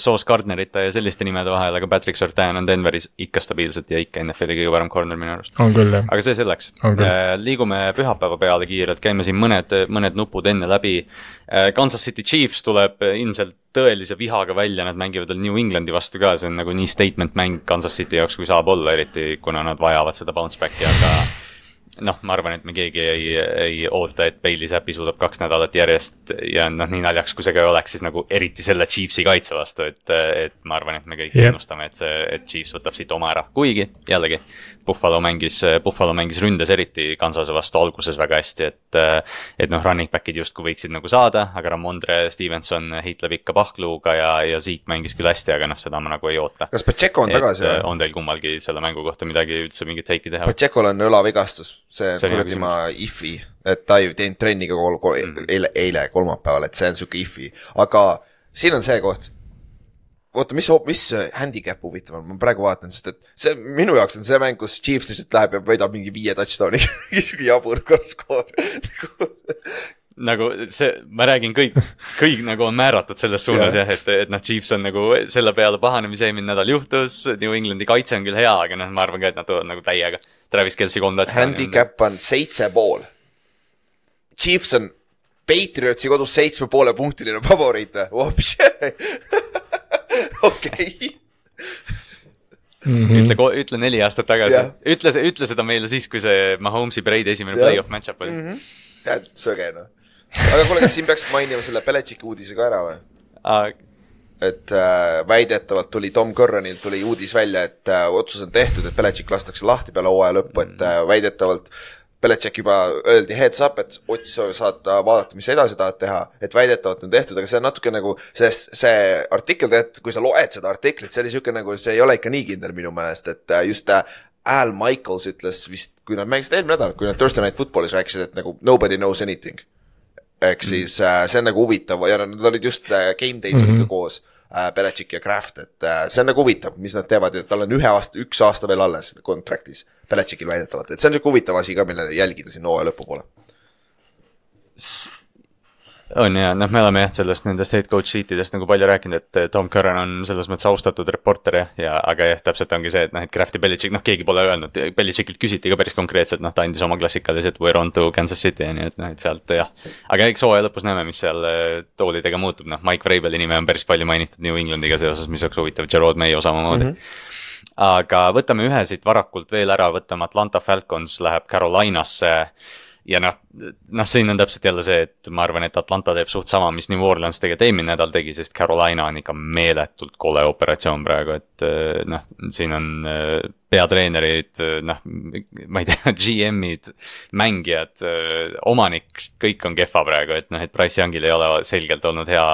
Sauce Gardnerite ja selliste nimede vahel, aga Patrick Surtain on Denveris ikka stabiilselt ja ikka NFL-i kõige parem corner minu arust. on küll jah, aga see selleks On küll.. liigume pühapäeva peale kiirelt, käime siin mõned, mõned nupud enne läbi. Kansas City Chiefs tuleb ilmselt tõelise vihaga välja, nad mängivad veel New Englandi vastu ka, see on nagu nii statement mäng Kansas City jaoks, kui saab olla, eriti kuna nad vajavad seda bounce back'i, aga noh, ma arvan, et me keegi ei, ei oota, et Bailey Zappi suudab kaks nädalat järjest ja noh, nii naljaks kui see ka ei oleks, siis nagu eriti selle Chiefsi kaitse vastu, et, et ma arvan, et me kõik Jep. ennustame, et see, et Chiefs võtab siit oma ära, kuigi jällegi. Buffalo mängis, Buffalo mängis ründes eriti Kansase vastu alguses väga hästi, et, et noh, running back'id justkui võiksid nagu saada, aga Ramondre Stevenson heitleb ikka pahkluuga ja, ja Zeke mängis küll hästi, aga noh, seda ma nagu ei oota. kas Pacheco on tagasi et või? on teil kummalgi selle mängu kohta midagi üldse mingit teiki teha? Pachecol on õlavigastus, see kuradi ma if'i, et ta ei teinud trenni ka kol-, kol- Mhm. eile, eile kolmapäeval, et see on sihuke if'i, aga siin on see koht. oota, mis, mis handicap huvitav on, ma praegu vaatan, sest et see minu jaoks on see mäng, kus Chiefs lihtsalt läheb ja võidab mingi viie touchdown'iga, sihuke jabur skoor. nagu see, ma räägin kõik, kõik nagu on määratud selles suunas Jah. jah, et, et noh, Chiefs on nagu selle peale pahane, mis eelmine nädal juhtus. New Englandi kaitse on küll hea, aga noh, ma arvan ka, et nad tulevad nagu täiega. Travis Kelci kolm touchdown'i. handicap on seitse pool. Chiefs on Patriotsi kodus seitsme poole punktiline favoriit või? okei, ütle, ütle neli aastat tagasi Jah., ütle, ütle seda meile siis, kui see Mahomes'i Brady esimene Jah. play-off match-up oli. tead, söge noh. aga kuule, kas siin peaks mainima selle Belichicki uudise ka ära või? et äh, väidetavalt tuli Tom Curranilt tuli uudis välja, et äh, otsus on tehtud, et Belichik lastakse lahti peale hooaja lõppu, et äh, väidetavalt Belichik juba öeldi heads up, et otsis saad äh, vaadata, mis sa edasi tahad teha, et väidetavalt on tehtud, aga see on natuke nagu see, see artikkel, tegelikult kui sa loed seda artiklit, see oli siuke nagu, see ei ole ikka nii kindel minu meelest, et äh, just äh, Al Michaels ütles vist, kui nad mängisid eelmine nädal, kui nad Thursday Night Footballis rääkisid, et nagu nobody knows anything ehk siis äh, see on nagu huvitav ja nad olid just äh, game days mm -hmm. koos äh,, Belichik ja Kraft, et äh, see on nagu huvitav, mis nad teevad ja tal on ühe aasta, üks aasta veel alles contract'is. Belichikil väidetavalt, et see on siuke huvitav asi ka, millele jälgida siin hooaja lõpupoole. On ja noh, me oleme jah, sellest nendest head coach seatidest nagu palju rääkinud, et Tom Curran on selles mõttes austatud reporter ja, ja aga jah, täpselt ongi see, et noh, et Kraft ja Belichik, noh, keegi pole öelnud, Belichikilt küsiti ka päris konkreetselt, noh, ta andis oma klassikalised we are on to Kansas City ja nii et noh, et sealt jah. aga eks hooaja lõpus näeme, mis seal eh, toolidega muutub, noh, Mike Vrabeli nime on päris palju mainitud New Englandiga seoses, mis oleks huvitav, Gerard Mayo samamoodi mm. -hmm. aga võtame ühe siit varakult veel ära, võtame Atlanta Falcons läheb Carolinasse ja noh, noh, siin on täpselt jälle see, et ma arvan, et Atlanta teeb suht sama, mis New Orleans tegelikult eelmine nädal tegi, sest Carolina on ikka meeletult kole operatsioon praegu, et eh, noh, siin on eh, peatreenerid, noh, ma ei tea, GM-id, mängijad, omanik, kõik on kehva praegu, et noh, et Price Youngil ei ole selgelt olnud hea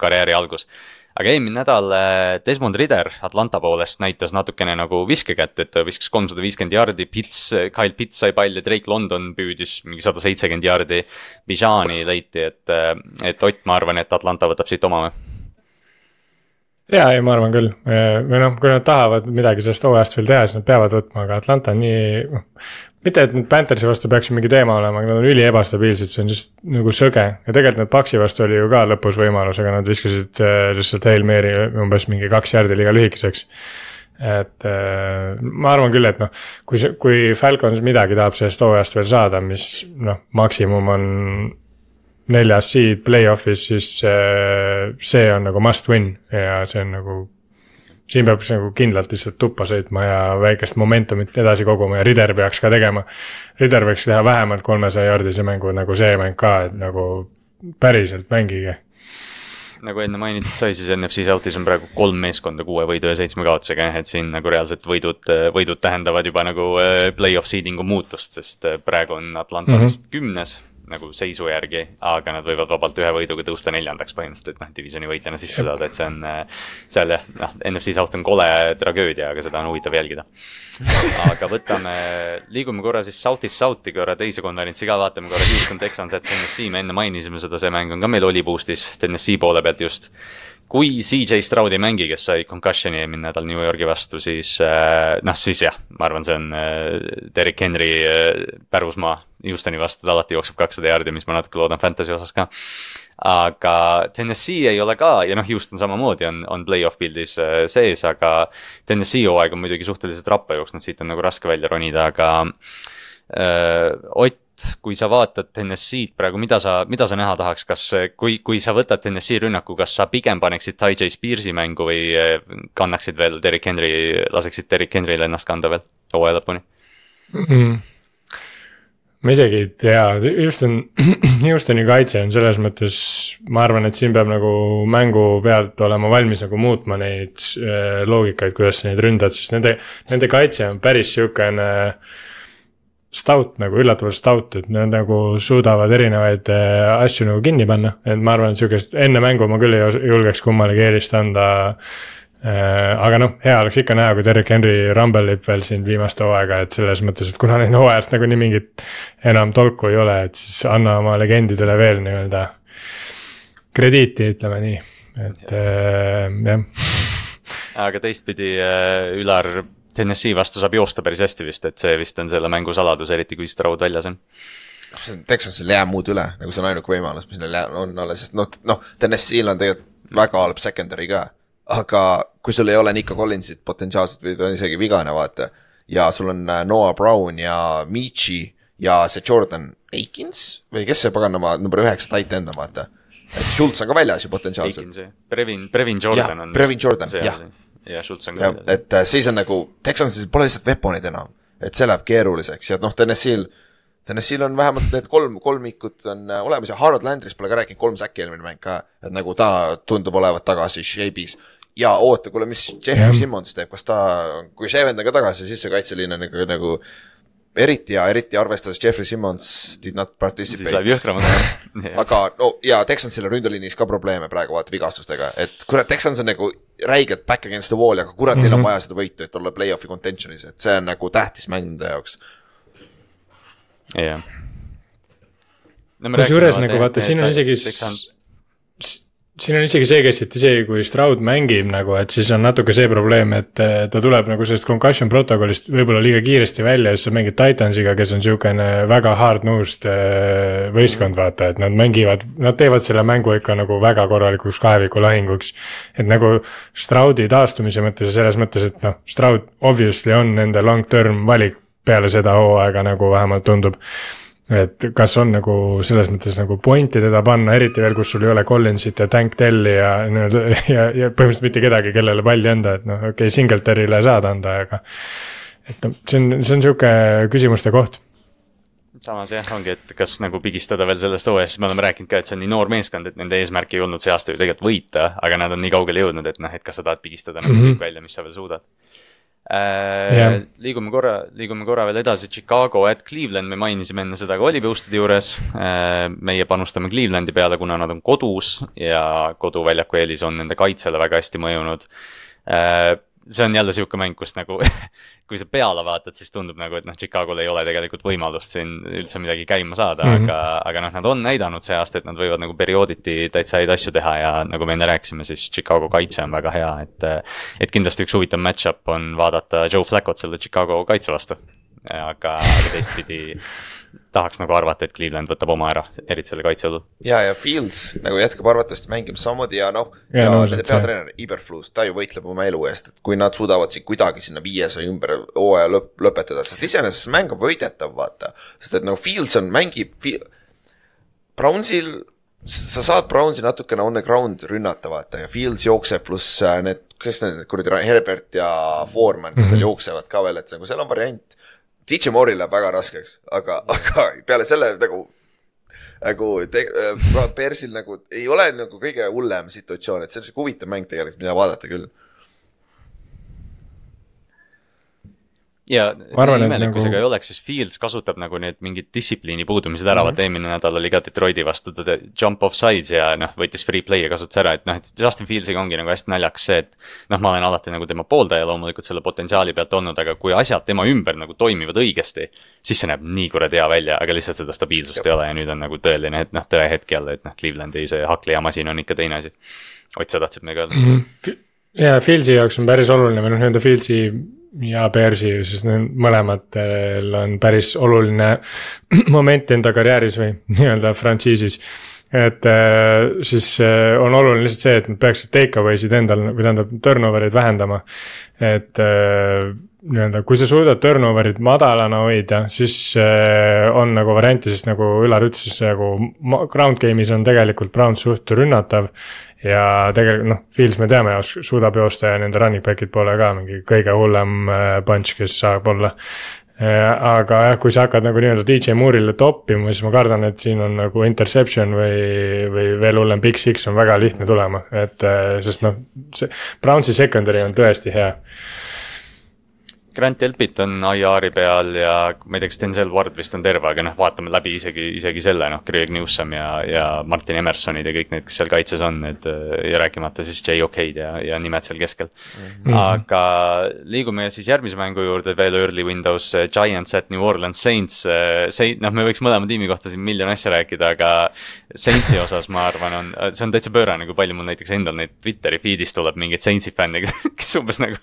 karjääri algus aga eelmine nädal eh, Desmond Ritter Atlanta poolest näitas natukene nagu viskekätt, et ta viskas kolmsada viiskümmend jardi, Pits, Kyle Pits sai palli, Drake London püüdis mingi sada seitsekümmend jardi. Bijani leiti, et, et Ott, ma arvan, et Atlanta võtab siit oma või? ja, ei, ma arvan küll või noh, kui nad tahavad midagi sellest hooajast veel teha, siis nad peavad võtma, aga Atlanta on nii, noh. mitte, et nüüd Panthersi vastu peaks ju mingi teema olema, aga nad on üli ebastabiilsed, see on lihtsalt nagu sõge ja tegelikult nad Paxi vastu oli ju ka lõpus võimalus, aga nad viskasid äh, lihtsalt Hail Mary umbes mingi kaks järgi liiga lühikeseks. et äh, ma arvan küll, et noh, kui kui Falcons midagi tahab sellest hooajast veel saada, mis noh, maksimum on neljas seed play-off'is, siis äh, see on nagu must win ja see on nagu. siin peab nagu kindlalt lihtsalt tuppa sõitma ja väikest momentumit edasi koguma ja Rider peaks ka tegema. Rider võiks teha vähemalt kolmesaja jaardise mängu nagu see mäng ka, et nagu päriselt mängige. nagu enne mainitud sai, siis NFC South'is on praegu kolm meeskonda kuue võidu ja seitsme kaotusega, et siin nagu reaalselt võidud, võidud tähendavad juba nagu äh, play-off seeding'u muutust, sest äh, praegu on Atlanta mm -hmm. vist kümnes nagu seisu järgi, aga nad võivad vabalt ühe võiduga tõusta neljandaks põhimõtteliselt, et noh, divisioni võitjana sisse saada, et see on äh, seal jah, noh, NFC South on kole tragöödia, aga seda on huvitav jälgida. aga võtame, liigume korra siis South'ist South'i korra teise konverentsi ka, vaatame korra Houston Texans at Tennessee, me enne mainisime seda, see mäng on ka meil oli boost'is Tennessee poole pealt just kui CJ Stroud ei mängi, kes sai concussion'i eelmine nädal New Yorgi vastu, siis äh, noh, siis jah, ma arvan, see on äh, Derek Henry äh, pärusmaa Houstoni vastu, ta alati jookseb kakssada jaardi, mis ma natuke loodan fantasy osas ka. aga Tennessee ei ole ka ja noh, Houston samamoodi on, on play-off pildis sees, aga Tennessee hooaeg on muidugi suhteliselt rappa jooksnud, siit on nagu raske välja ronida, aga öö, Ott kui sa vaatad NSC-d praegu, mida sa, mida sa näha tahaks, kas, kui, kui sa võtad NSC rünnaku, kas sa pigem paneksid Ty J Spearsi mängu või eh, kannaksid veel Derek Henry, laseksid Derek Henry'l ennast kanda veel hooaja lõpuni mm? -hmm ma isegi ei tea, Houston, Houstoni kaitse on selles mõttes, ma arvan, et siin peab nagu mängu pealt olema valmis nagu muutma neid äh, loogikaid, kuidas sa neid ründad, sest nende, nende kaitse on päris sihukene äh, stout nagu, üllatavalt stout, et nad nagu suudavad erinevaid äh, asju nagu kinni panna, et ma arvan, et sihukest enne mängu ma küll ei julgeks kummalegi eelist anda äh,. aga noh, hea oleks ikka näha, kui Derek Henry rambellib veel siin viimast hooaega, et selles mõttes, et kuna neil hooajast nagunii mingit enam tolku ei ole, et siis anna oma legendidele veel nii-öelda krediiti, ütleme nii, et äh, jah. aga teistpidi äh, Ülar Tennessee vastu saab joosta päris hästi vist, et see vist on selle mängu saladus, eriti kui Stroud väljas on. Texansil ei jää muud üle, nagu see on ainuke võimalus, mis neil on alles, sest noh, noh, Tennessee'l on tegelikult väga halb secondary ka. aga kui sul ei ole Nico Collinsit potentsiaalselt või ta on isegi vigane, vaata. ja sul on äh, Noah Brown ja Michi ja see Jordan Akins või kes see paganama number üheksa tight end on, vaata. Schultz on ka väljas ju potentsiaalselt. Brevin, Brevin Jordan ja, on. Brevin Jordan, jah ja Schultz on ka. et äh, siis on nagu, Texansil pole lihtsalt weapon'id enam, et see läheb keeruliseks ja noh, Tennessee'l Tennessee'l on vähemalt need kolm, kolmikud on äh, olemas ja Harold Landris pole ka rääkinud, kolm säkki eelmine mäng ka, et nagu ta tundub olevat tagasi shape'is. ja oota, kuule, mis Jeffrey yeah. Simmons teeb, kas ta, kui see vend on ka tagasi, siis see kaitseliin on nagu, nagu eriti ja eriti arvestades Jeffrey Simmons did not participate. siis läheb jõhkramaks aga no ja Texansil on ründeliinis ka probleeme praegu vaata vigastustega, et kurat, Texans on nagu räigelt back against the wall, aga kurat mm, -hmm. neil on mhm. vaja seda võitu, et olla play-off'i contention'is, et see on nagu tähtis mäng nende jaoks. jah. kusjuures nagu vaata, siin on isegi siin on isegi see kes, et isegi kui Stroud mängib nagu, et siis on natuke see probleem, et eh, ta tuleb nagu sellest concussion protokollist võib-olla liiga kiiresti välja ja siis sa mängid Titansiga, kes on sihukene väga hard-nosed eh, võistkond, vaata, et nad mängivad, nad teevad selle mängu ikka nagu väga korralikuks kaevikulahinguks. et nagu Stroudi taastumise mõttes ja selles mõttes, et noh, Stroud obviously on nende long-term valik peale seda hooaega nagu vähemalt tundub et kas on nagu selles mõttes nagu pointi teda panna, eriti veel, kus sul ei ole Collinsit ja Tank Delli ja nii-öelda ja, ja põhimõtteliselt mitte kedagi, kellele palli anda, et noh, okei okay,, Singletarile saad anda, aga. et noh, see on, see on sihuke küsimuste koht samas jah, ongi, et kas nagu pigistada veel sellest hooajast, me oleme rääkinud ka, et see on nii noor meeskond, et nende eesmärk ei olnud see aasta ju tegelikult võita, aga nad on nii kaugele jõudnud, et noh, et kas sa tahad pigistada nagu mm -hmm. kõik välja, mis sa veel suudad Yeah. Äh, liigume korra, liigume korra veel edasi, Chicago at Cleveland, me mainisime enne seda ka Oliboostide juures. Äh, meie panustame Clevelandi peale, kuna nad on kodus ja koduväljaku eelis on nende kaitsele väga hästi mõjunud äh, see on jälle sihuke mäng, kus nagu kui sa peale vaatad, siis tundub nagu, et noh, Chicagol ei ole tegelikult võimalust siin üldse midagi käima saada mm, -hmm. aga, aga noh, nad on näidanud see aasta, et nad võivad nagu periooditi täitsa häid asju teha ja nagu me enne rääkisime, siis Chicago kaitse on väga hea, et. et kindlasti üks huvitav match-up on vaadata Joe Flacco't selle Chicago kaitse vastu. aga, aga teistpidi tahaks nagu arvata, et Cleveland võtab oma ära, eriti selle kaitse õlul. ja, ja Fields nagu jätkab arvatavasti mängimas samamoodi ja noh, ja, ja no, nende peatreener Iberflus, ta ju võitleb oma elu eest, et kui nad suudavad siin kuidagi sinna viiesaja ümber hooaja lõpp, lõpetada, sest iseenesest mäng on võidetav, vaata. sest et nagu Fields on, mängib Field..., Brownsil, sa saad Brownsi natukene on the ground rünnata, vaata ja Fields jookseb, pluss äh, need, kes need kuradi, Herbert ja Foreman, kes mm -hmm. seal jooksevad ka veel, et nagu seal on variant DJ Moore'il läheb väga raskeks, aga, aga peale selle nagu nagu te-, Persil nagu ei ole nagu kõige hullem situatsioon, et see on siuke huvitav mäng tegelikult, mida vaadata küll. Ja arvan, et imelik, kui nagu- ei oleks, siis Fields kasutab nagu need mingid distsipliini puudumised ära mm, -hmm. vaata eelmine nädal oli ka Detroiti vastu ta jump off sides ja noh, võttis free play'i kasutas ära, et noh, et Justin Fields'iga ongi nagu hästi naljakas see, et noh, ma olen alati nagu tema pooldaja loomulikult selle potentsiaali pealt olnud, aga kui asjad tema ümber nagu toimivad õigesti, siis see näeb nii kuradi hea välja, aga lihtsalt seda stabiilsust ei ole ja nüüd on nagu tõeline, et noh, tõehetk jälle, et noh, Clevelandi see hakklijamasin on ikka teine asi. Ott, sa tahtsid midagi öelda? ja Fieldsi jaoks on päris oluline või noh, nii-öelda Fieldsi ja Bearsi, siis need mõlematel on päris oluline moment enda karjääris või nii-öelda frantsiisis. et äh, siis äh, on oluline lihtsalt see, et nad peaksid take away sid endal või tähendab turnover eid vähendama. et äh, nii-öelda, kui sa suudad turnover'id madalana hoida, siis äh, on nagu variante, sest nagu Ülar ütles, siis nagu ground game'is on tegelikult Browns suht rünnatav. ja tegelikult noh, Fields me teame, suudab joosta ja nende running back'id pole ka mingi kõige hullem äh, punch, kes saab olla. aga jah, kui sa hakkad nagu nii-öelda DJ Moore'ile toppima, siis ma kardan, et siin on nagu interception või, või veel hullem Big Six on väga lihtne tulema, et äh, sest noh, see Brownsi secondary on tõesti hea Grant Elpit on IR-i peal ja ma ei tea, kas Denzel Ward vist on terve, aga noh, vaatame läbi isegi, isegi selle noh, Greg Newsom ja, ja Martin Emersonid ja kõik need, kes seal kaitses on, need äh, ja rääkimata siis J OK-d ja, ja nimed seal keskel mm. -hmm. aga liigume siis järgmise mängu juurde veel early windows, Giants at New Orleans Saints. see, noh, me võiks mõlema tiimi kohta siin miljon asja rääkida, aga Saintsi osas ma arvan, on, see on täitsa pöörane, kui palju mul näiteks endal neid Twitteri feed'is tuleb mingeid Saintsi fänne, kes, umbes nagu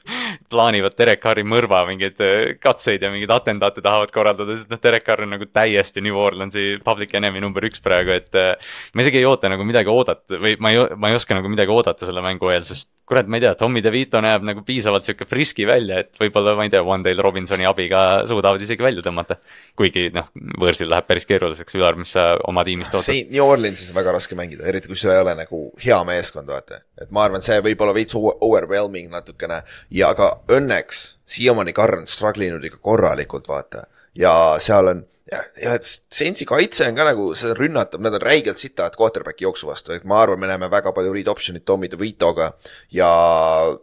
plaanivad Derek Carri mõrva mingeid äh, katseid ja mingeid atendaate tahavad korraldada, sest noh, Derek Carr on nagu täiesti New Orleansi public enemy number üks praegu, et äh, ma isegi ei oota nagu midagi oodata või ma ei, ma ei oska nagu midagi oodata selle mängu eel, sest kurat, ma ei tea, Tommy DeVito näeb nagu piisavalt sihuke friski välja, et võib-olla ma ei tea, Wandale Robinsoni abiga suudavad isegi välja tõmmata. kuigi noh, võõrsil läheb päris keeruliseks, Ülar, mis sa oma tiimist ootad? Saint New Orleansis on väga raske mängida, eriti kui sul ei ole nagu hea meeskond, vaata. et ma arvan, see võib olla veits over- overwhelming natukene ja aga õnneks siiamaani Carr on struggle inud ikka korralikult, vaata. ja seal on ja, ja Saintsi kaitse on ka nagu, see rünnatab, nad on räigelt sitavad quarterback'i jooksu vastu, et ma arvan, me näeme väga palju read option'it Tommy DeVitoga ja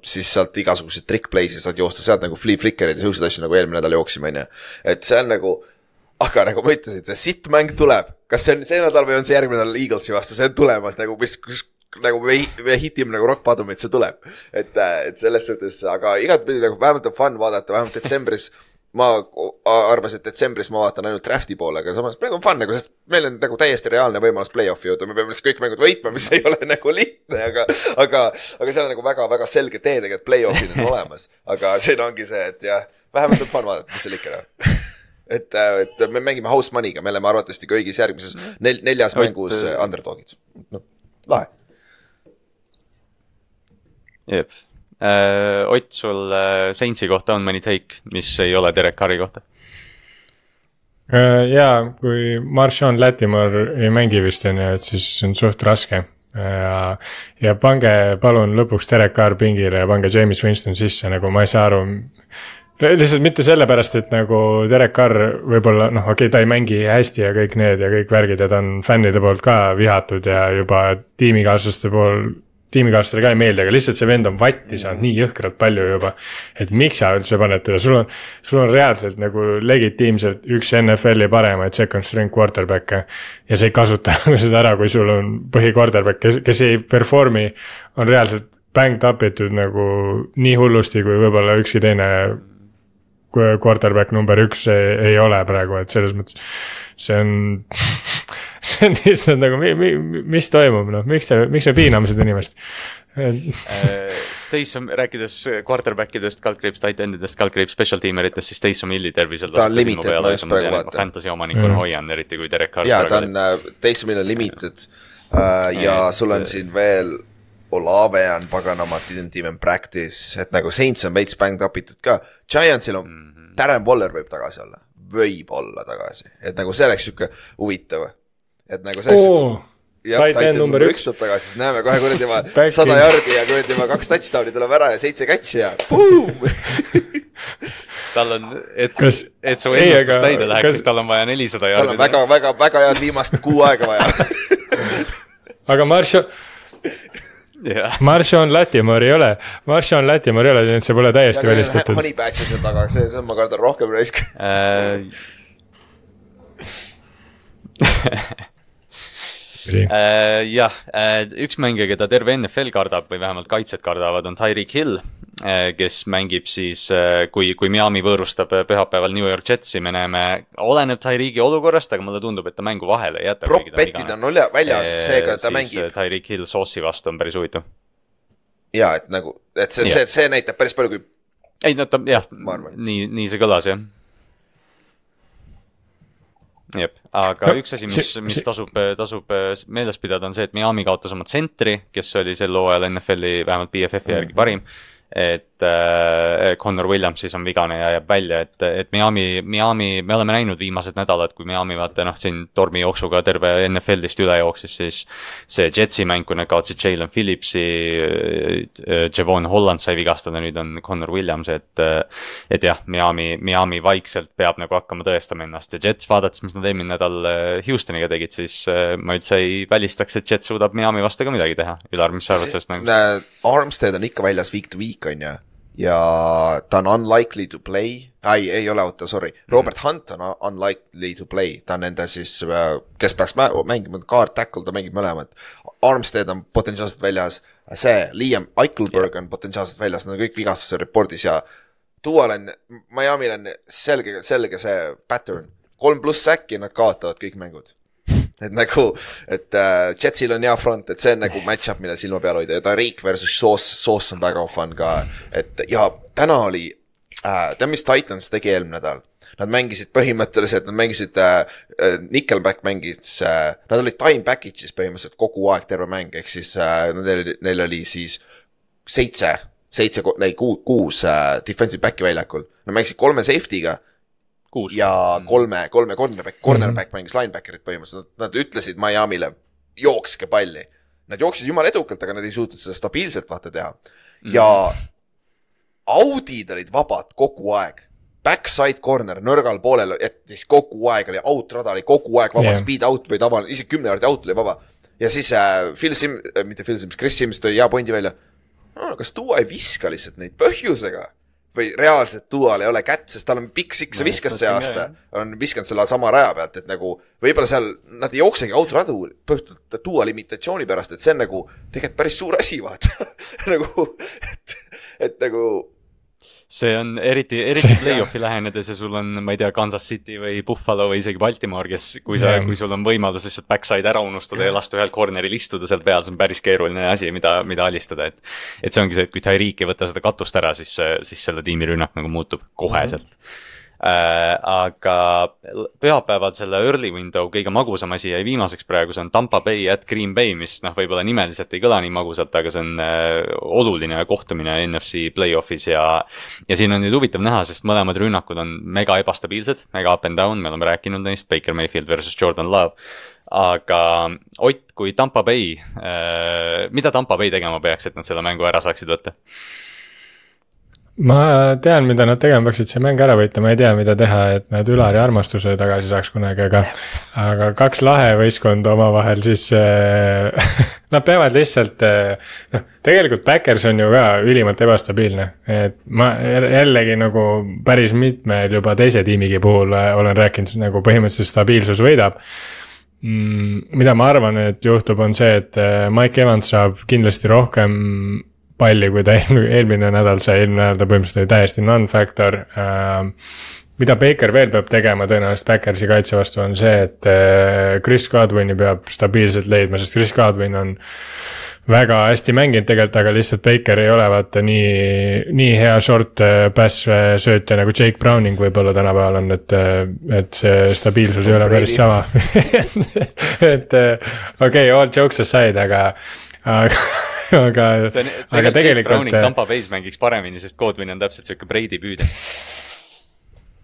siis sealt igasuguseid trick play'sid saad joosta sealt nagu flea flicker'id ja siukseid asju nagu eelmine nädal jooksime, onju. et see on nagu aga nagu ma ütlesin, see sitt mäng tuleb, kas see on see nädal või on see järgmine nädal Eaglesi vastu, see on tulemas nagu, mis, nagu me, me hitime nagu rock bottom'it, see tuleb. et, et selles suhtes, aga igatpidi nagu vähemalt on fun vaadata, vähemalt detsembris ma arvasin, et detsembris ma vaatan ainult draft'i poole, aga samas praegu on fun nagu, sest meil on nagu täiesti reaalne võimalus play-off'i jõuda, me peame lihtsalt kõik mängud võitma, mis ei ole nagu lihtne, aga, aga, aga seal on nagu väga-väga selge tee tegelikult play-off'ini on olemas. aga siin ongi see, et jah, vähemalt on fun vaadata, mis seal ikka näeb et, et me mängime house money'ga, me oleme arvatavasti kõigis järgmises nel, neljas mängus äh, underdog'id. noh, lahe. jep. Ott, sul äh, Saintsi kohta on mõni take, mis ei ole Derek Carri kohta? Äh, jaa, kui Marshawn Latimore ei mängi vist on ju, et siis on suht raske. ja, ja pange palun lõpuks Derek Carr pingile ja pange James Winston sisse, nagu ma ei saa aru. lihtsalt mitte sellepärast, et nagu Derek Carr võib-olla noh, okei okay,, ta ei mängi hästi ja kõik need ja kõik värgid ja ta on fännide poolt ka vihatud ja juba tiimikaaslaste pool tiimikaaslastele ka ei meeldi, aga lihtsalt see vend on vatti saanud nii jõhkralt palju juba. et miks sa üldse paned teda, sul on, sul on reaalselt nagu legitiimselt üks NFL-i paremaid second string quarterback'e. ja sa ei kasuta nagu seda ära, kui sul on põhi quarterback, kes, kes ei perform'i, on reaalselt banged up itud nagu nii hullusti, kui võib-olla ükski teine quarterback number üks ei, ei ole praegu, et selles mõttes see on see on lihtsalt nagu, mis toimub, noh, miks te, miks me piiname seda inimest? Taysom, rääkides quarterback idest, kaldkriips tight end idest, kaldkriips special teameritest, siis Taysom Hilli tervisel. Ta on limited, ma just praegu vaatan. Fantasy omanikuna mm. hoian, eriti kui Derek Carr. jaa, ta on äh,, Taysomil on limited äh, ja sul on siin veel Olave on paganama, didn't even practice, et nagu Saints on veits banged up itud ka. Giantsil on mm, -hmm. Darren Waller võib tagasi olla, võib olla tagasi, et nagu see oleks sihuke huvitav. Et nagu see oleks oo, jah, tight end number üks. tuleb tagasi, siis näeme kohe kuradi ma Back sada jardi ja kuradi ma kaks touchdown'i tuleb ära ja seitse catch'i ja boom. tal on, et et su ei, ennustus täide läheks siis tal on vaja nelisada tal jaardi on väga, väga, väga head viimast kuu aega vaja. aga Marsho, jah, Marshawn Latimore ei ole, Marshawn Latimore ei ole, nii et see pole täiesti välistatud. Honey Badger seal taga, see, see on, ma kardan rohkem raisk. Äh, jah, üks mängija, keda terve NFL kardab või vähemalt kaitsjad kardavad, on Tyreek Hill, kes mängib siis, kui, kui Miami võõrustab pühapäeval New York Jetsi, me näeme, oleneb Tyreeki olukorrast, aga mulle tundub, et ta mängu vahele ei jäta. Prop betid on olja- väljas, seega ta mängib. Tyreek Hill Sauce'i vastu on päris huvitav. ja et nagu, et see, see, see näitab päris palju, kui ei no ta jah nii, nii see kõlas jah. jep, aga No, üks asi, mis mis see- tasub, tasub meeles pidada, on see, et Miami kaotas oma tsentri, kes oli sel hooajal NFL-i vähemalt BFF-i järgi parim. Et äh, Connor Williams siis on vigane ja jääb välja, et, et Miami, Miami, me oleme näinud viimased nädalad, kui Miami vaata noh, siin tormijooksuga terve NFL-ist üle jooksis, siis see Jetsi mäng, kui nad kaotasid Jalen Phillipsi, Javon Holland sai vigastada, nüüd on Connor Williams, et et jah, Miami, Miami vaikselt peab nagu hakkama tõestama ennast ja Jets, vaadates, mis nad eelmine nädal äh, Houstoniga tegid, siis äh, ma üldse ei välistaks, et Jets suudab Miami vastu ka midagi teha. Ülar, mis sa arvad sellest mängust? Äh, Armstead on ikka väljas week to week on ju. ja ta on unlikely to play, ei, ei ole, oota, sorry, Robert Hunt on un- unlikely to play, ta on nende siis, kes peaks mä- mängima guard tackle, ta mängib mõlemat. Armstead on potentsiaalselt väljas, see Liam Eichelberg on potentsiaalselt väljas, nad on kõik vigastuse report'is ja Dual on, Miami'l on selge, selge see pattern, kolm pluss säkki, nad kaotavad kõik mängud et nagu, et äh, Jetsil on hea front, et see on nagu match-up, mille silma peal hoida ja Tariq versus Sauce, Sauce on väga fun ka. et ja täna oli äh,, tead, mis Titans tegi eelmine nädal? Nad mängisid põhimõtteliselt, nad mängisid äh,, äh, Nickelback mängis äh,, nad olid time package'is põhimõtteliselt kogu aeg terve mäng, ehk siis äh, neil neil oli siis seitse, seitse, ei ku- kuus äh, defensive back'i väljakul. Nad mängisid kolme safety'ga kuus. ja kolme, kolme cornerback, cornerback mängis linebacker'it põhimõtteliselt, nad ütlesid Miami'le, jookske palli. Nad jooksid jumala edukalt, aga nad ei suutnud seda stabiilselt vaata teha. ja audid olid vabad kogu aeg. Backside corner nõrgal poolel jättis kogu aeg oli out rada oli kogu aeg vaba yeah., speed out või tavaline, isegi kümne jaardi out oli vaba. ja siis äh, Phil Sim- äh,, mitte Phil Sims, Chris Sims tõi hea pointi välja no,. kas Duo ei viska lihtsalt neid põhjusega? Või reaalselt Dual ei ole kätt, sest tal on pikk No no, viskas see aasta. on viskanud selle sama raja pealt, et nagu võib-olla seal nad ei jooksegi autoradu põhjustel Duo limitatsiooni pärast, et see on nagu tegelikult päris suur asi, vaata. Nagu, et, et nagu see on eriti, eriti play-off'i lähenedes ja sul on, ma ei tea, Kansas City või Buffalo või isegi Baltimore, kes, kui sa Jah., kui sul on võimalus lihtsalt backside ära unustada ja lasta ühel corner'il istuda seal peal, see on päris keeruline asi, mida, mida alistada, et et see ongi see, et kui Tyreek ei võta seda katust ära, siis, siis selle tiimi rünnak nagu muutub koheselt mm. -hmm. Äh, aga pühapäeval selle early window kõige magusam asi jäi viimaseks praegu, see on Tampa Bay at Green Bay, mis noh, võib-olla nimeliselt ei kõla nii magusalt, aga see on äh, oluline kohtumine NFC play-off'is ja ja siin on nüüd huvitav näha, sest mõlemad rünnakud on mega ebastabiilsed, mega up and down, me oleme rääkinud neist, Baker Mayfield versus Jordan Love. aga Ott, kui Tampa Bay äh,, mida Tampa Bay tegema peaks, et nad selle mängu ära saaksid võtta? Ma tean, mida nad tegema peaksid see mäng ära võita, ma ei tea, mida teha, et nad Ülari armastuse tagasi saaks kunagi, aga aga kaks lahe võistkonda omavahel, siis äh, nad peavad lihtsalt äh, noh, tegelikult Backers on ju ka ülimalt ebastabiilne, et ma jällegi nagu päris mitmel juba teise tiimigi puhul äh, olen rääkinud, nagu põhimõtteliselt stabiilsus võidab. Mm, mida ma arvan, et juhtub, on see, et Mike Evans saab kindlasti rohkem palli, kui ta eelmine, eelmine nädal sai, eelmine nädal ta põhimõtteliselt oli täiesti non-factor äh,. mida Baker veel peab tegema tõenäoliselt Backersi kaitse vastu, on see, et äh, Chris Godwin'i peab stabiilselt leidma, sest Chris Godwin on väga hästi mänginud tegelikult, aga lihtsalt Baker ei ole vaata nii, nii hea short äh, pass äh, söötja nagu Jake Browning võib-olla tänapäeval on, et, et see stabiilsus ei ole päris sama. et okei okay,, all jokes aside, aga, aga, aga, aga tegelikult Browning Tampa Bay's mängiks paremini, sest Godwin on täpselt sihuke Brady püüdja.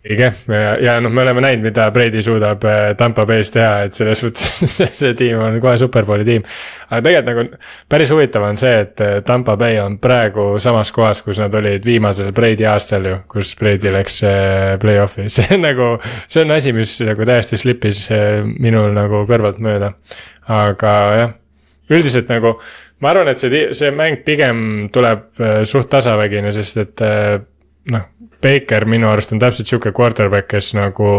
õige ja, ja noh, me oleme näinud, mida Brady suudab äh, Tampa Bay's teha, et selles suhtes see, tiim on kohe superbowli tiim. aga tegelikult nagu päris huvitav on see, et äh, Tampa Bay on praegu samas kohas, kus nad olid viimasel Brady aastal ju, kus Brady läks äh, play-off'i, see on nagu. see on asi, mis nagu täiesti slipis minul nagu kõrvalt mööda, aga jah, üldiselt nagu ma arvan, et see, see mäng pigem tuleb suht tasavägine, sest et noh, Baker minu arust on täpselt sihuke quarterback, kes nagu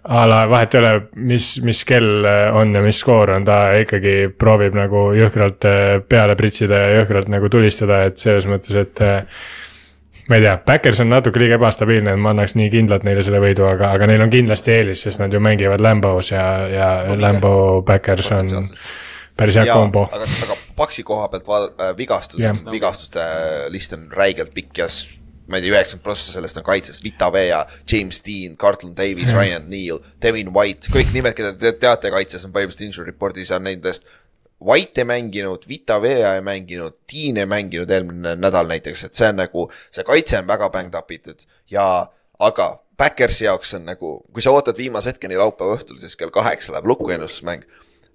a la vahet ei ole, mis, mis kell on ja mis skoor on, ta ikkagi proovib nagu jõhkralt peale pritsida ja jõhkralt nagu tulistada, et selles mõttes, et ma ei tea, Backers on natuke liiga ebastabiilne, et ma annaks nii kindlalt neile selle võidu, aga, aga neil on kindlasti eelis, sest nad ju mängivad Lambos ja, ja Lambo Backers on päris hea kombo. aga, aga Paksi koha pealt vaadata äh,, vigastus yeah., vigastuste list on räigelt pikk ja ma ei tea, üheksakümmend prossa sellest on kaitses, Vita Vea, James Dean, Carlton Davis, Ryan Neal, Devin White, kõik nimed, keda te teate kaitses on põhimõtteliselt injury report'is on nendest. White ei mänginud, Vita Vea ei mänginud, Dean ei mänginud eelmine nädal näiteks, et see on nagu, see kaitse on väga banged up itud ja, aga Backersi jaoks on nagu, kui sa ootad viimase hetkeni laupäeva õhtul, siis kell kaheksa läheb lukku ennustusmäng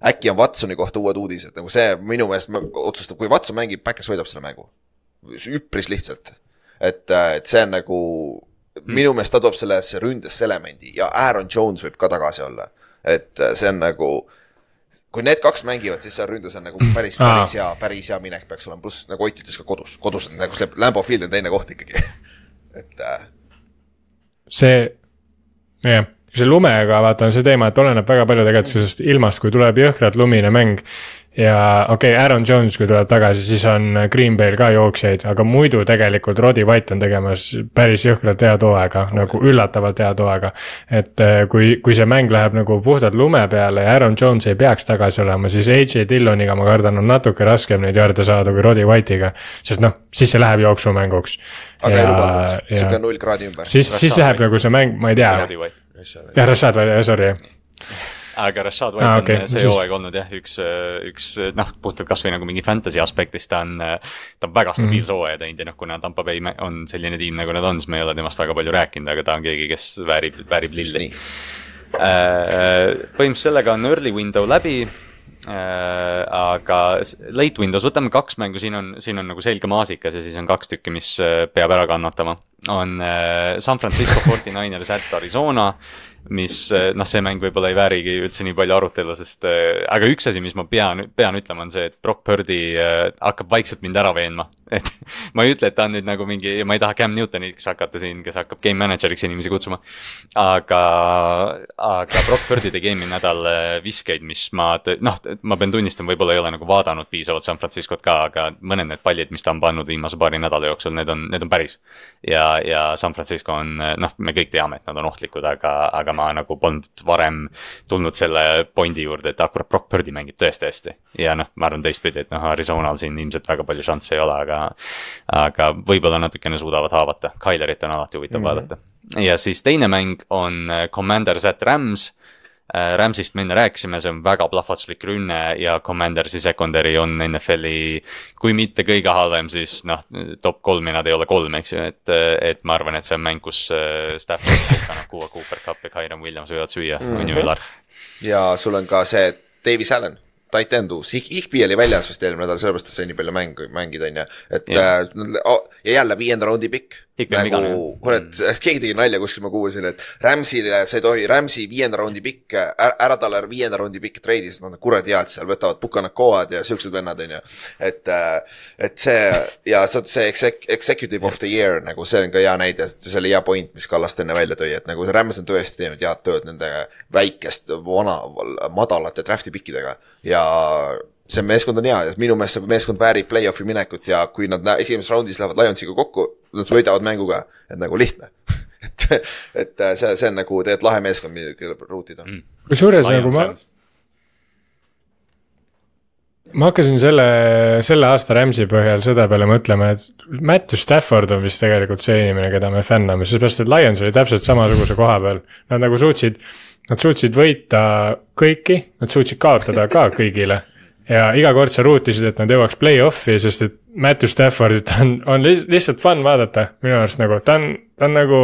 äkki on Watsoni kohta uued uudised, nagu see minu meelest otsustab, kui Watson mängib, Backers võidab selle mängu. üpris lihtsalt et, äh, et see on nagu hmm. minu meelest ta toob sellesse ründesse elemendi ja Aaron Jones võib ka tagasi olla. et äh, see on nagu, kui need kaks mängivad, siis seal ründes on nagu päris, päris hea, päris hea minek peaks olema, pluss nagu Ott ütles ka kodus, kodus on nagu see Lambo Field on teine koht ikkagi et äh.... see, jah see lumega vaata on see teema, et oleneb väga palju tegelikult sellest ilmast, kui tuleb jõhkralt lumine mäng ja okei okay,, Aaron Jones, kui tuleb tagasi, siis on Green Bay'l ka jooksjaid, aga muidu tegelikult Roddy White on tegemas päris jõhkralt head hooaega, nagu üllatavalt head hooaega. et eh, kui, kui see mäng läheb nagu puhtalt lume peale ja Aaron Jones ei peaks tagasi olema, siis AJ Dilloniga ma kardan, on natuke raskem neid jarde saada kui Roddy White'iga. sest noh, siis see läheb jooksumänguks. aga elupaluks, sihuke null kraadi ümber. siis, siis läheb nagu see mäng, ma ei tea. Jah, Rashad, sorry aga Rashad White ah, okay. on see hooaeg olnud jah, üks, üks noh, puhtalt kasvõi nagu mingi fantasy aspektist ta on, ta on väga stabiilse mm. hooaja teinud ja noh, kuna Tampa Bay on selline tiim, nagu nad on, siis me ei ole temast väga palju rääkinud, aga ta on keegi, kes väärib, väärib lilli. Äh, põhimõtteliselt sellega on early window läbi äh,. aga late windows, võtame kaks mängu, siin on, siin on nagu selge maasikas ja siis on kaks tükki, mis äh, peab ära kannatama. on äh, San Francisco 49ers at Arizona mis eh, noh, see mäng võib-olla ei väärigi üldse nii palju arutelu, sest äh, aga üks asi, mis ma pean, pean ütlema, on see, et Brock Purdy äh, hakkab vaikselt mind ära veenma. et ma ei ütle, et ta on nüüd nagu mingi, ma ei taha Cam Newtoniks hakata siin, kes hakkab game manager'iks inimesi kutsuma. aga, aga Brock Purdy tegi eelmine nädal viskeid, mis ma, noh, ma pean tunnistama, võib-olla ei ole nagu vaadanud piisavalt San Franciscot ka, aga mõned need pallid, mis ta on pannud viimase paari nädala jooksul, need on, need on päris. ja, ja San Francisco on, noh, me kõik teame, et nad on ohtlikud, aga, aga ma nagu polnud varem tulnud selle pointi juurde, et akurat Brock Purdy mängib tõesti hästi. ja noh, ma arvan teistpidi, et noh, Arizonal siin ilmselt väga palju šansse ei ole, aga, aga võib-olla natukene suudavad haavata, Tylerit on alati huvitav mm -hmm. vaadata. ja siis teine mäng on Commanders at Rams Ramsist me enne rääkisime, see on väga plahvatuslik rünne ja Commandersi secondary on NFL-i, kui mitte kõige halvem, siis noh, top kolm ja nad ei ole kolm, eks ju, et, et ma arvan, et see on mäng, kus äh, Stafford, Pukanakua, Cooper Cup ja Kyron Williams võivad süüa mm, -hmm. on ju, Ülar. ja sul on ka see Davis Allan tight end uus, Higby oli väljas vist eelmine nädal, sellepärast ta sai nii palju mängu mängida, on ju, et yeah. äh, oh, ja jälle viienda raundi pikk. Nagu, kurat, keegi tegi nalja kuskil, ma kuulsin, et Rams'ile sa ei tohi, Rams'i viienda raundi pikk, ära talle viienda raundi pikk treidi, sest nad on kuradi head seal, võtavad Pukanakoad ja siuksed vennad, on ju. et, äh, et see ja see exec-, executive of the year nagu see on ka hea näide, see oli hea point, mis Kallaste enne välja tõi, et nagu Rams on tõesti teinud head tööd nende väikest, vana, madalate draft'i pikkidega. Ja see meeskond on hea minu meelest see meeskond väärib play-off'i minekut ja kui nad esimeses raundis lähevad Lionsiga kokku, nad võidavad mängu ka, et nagu lihtne. Et, et äh, see, see on nagu tegelikult lahe meeskond, kelle ruutida mm.. kusjuures nagu ma, ma hakkasin selle, selle aasta Rams'i põhjal seda peale mõtlema, et Matthew Stafford on vist tegelikult see inimene, keda me fänname, sellepärast et Lions oli täpselt samasuguse koha peal. Nad nagu suutsid, nad suutsid võita kõiki, nad suutsid kaotada ka kõigile ja iga kord sa ruutisid, et nad jõuaks play-off'i, sest et Matthew Staffordit on, on lihtsalt fun vaadata minu arust nagu, ta on, ta on nagu.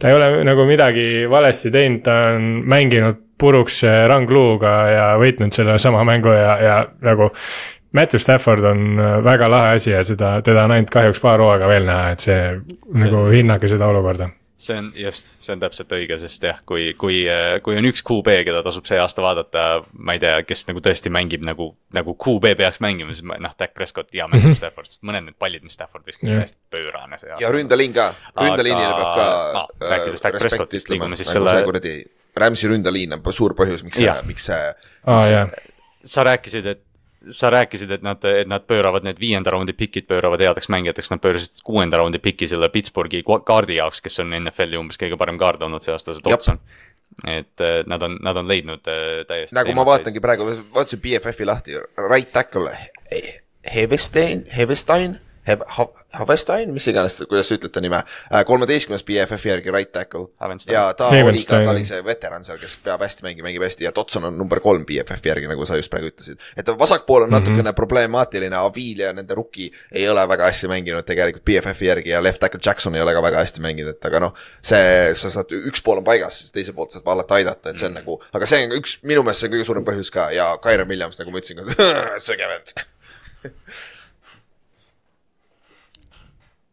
ta ei ole nagu midagi valesti teinud, ta on mänginud puruks rangluuga ja võitnud selle sama mängu ja, ja nagu Matthew Stafford on väga lahe asi ja seda, teda on ainult kahjuks paar hooaega veel näha, et see, see nagu hinnake seda olukorda see on just, see on täpselt õige, sest jah, kui, kui, kui on üks QB, keda tasub see aasta vaadata, ma ei tea, kes nagu tõesti mängib nagu, nagu QB peaks mängima, siis noh, Dak Prescott ja Matthew mhm. Stafford, sest mõned need pallid, mis Stafford viskas yeah., täiesti pöörane see aasta. ja ründeliin ka, ründeliinile peab ka no,. rääkides Dak Prescottist, liigume siis selle. kuradi Rams'i ründeliin on suur põhjus, miks see, miks see sa rääkisid, et sa rääkisid, et nad, et nad pööravad need viienda raundi pikid pööravad headeks mängijateks, nad pöörasid kuuenda raundi piki selle Pittsburghi kaardi jaoks, kes on NFL-i umbes kõige parem kaart olnud see aasta, see Dodson. et nad on, nad on leidnud äh, täiesti. nagu ma vaatangi praegu, vaatasin BFF-i lahti, right tackle, Hevestein, Hevestein Havestein, mis iganes, kuidas te ütlete nime, äh, kolmeteistkümnes BFF-i järgi right tackle. ja ta oli ka, ta oli see veteran seal, kes peab hästi mängima, mängib hästi ja Dotson on number kolm BFF-i järgi, nagu sa just praegu ütlesid. et vasakpool on mm -hmm. natukene problemaatiline, Avil ja nende rookie ei ole väga hästi mänginud tegelikult BFF-i järgi ja left tackle Jackson ei ole ka väga hästi mänginud, et aga noh. see, sa saad, üks pool on paigas, siis teise poolt saad alati aidata, et see on mm -hmm. nagu, aga see on üks, minu meelest see on kõige suurem põhjus ka ja Kyron Williams, nagu ma ütlesin, söge vend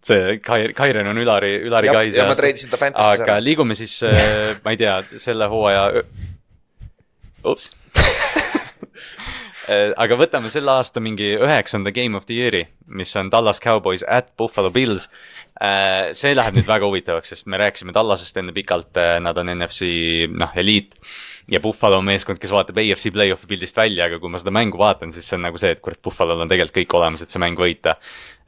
see Kai-, Kairen on Ülari, Ülari Kai ja ma treidisin ta Fantasy's aga ära. liigume siis äh, ma ei tea, selle hooaja, ups aga võtame selle aasta mingi üheksanda Game of the Year'i, mis on Dallas Cowboys at Buffalo Bills. Äh, see läheb nüüd väga huvitavaks, sest me rääkisime Tallasest enne pikalt, nad on NFC, noh, eliit. ja Buffalo meeskond, kes vaatab AFC play-off'i pildist välja, aga kui ma seda mängu vaatan, siis see on nagu see, et kurat, Buffalo'l on tegelikult kõik olemas, et see mäng võita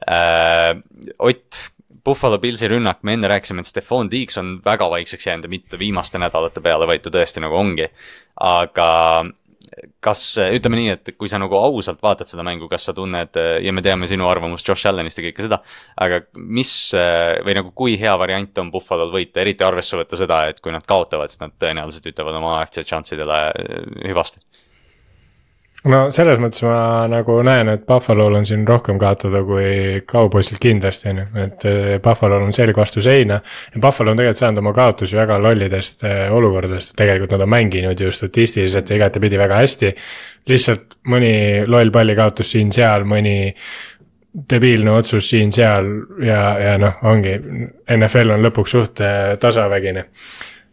äh,. Ott, Buffalo Pillsi rünnak, me enne rääkisime, et Stefan Diggs on väga vaikseks jäänud ja mitte viimaste nädalate peale, vaid ta tõesti nagu ongi. aga kas, ütleme nii, et kui sa nagu ausalt vaatad seda mängu, kas sa tunned ja me teame sinu arvamust Josh Allanist ja kõike seda. aga mis või nagu kui hea variant on Buffalo'l võita, eriti arvesse võtta seda, et kui nad kaotavad, siis nad tõenäoliselt ütlevad oma aktsiad šanssidele hüvasti no selles mõttes ma nagu näen, et Buffalo'l on siin rohkem kaotada kui Cowboysil kindlasti on ju, et eh, Buffalo'l on selg vastu seina. ja Buffalo on tegelikult saanud oma kaotusi väga lollidest eh, olukordadest, tegelikult nad on mänginud ju statistiliselt ja igatepidi väga hästi. lihtsalt mõni loll pallikaotus siin-seal, mõni debiilne otsus siin-seal ja, ja noh, ongi, NFL on lõpuks suht eh, tasavägine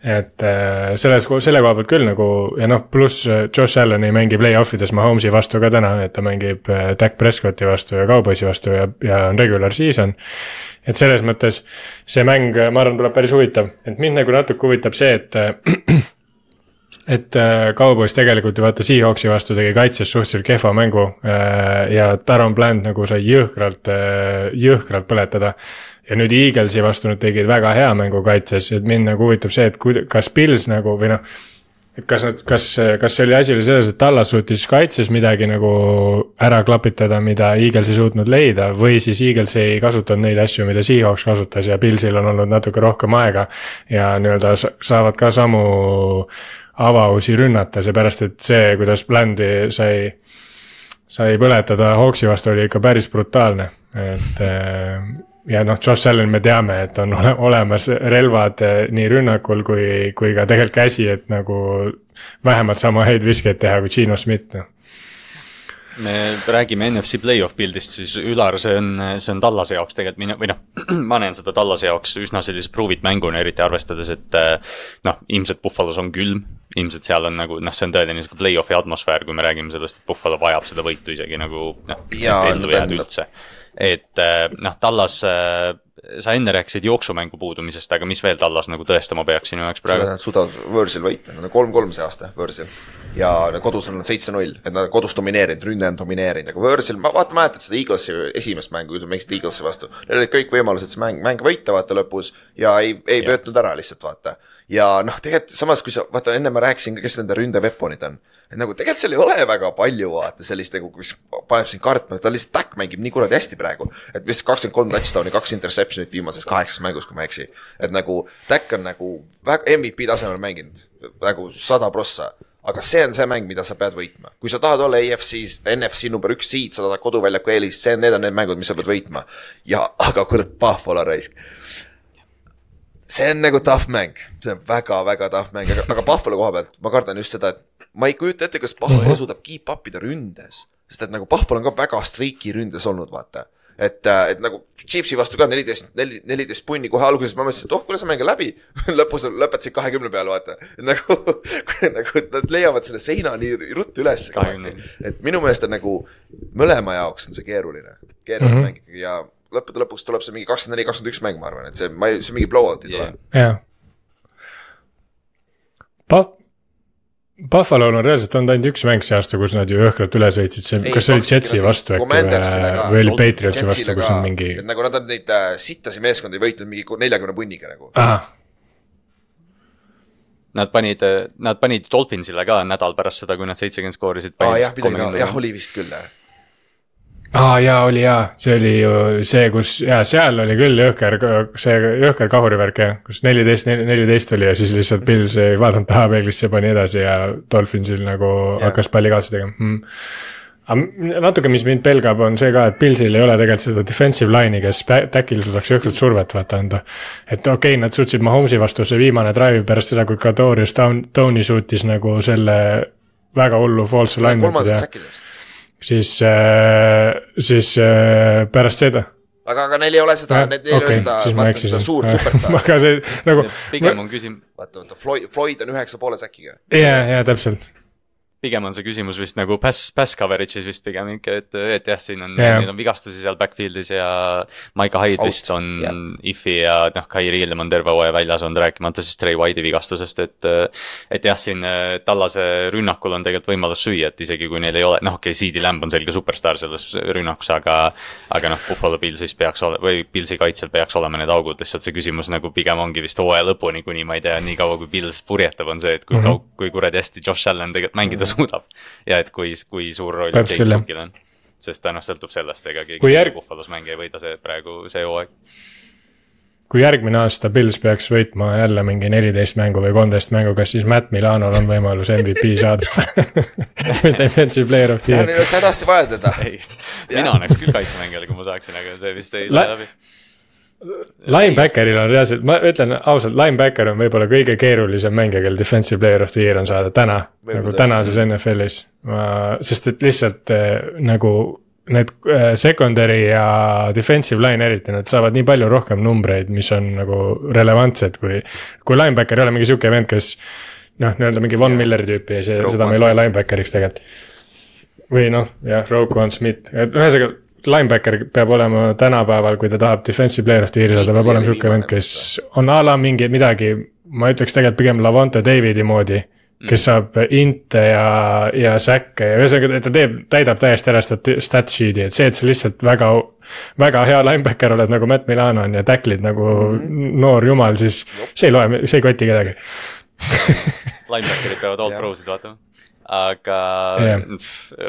et äh, selles, selle koha pealt küll nagu ja noh, pluss äh, Josh Allan ei mängi play-off ides Mahomes'i vastu ka täna, et ta mängib äh, Dak Prescotti vastu ja Cowboysi vastu ja, ja on regular season. et selles mõttes see mäng, ma arvan, tuleb päris huvitav, et mind nagu natuke huvitab see, et et Cowboys tegelikult ju vaata Seahawksi vastu tegi kaitses suhteliselt kehva mängu ja Taron Bland nagu sai jõhkralt, jõhkralt põletada. Ja nüüd Eaglesi vastu nad tegid väga hea mängu kaitses, et mind nagu huvitab see, et kuida-, kas Pils nagu või noh, et kas nad, kas, kas see oli asi oli selles, et Tallas suutis kaitses midagi nagu ära klapitada, mida Eagles ei suutnud leida, või siis Eagles ei kasutanud neid asju, mida Seahawks kasutas ja Pilsil on olnud natuke rohkem aega ja nii-öelda saavad ka samu avausi rünnata, seepärast et see, kuidas Blandi sai, sai põletada Hawksi vastu, oli ikka päris brutaalne, et ja noh, Josh Allan me teame, et on ole, olemas relvad eh, nii rünnakul kui, kui ka tegelikult käsi, et nagu vähemalt sama häid viskeid teha kui Gino Schmidt, noh me räägime NFC play-off pildist, siis Ülar, see on, see on Tallase jaoks tegelikult minu, või noh, ma näen seda Tallase jaoks üsna sellise prove it mänguna, eriti arvestades, et eh, noh, ilmselt Buffalo's on külm. ilmselt seal on nagu noh, see on tõeline niisugune play-off'i atmosfäär, kui me räägime sellest, et Buffalo vajab seda võitu isegi nagu noh, ellu jääda üldse et äh, noh, Tallas, äh, sa enne rääkisid jooksumängu puudumisest, aga mis veel Tallas nagu tõestama peaks sinu jaoks praegu? Suudavad võõrsil võita, nad on kolm-kolm see aasta võõrsil. ja kodus on nad seitse-null, et nad kodus domineerinud, rünne on domineerinud, aga võõrsil, ma vaata, mäletad seda Eaglesi esimest mängu, mängisid Eaglesi vastu. Neil olid kõik võimalused see mäng, mäng võita vaata lõpus ja ei, ei pöötnud ära lihtsalt vaata. ja noh, tegelikult samas, kui sa, vaata enne ma rääkisin kes nende ründeveponid on et nagu tegelikult seal ei ole väga palju vaata sellist nagu, mis paneb sind kartma, ta lihtsalt Dak mängib nii kuradi hästi praegu. et vist kakskümmend kolm touchdown'i, kaks interception'it viimases kaheksas mängus, kui ma ei eksi. et nagu Dak on nagu väga MVP tasemel mänginud, nagu sada prossa aga see on see mäng, mida sa pead võitma. kui sa tahad olla AFC-s, NFC number üks seed, sa tahad koduväljaku eelist, see, need on need mängud, mis sa pead võitma. ja, aga kurat, Pahvola raisk see on nagu tough mäng, see on väga-väga tough mäng, aga, aga Buffalo koha pealt ma kardan just seda, et ma ei kujuta ette, kas Buffalo suudab keep up ida ründes. sest et nagu Buffalo on ka väga streaky ründes olnud, vaata et, äh, et nagu Chiefsi vastu ka neliteist, neli, neliteist punni kohe alguses, ma mõtlesin, et oh, kuule, see mäng on läbi lõpus lõpetasid kahekümne peale, vaata. et nagu, nagu nad leiavad selle seina nii ruttu üles. et minu meelest on nagu mõlema jaoks on see keeruline, keeruline mm -hmm. mäng ikkagi ja lõppude lõpuks tuleb see mingi kakskümmend neli, kakskümmend üks mäng, ma arvan, et see, ma ei, see mingi blowout ei tule. jah. Pa-, Buffalo'l on reaalselt olnud ainult üks mäng see aasta, kus nad ju jõhkralt üle sõitsid, see, kas see oli Jetsi vastu äkki või, või oli Patriotsi vastu, kus on mingi. nagu nad on neid äh, sittasi meeskondi võitnud mingi neljakümne punniga nagu. Nad panid, nad panid Dolphinsile ka nädal pärast seda, kui nad seitsekümmend skoorisid. aa jah, midagi, jah oli vist küll jah aa ah, jaa, oli jaa, see oli ju see, kus jaa, seal oli küll jõhker, see jõhker kahurivärk jah, kus neliteist, neliteist oli ja siis lihtsalt Pils ei vaadanud taha peeglisse, pani edasi ja Dolphinsil nagu ja. hakkas palli kaasa tegema. Hmm.. aga natuke, mis mind pelgab, on see ka, et Pilsil ei ole tegelikult seda defensive line'i, kes back'il suudaks jõhkralt survet vaata anda. et okei okay,, nad suutsid Mahomes'i vastu see viimane drive pärast seda, kui Kadorius Tony suutis nagu selle väga hullu false alignment'i teha siis, äh, siis äh, pärast seda aga, aga neil ei ole seda, neil ei okay, ole seda, vaata seda suurt superstaari aga see nagu. pigem on küsimus. vaata, vaata Floyd, Floyd on üheksa poole säkiga. ja, ja täpselt pigem on see küsimus vist nagu pass, pass coverage'is vist pigem ikka, et, et jah, siin on yeah., neil on vigastusi seal backfield'is ja Maiko Hyde vist on yeah. if'i ja noh, Kairi Hiljem on terve hooaja väljas olnud, rääkimata siis Trey White'i vigastusest, et. et jah, siin äh, Tallase rünnakul on tegelikult võimalus süüa, et isegi kui neil ei ole, noh okei okay,, CD Lamb on selge superstaar selles rünnakus, aga. aga noh, Buffalo Pillsis peaks olema või Pillsi kaitsel peaks olema need augud, lihtsalt see küsimus nagu pigem ongi vist hooaja lõpuni, kuni ma ei tea, nii kaua kui Pills purjetab, on see, et kui mm, -hmm. kui kuradi hästi Josh Allan tegelikult mängida suudab. Ja et kui, kui suur roll Jake Cookil on. sest ta noh, sõltub sellest, ega keegi järg... Buffalo's mängija ei võida see praegu, see hooaeg kui järgmine aasta Pils peaks võitma jälle mingi neliteist mängu või kolmteist mängu, kas siis Matt Milanol on võimalus MVP saada või defensive player of the year? Neil oleks hädasti vaja teda. ei, mina oleks küll kaitsemängijale, kui ma saaksin, aga see vist ei lähe läbi Linebackeril on reaalselt, ma ütlen ausalt, linebacker on võib-olla kõige keerulisem mängija, kel defensive player of the year on saada täna, nagu tänases NFL-is. sest et lihtsalt äh, nagu need äh, secondary ja defensive line eriti, nad saavad nii palju rohkem numbreid, mis on nagu relevantsed, kui. kui linebacker ei ole mingi sihuke vend, kes noh, nii-öelda mingi Von Milleri tüüpi ja see, seda me ei loe linebackeriks tegelikult. või noh, jah, Roquan Smith, et ühesõnaga linebacker peab olema tänapäeval, kui ta tahab defensive player of the year saada, peab olema sihuke vend, kes on a la mingi midagi, ma ütleks tegelikult pigem Lavonte Davidi moodi. kes mm. saab inte ja, ja säkke ja ühesõnaga ta teeb, täidab täiesti ära stat-, stat sheet'i, et see, et sa lihtsalt väga. väga hea linebacker oled nagu Matt Milano on ja tacklid nagu mm -hmm. noor jumal, siis see ei loe, see ei koti kedagi Linebacker'id peavad all pro'sid vaatama aga yeah.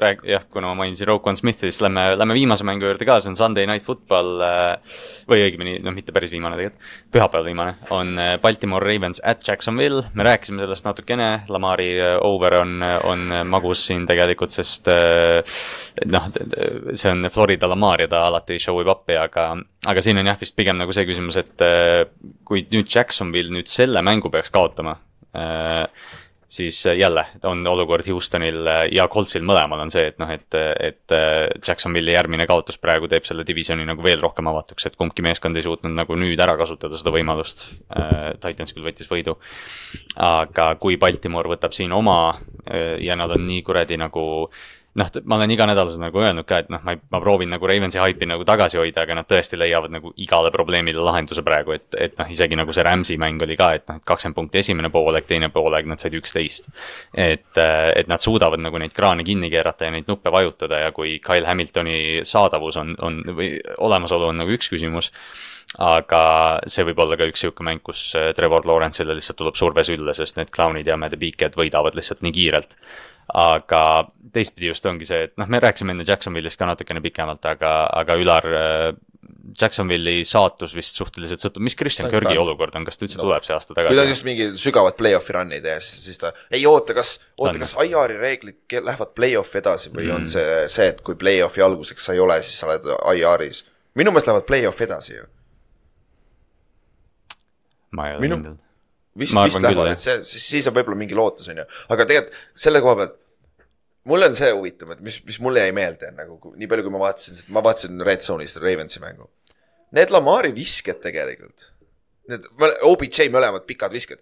rääg-, jah, kuna ma mainisin Roquan Smithi, siis lähme, lähme viimase mängu juurde ka, see on Sunday Night Football. Äh, või õigemini, noh, mitte päris viimane tegelikult, pühapäeval viimane, on äh, Baltimore Ravens at Jacksonville. me rääkisime sellest natukene, Lamari äh, over on, on magus siin tegelikult, sest noh, see on Florida Lamar ja ta alati show ib appi, aga, aga siin on jah, vist pigem nagu see küsimus, et kui nüüd Jacksonville nüüd selle mängu peaks kaotama siis äh, jälle on olukord Houstonil äh, ja Coltsil mõlemal on see, et noh, et, et äh, Jacksonville'i järgmine kaotus praegu teeb selle divisioni nagu veel rohkem avatuks, et kumbki meeskond ei suutnud nagu nüüd ära kasutada seda võimalust. Titans küll võttis võidu. aga kui Baltimore võtab siin oma ja nad on nii kuradi nagu noh, ma olen iganädalaselt nagu öelnud ka, et noh, ma, ma proovin nagu Ravensi haipi nagu tagasi hoida, aga nad tõesti leiavad nagu igale probleemile lahenduse praegu, et, et noh, isegi nagu see Rams'i mäng oli ka, et noh, et kakskümmend punkti esimene poolek, teine poolek nad said üksteist. et, et nad suudavad nagu neid kraane kinni keerata ja neid nuppe vajutada ja kui Kyle Hamiltoni saadavus on, on või olemasolu on nagu üks küsimus aga see võib olla ka üks sihuke mäng, kus Trevor Lawrence'ile lihtsalt tuleb surve sülle, sest need clown'id ja Mad Beaked võidavad lihtsalt nii kiirelt aga teistpidi just ongi see, et noh, me rääkisime enne Jacksonville'ist ka natukene pikemalt, aga, aga Ülar. Äh, Jacksonville'i saatus vist suhteliselt sõltub, mis Christian Kirgi olukord on, kas ta üldse no. tuleb see aasta tagasi? kui ta just mingi sügavat play-off'i run ei tee, siis, ta, ei oota, kas, oota, kas IR-i reeglid lähevad play-off'i edasi või mm. on see, see, et kui play-off'i alguseks sa ei ole, siis sa oled IR-is. minu meelest lähevad play-off'i edasi ju ma ei ole kindel. vist, vist lähevad, et see, siis, on võib-olla mingi lootus, on ju, aga tegelikult selle koha pealt mulle on see huvitav, et mis, mis mulle jäi meelde nagu, nii palju, kui ma vaatasin, ma vaatasin Red Zone'ist Ravensi mängu. Need Lamari visked tegelikult, need OBJ mõlemad pikad visked,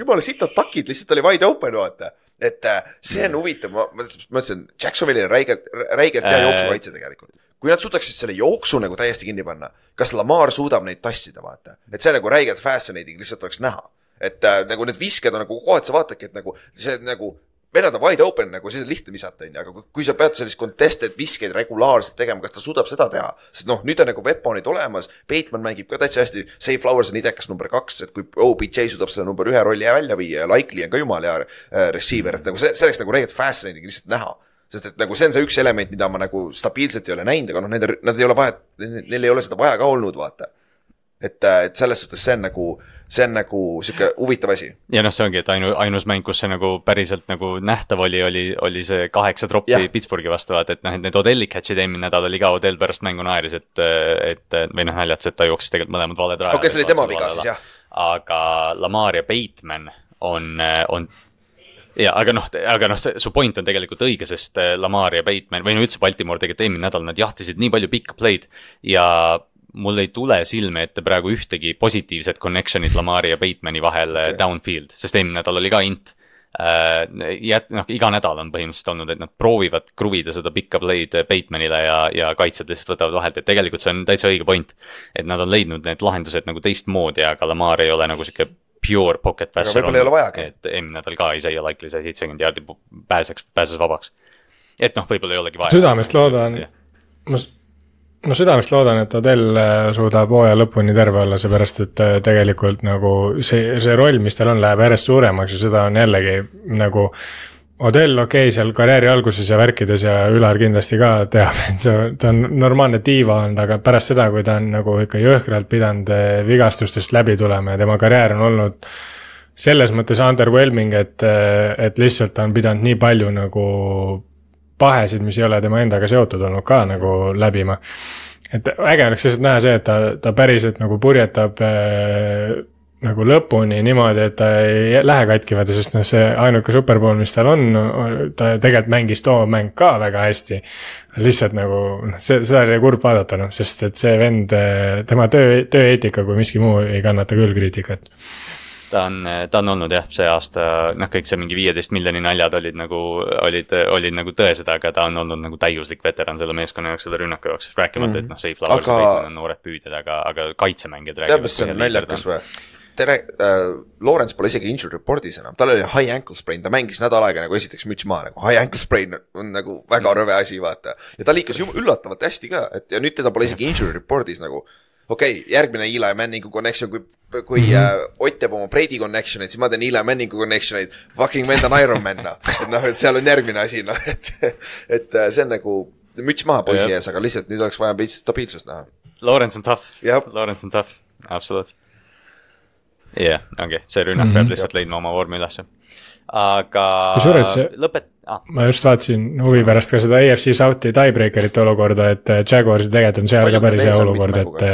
jumala sitad takid lihtsalt oli wide open, vaata. et äh, see on huvitav, ma ma mõtlesin, Jacksonville'il on räigelt, räigelt hea Äh. jooksukaitse tegelikult. kui nad suudaksid selle jooksu nagu täiesti kinni panna, kas Lamar suudab neid tassida, vaata, et see nagu räigelt fascinating lihtsalt oleks näha. Et äh, nagu need visked on nagu kohati sa vaatadki, et nagu see nagu vennad on wide open nagu siis on lihtne visata, onju, aga kui, kui sa pead sellist contested viskeid regulaarselt tegema, kas ta suudab seda teha? sest noh, nüüd on nagu weapon'id olemas, Bateman mängib ka täitsa hästi, Say Flowers on idekas number kaks, et kui OBJ suudab selle number ühe rolli välja viia ja Likely on ka jumala hea äh, receiver, et nagu see, see oleks nagu tegelikult fascinating lihtsalt näha sest et nagu see on see üks element, mida ma nagu stabiilselt ei ole näinud, aga noh, need, nad ei ole vahet, neil ei ole seda vaja ka olnud, vaata. et, et selles suhtes see on nagu, see on nagu sihuke huvitav asi. ja noh, see ongi, et ainu-, ainus mäng, kus see nagu päriselt nagu nähtav oli, oli, oli see kaheksa troppi. Pittsburghi vastu, vaata, et noh, et need Odelli catch'id eelmine nädal oli ka, Odell pärast mängu naeris, et, et või noh, naljatas, et ta jooksis tegelikult mõlemad valed rajad. okei, see oli tema viga siis jah. aga Lamar ja Bateman on, on ja aga noh, aga noh, su point on tegelikult õige, sest äh, Lamar ja Bateman või no üldse Baltimore tegelikult eelmine nädal nad jahtisid nii palju pikka play'd ja mul ei tule silme ette praegu ühtegi positiivset connection'it Lamari ja Batemani vahel okay. downfield, sest eelmine nädal oli ka int äh,. jät-, noh, iga nädal on põhimõtteliselt olnud, et nad proovivad kruvida seda pikka play'd Batemanile ja, ja kaitsjad lihtsalt võtavad vahelt, et tegelikult see on täitsa õige point. et nad on leidnud need lahendused nagu teistmoodi, aga Lamar ei ole nagu sihuke pure pocket passer võib-olla ei ole vajagi. et eelmine nädal ka Isaiah Likely sai seitsekümmend jaardi pääseks, pääses vabaks. et noh, võib-olla ei olegi vaja. südamest loodan, ma, ma südamest loodan, et Odell äh, suudab hooaja lõpuni terve olla, seepärast et äh, tegelikult nagu see, see roll, mis tal on, läheb järjest suuremaks ja seda on jällegi nagu Odell, okei okay,, seal karjääri alguses ja värkides ja Ülar kindlasti ka teab, et ta on normaalne diiva olnud, aga pärast seda, kui ta on nagu ikka jõhkralt pidanud eh, vigastustest läbi tulema ja tema karjäär on olnud selles mõttes underwhelming, et, et lihtsalt ta on pidanud nii palju nagu pahesid, mis ei ole tema endaga seotud olnud ka nagu läbima. et äge oleks lihtsalt näha see, et ta, ta päriselt nagu purjetab äh, nagu lõpuni niimoodi, et ta ei lähe katki, vaata, sest noh, see ainuke superpool, mis tal on, ta tegelikult mängis too mäng ka väga hästi. lihtsalt nagu noh, see, seda oli kurb vaadata noh, sest et see vend, tema töö, tööeetika kui miski muu ei kannata küll kriitikat. Ta on, ta on olnud jah, see aasta noh, kõik see mingi viieteist miljoni naljad olid nagu, olid, olid nagu tõesed, aga ta on olnud nagu täiuslik veteran selle meeskonna jaoks, selle rünnaku jaoks, rääkimata, et noh, Safe Flowers Aga- on noored püüdjad, aga, aga kaitsemängijad tead, mis on naljakas või? tere äh,, Lawrence pole isegi injured report'is enam, tal oli high ankle sprain, ta mängis nädal aega nagu esiteks müts maha nagu high ankle sprain on nagu väga rõve asi, vaata. ja ta liikus üllatavalt hästi ka, et ja nüüd teda pole isegi injured report'is nagu. Okei okay,, järgmine Eli Manningu connection, kui, kui mm -hmm. äh, Ott teeb oma Brady connection'id, siis ma teen Eli Manningu connection'id. Fucking vend on Ironman noh, et noh, et seal on järgmine asi noh, et, et äh, see on nagu müts maha poisi ees, aga lihtsalt nüüd oleks vaja veits stabiilsust näha. Lawrence on tough Lawrence on tough, absoluutselt. jah yeah,, ongi, see rünnak mm -hmm. peab lihtsalt leidma oma vormi ülesse. Aga Kusjuures lõpet- ah,, ma just vaatasin huvi pärast ka seda AFC South'i tiebreakerite olukorda, et äh, Jaguarsil tegelikult on seal ka päris hea olukord, et,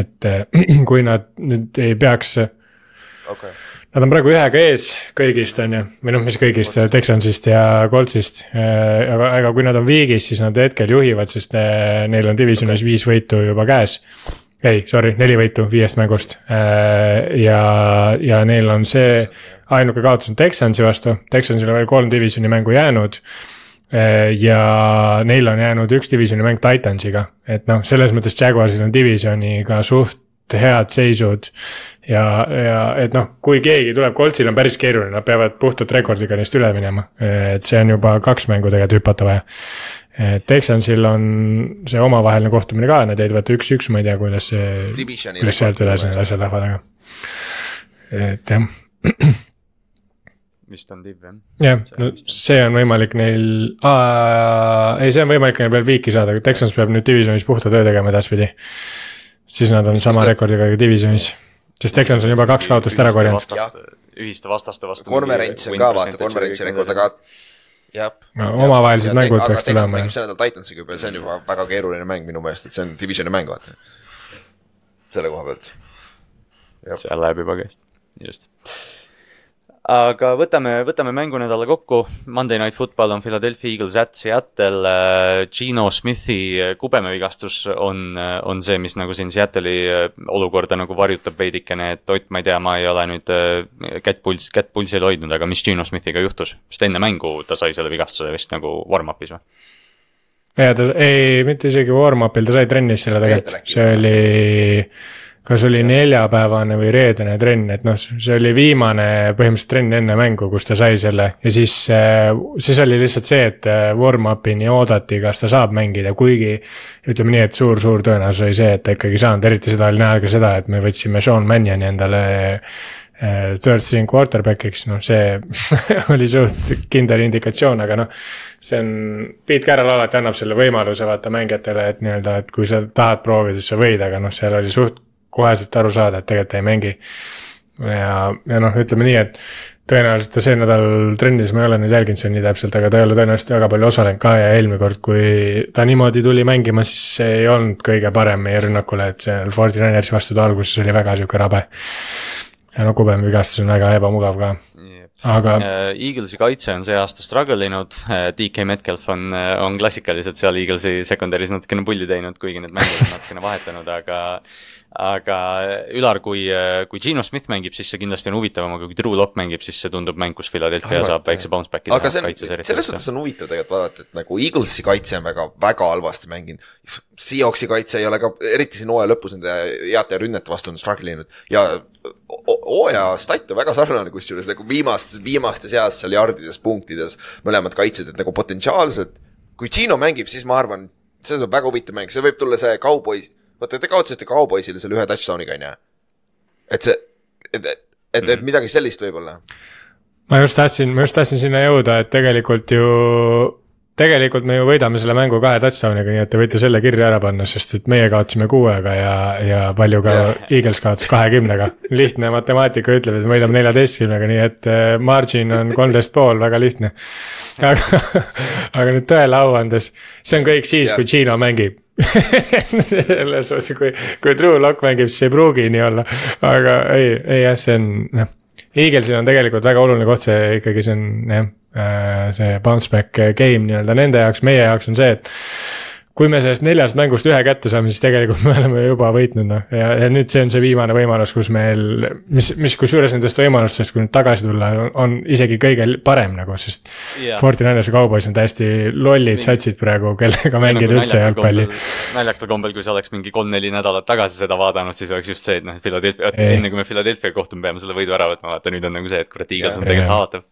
et äh, kui nad nüüd ei peaks okei okay.. Nad on praegu ühega ees kõigist, on ju, või noh, mis kõigist, Texansist ja Coltsist. aga, aga kui nad on viigis, siis nad hetkel juhivad, sest eh, neil on divisionis okay. viis võitu juba käes. ei, sorry, neli võitu viiest mängust. ja, ja neil on see ainuke kaotus on Texansi vastu, Texansil on veel kolm divisioni mängu jäänud ja neil on jäänud üks divisioni mäng Titansiga, et noh, selles mõttes Jaguarsil on divisioniga suht head seisud ja, ja et noh, kui keegi tuleb, Coltsil on päris keeruline, nad peavad puhtalt rekordiga neist üle minema, et see on juba kaks mängu tegelikult hüpata vaja. Texansil on see omavaheline kohtumine ka, nad jäid vaata üks-üks, ma ei tea, kuidas see, kuidas sealt edasi need asjad lähevad, aga. et jah, vist on div jah. jah See, no see on võimalik neil, ei, see on võimalik neil veel viiki saada, aga Texans peab nüüd divisionis puhta töö tegema edaspidi. siis nad on sama rekordiga divisionis, sest Texans on juba kaks kaotust ära korjanud. ühiste vastaste vastu. konverents on ka vaata, konverentsi rekord, aga jah. No omavahelised mängud peaks tulema, see nädal Titansiga juba see on juba väga keeruline mäng minu meelest, et see on divisioni mäng, vaata. selle koha pealt. seal läheb juba käest, just aga võtame, võtame mängunädala kokku. Monday Night Football on Philadelphia Eagles at Seattle. äh, Gino Smithi kubemevigastus on, on see, mis nagu siin Seattle'i äh, olukorda nagu varjutab veidikene, et Ott, ma ei tea, ma ei ole nüüd äh, kätt puls, kätt pulsil hoidnud, aga mis Gino Smithiga juhtus? sest enne mängu ta sai selle vigastuse vist nagu warm-up'is või? ja ta, ei, mitte isegi warm-up'il, ta sai trennis selle tegelikult, see oli kas oli neljapäevane või reedene trenn, et noh, see oli viimane põhimõtteliselt trenn enne mängu, kus ta sai selle. Ja siis, äh, siis oli lihtsalt see, et äh, warm-up'ini oodati, kas ta saab mängida, kuigi ütleme nii, et suur-suur tõenäosus oli see, et ta ikkagi ei saanud, eriti seda oli näha ka seda, et me võtsime Sean Mannion'i endale äh, third string quarterback'iks, noh see oli suht kindel indikatsioon, aga noh. see on, Pete Carroll alati annab selle võimaluse vaata mängijatele, et nii-öelda, et kui sa tahad proovida, siis sa võid, aga noh, seal oli suht koheselt aru saada, et tegelikult ta ei mängi. ja, ja noh, ütleme nii, et tõenäoliselt ta see nädal trennis, ma ei ole nüüd jälginud seal nii täpselt, aga ta ei ole tõenäoliselt väga palju osalenud ka ja eelmine kord, kui ta niimoodi tuli mängima, siis see ei olnud kõige parem meie rünnakule, et seal Fordi Rangersi vastu ta alguses oli väga sihuke rabe. ja no kubemevigastus on väga ebamugav ka aga uh,. Eaglesi kaitse on see aasta struggle inud uh,, DK Metcalf on, on klassikaliselt seal Eaglesi secondary's natukene pulli teinud, kuigi need mängud on natukene vahetanud, aga aga Ülar, kui, kui Gino Smith mängib, siis see kindlasti on huvitavam, aga kui Drew Lock mängib, siis see tundub mäng, kus Philadelphia saab väikse bounce back'i aga see on, selles suhtes on huvitav tegelikult vaadata, et nagu Eaglesi kaitse on väga, väga halvasti mänginud. Seahawksi kaitse ei ole ka, eriti siin hooaja lõpus nende heade rünnete vastu on struggle inud. Ja hooaja stat on väga sarnane kusjuures nagu viimastes, viimaste seas seal jardides, punktides, mõlemad kaitsjad, et nagu potentsiaalselt kui Gino mängib, siis ma arvan, see tuleb väga huvitav mäng, see võib tulla see Cowboys vaata, te kaotasite Cowboysile selle ühe touchdown'iga, on ju. et see, et, et, et, mhm. midagi sellist võib-olla. ma just tahtsin, ma just tahtsin sinna jõuda, et tegelikult ju tegelikult me ju võidame selle mängu kahe touchdown'iga, nii et te võite selle kirja ära panna, sest et meie kaotasime kuuega ja, ja palju ka. Eagles kaotas kahekümnega. lihtne matemaatika ütleb, et me võidame neljateistkümnega, nii et äh, margin on kolmteist pool, väga lihtne. aga, aga nüüd tõele au andes, see on kõik siis kui Gino mängib selles suhtes, kui, kui True Lock mängib, siis ei pruugi nii olla, aga ei, ei jah, see on noh. Eaglesil on tegelikult väga oluline koht, see ikkagi see on jah, äh, see bounce back game nii-öelda nende jaoks, meie jaoks on see, et kui me sellest neljast mängust ühe kätte saame, siis tegelikult me oleme juba võitnud noh, ja, ja nüüd see on see viimane võimalus, kus meil, mis, mis kusjuures nendest võimalustest, kui nüüd tagasi tulla, on isegi kõige parem nagu, sest yeah.. Forty Niners ja Cowboys on täiesti lollid satsid praegu, kellega mängida nagu üldse jalgpalli. naljakal kombel, kui sa oleks mingi kolm-neli nädalat tagasi seda vaadanud, siis oleks just see, et noh, Philadelphia, enne kui me Philadelphia kohtume, peame selle võidu ära võtma, vaata nüüd on nagu see, et kurat, Eagles on tegelikult haavatav.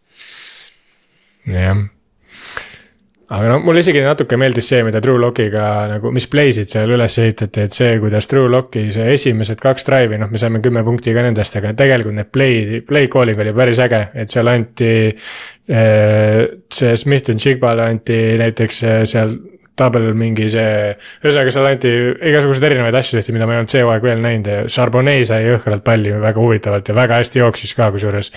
jah aga no mulle isegi natuke meeldis see, mida Drew Lockiga nagu, mis play'sid seal üles ehitati, et see, kuidas Drew Locki see esimesed kaks drive'i, noh, me saime kümme punkti ka nendest, aga tegelikult need play, play calling oli päris äge, et seal anti. Eh, see Smith and Jigbale anti näiteks eh, seal double mingi see, ühesõnaga seal anti igasuguseid erinevaid asju tehti, mida ma ei olnud see hooaeg veel näinud ja Charbonnet sai jõhkralt palli väga huvitavalt ja väga hästi jooksis ka kusjuures.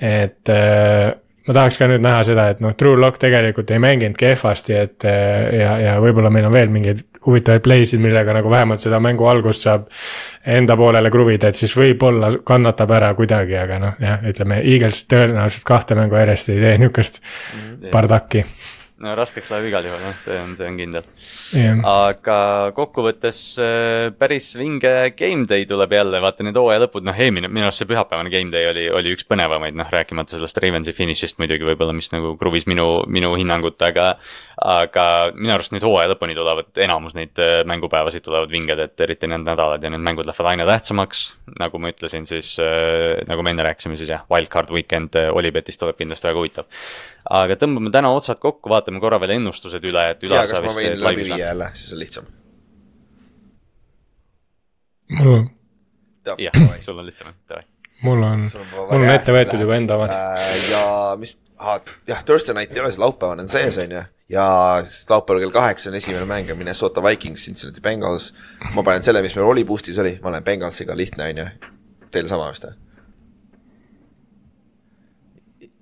et äh, ma tahaks ka nüüd näha seda, et noh, True Lock tegelikult ei mänginud kehvasti, et eh, ja, ja võib-olla meil on veel mingeid huvitavaid play'sid, millega nagu vähemalt seda mängu algust saab enda poolele kruvida, et siis võib-olla kannatab ära kuidagi, aga noh, jah, ütleme, Eagles tõenäoliselt kahte mängu järjest ei tee niisugust mm -hmm. bardakki no raskeks läheb igal juhul, jah, see on, see on kindel yeah.. aga kokkuvõttes äh, päris vinge game day tuleb jälle, vaata need hooaja lõpud, noh eelmine, minu arust see pühapäevane game day oli, oli üks põnevamaid, noh rääkimata sellest Ravensi finišist muidugi võib-olla, mis nagu kruvis minu, minu hinnangut, aga. aga minu arust nüüd hooaja lõpuni tulevad, enamus neid äh, mängupäevasid tulevad vinged, et eriti need nädalad ja need mängud lähevad aina tähtsamaks. nagu ma ütlesin, siis äh, nagu me enne rääkisime, siis jah, wildcard weekend Olipetist tuleb kindlasti väga huvitav. Aga tõmbame täna otsad kokku, vaatame korra veel ennustused üle, et Ülar sa vist teed läbi viia jälle, siis on lihtsam. mul on. jah, sul on lihtsam, davai. mul on, mul on ette võetud juba enda omad. Äh, ja mis, jah, Thursday night ei ole, see laupäevane on sees, on ju. ja siis laupäeval kell kaheksa on esimene mäng, Minnesota Vikings, Cincinnati Bengals. ma panen selle, mis meil oli boost'is oli, ma olen Bengalsiga, lihtne on ju. Teil sama vist või?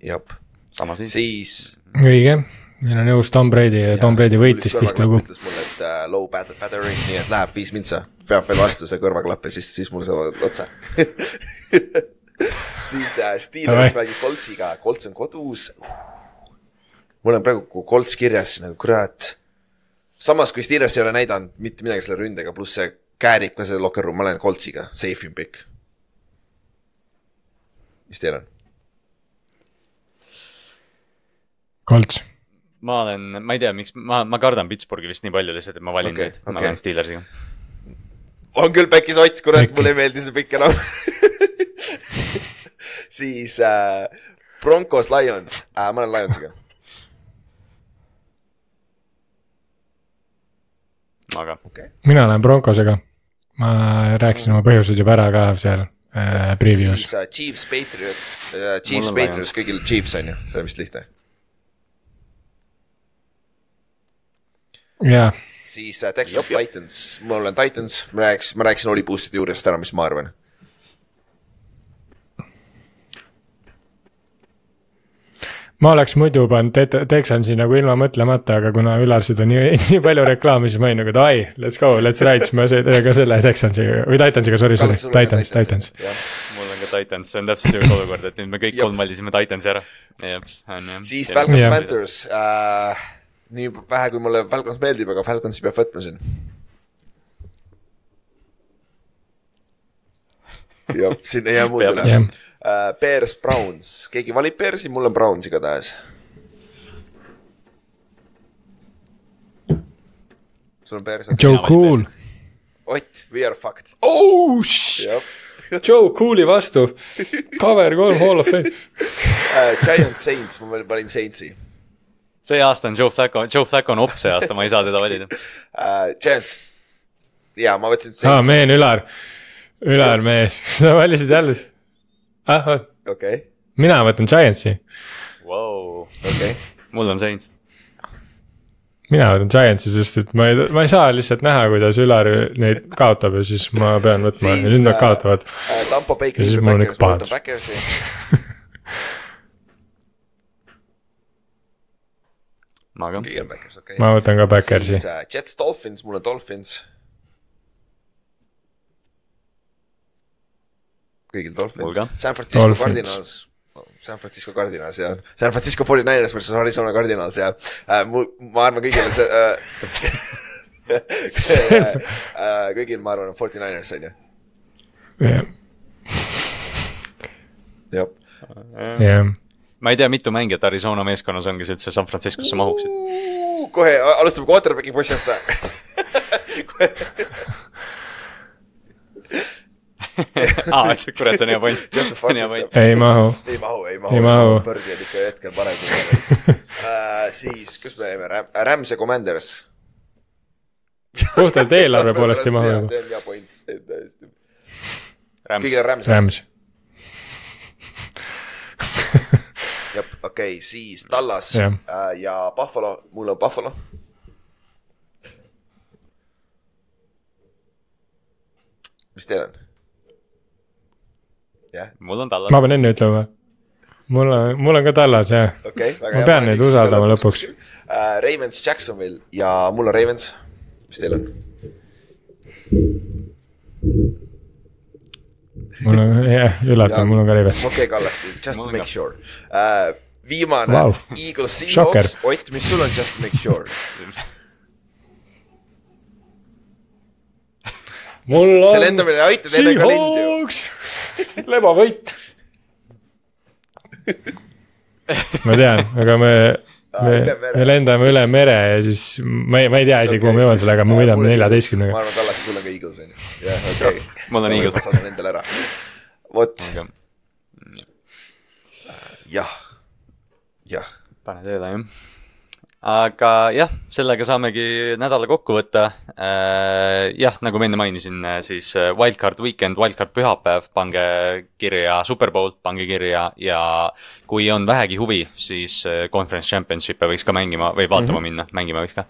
jah. Siis. õige meil on jõus Tom Brady ja, Tom Brady võitis tihtilugu. ütles mulle, et uh, low battery, nii et läheb viis mintsa. peab veel vastu see kõrvaklapp ja siis, siis mul saavad otsa. siis äh, Steelers mängib Coltsiga, Colts on kodus. mul on praegu Colts kirjas nagu kurat. samas kui Steelers ei ole näidanud mitte midagi selle ründega, pluss see käärib ka see locker room, ma olen Coltsiga, safe in pick. mis teil on? Colts, ma olen, ma ei tea, miks, ma, ma kardan Pittsburghi vist nii palju lihtsalt, et ma valin okay, neid, ma okay. lähen Steelersiga. on küll Pekis Ott, kurat, mulle ei meeldi see pikk enam. siis äh, Broncos Lions äh,, ma olen Lionsiga. aga okei okay., mina olen Broncosega. ma rääkisin oma põhjused juba ära ka seal äh, preview's siis. äh, Chiefs Patriot äh,, Chiefs Patriots kõigil Chiefs on ju, see on vist lihtne. jaa, siis äh, Texas Titans, mul on Titans, ma rääkisin, ma rääkisin Oli Boostide juurest ära, mis ma arvan. ma oleks muidu pannud Te- Texansi nagu ilma mõtlemata, aga kuna Ülar seda nii, nii palju reklaami, siis ma olin nagu davai, let's go, let's ride, siis ma sõidan ka selle Texansiga või Titansiga, sorry, sorry, Titans, Titans. mul on ka Titans, see on täpselt see olukord, et nüüd me kõik kolm valisime Titansi ära. on siis Falcons. Panthers äh,, nii vähe, kui mulle Falcons meeldib, aga Falconsi peab võtma siin. jah, siin ei jää muud üle uh,. Bears, Browns, keegi valib Bearsi, mul on Browns igatahes. sul on Bears, Joe Cool. Ott, we are fucked. oh, sh-, jah Joe Cool'i vastu, cover kolm Hall of Fame. uh,, Giants, Saints, ma valin Saintsi see aasta on Joe Flacco, Joe Flacco on op see aasta, ma ei saa teda valida. uh,. Giants, jaa, ma võtsin aa, meen, Ülar, Ülar mees, sa valisid jälle. ah, okei, mina võtan Giantsi, Vau, okei. mul on Saints. mina võtan Giantsi, sest et ma ei, ma ei saa lihtsalt näha, kuidas Ülar neid kaotab ja siis ma pean võtma ja nüüd nad äh, kaotavad. uh, Tampo siis ikka Packers, ma võtan pahandus. Backersi, ma ka. keegi on Backers, okei. ma võtan ka Backersi siis. uh, Jets, Dolphins, mul on Dolphins. kõigil Dolphins San Francisco Dolphins. Cardinals, San Francisco Cardinals ja San Francisco 49ers versus Arizona Cardinals ja äh, mu, ma arvan kõigile see äh, äh, kõigil ma arvan on 49ers on ju, jah. jah, ma ei tea, mitu mängijat Arizona meeskonnas on, kes üldse San Franciscosse mahuksid. kohe alustame quarterback'i postist aa, kurat, see on hea point. Just a see on hea fucking point. ei mahu, ei mahu, ei mahu, Ei mahu. Birdi on ikka hetkel parem kui varem uh,. siis, kus me jäime, Rams ja Commanders. puhtalt eelarve poolest ei mahu nagu. see on hea point, see on täiesti. Rams kõigil, on Rams. Rams, okei okay,, siis Tallas Jah. uh, ja Buffalo, mul on Buffalo. mis teil on? jah, mul on Tallas ma. pean enne ütlema. mul on, mul on ka Tallas jah. okei okay,, väga Ma pean neid usaldama lõpuks. uh,. Ravens, Jacksonville ja mul on Ravens. mis teil on? mul on, jah, üllatav, mul on ka Ravens. okei okay,, Kallaste, just to make sure uh,. Viimane wow., Eagles. Seahawks, Ott, mis sul on just make sure? mul on. see lendamine ei aita teile ka lendi ju. Seahawks, lebavõit. ma tean, aga me, me me lendame üle mere ja siis ma ei, ma ei tea isegi, kuhu ma jõuan sellega, me võidame ma neljateistkümnega. arvan, Kallaste, sul on ka Eagles on ju. jah, okei. Mul on Eagles. ma saadan endale ära. vot, jah, jah. pane tööle jah. aga jah, sellega saamegi nädala kokku võtta. jah, nagu ma enne mainisin, siis äh, wildcard weekend, wildcard pühapäev, pange kirja Superbowl, pange kirja ja kui on vähegi huvi, siis äh, conference championship'e võiks ka mängima või vaatama mm -hmm. minna, mängima võiks ka.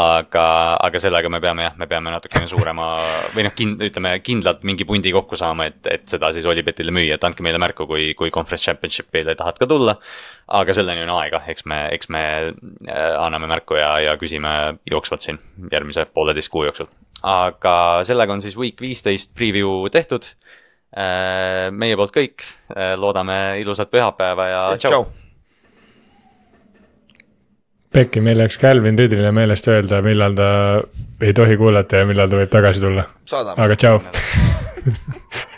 aga, aga sellega me peame jah, me peame natukene suurema või noh, kind-, ütleme kindlalt mingi pundi kokku saama, et, et seda siis Olipetile müüa, et andke meile märku, kui, kui conference championship'ile tahad ka tulla. Aga selleni on aega, eks me, eks me äh, anname märku ja, ja küsime jooksvalt siin järgmise pooleteist kuu jooksul. aga sellega on siis week viisteist preview tehtud meie poolt kõik, loodame ilusat pühapäeva ja tšau. Pekki, meil läks Calvin Ridlile meelest öelda, millal ta ei tohi kuulata ja millal ta võib tagasi tulla. aga tšau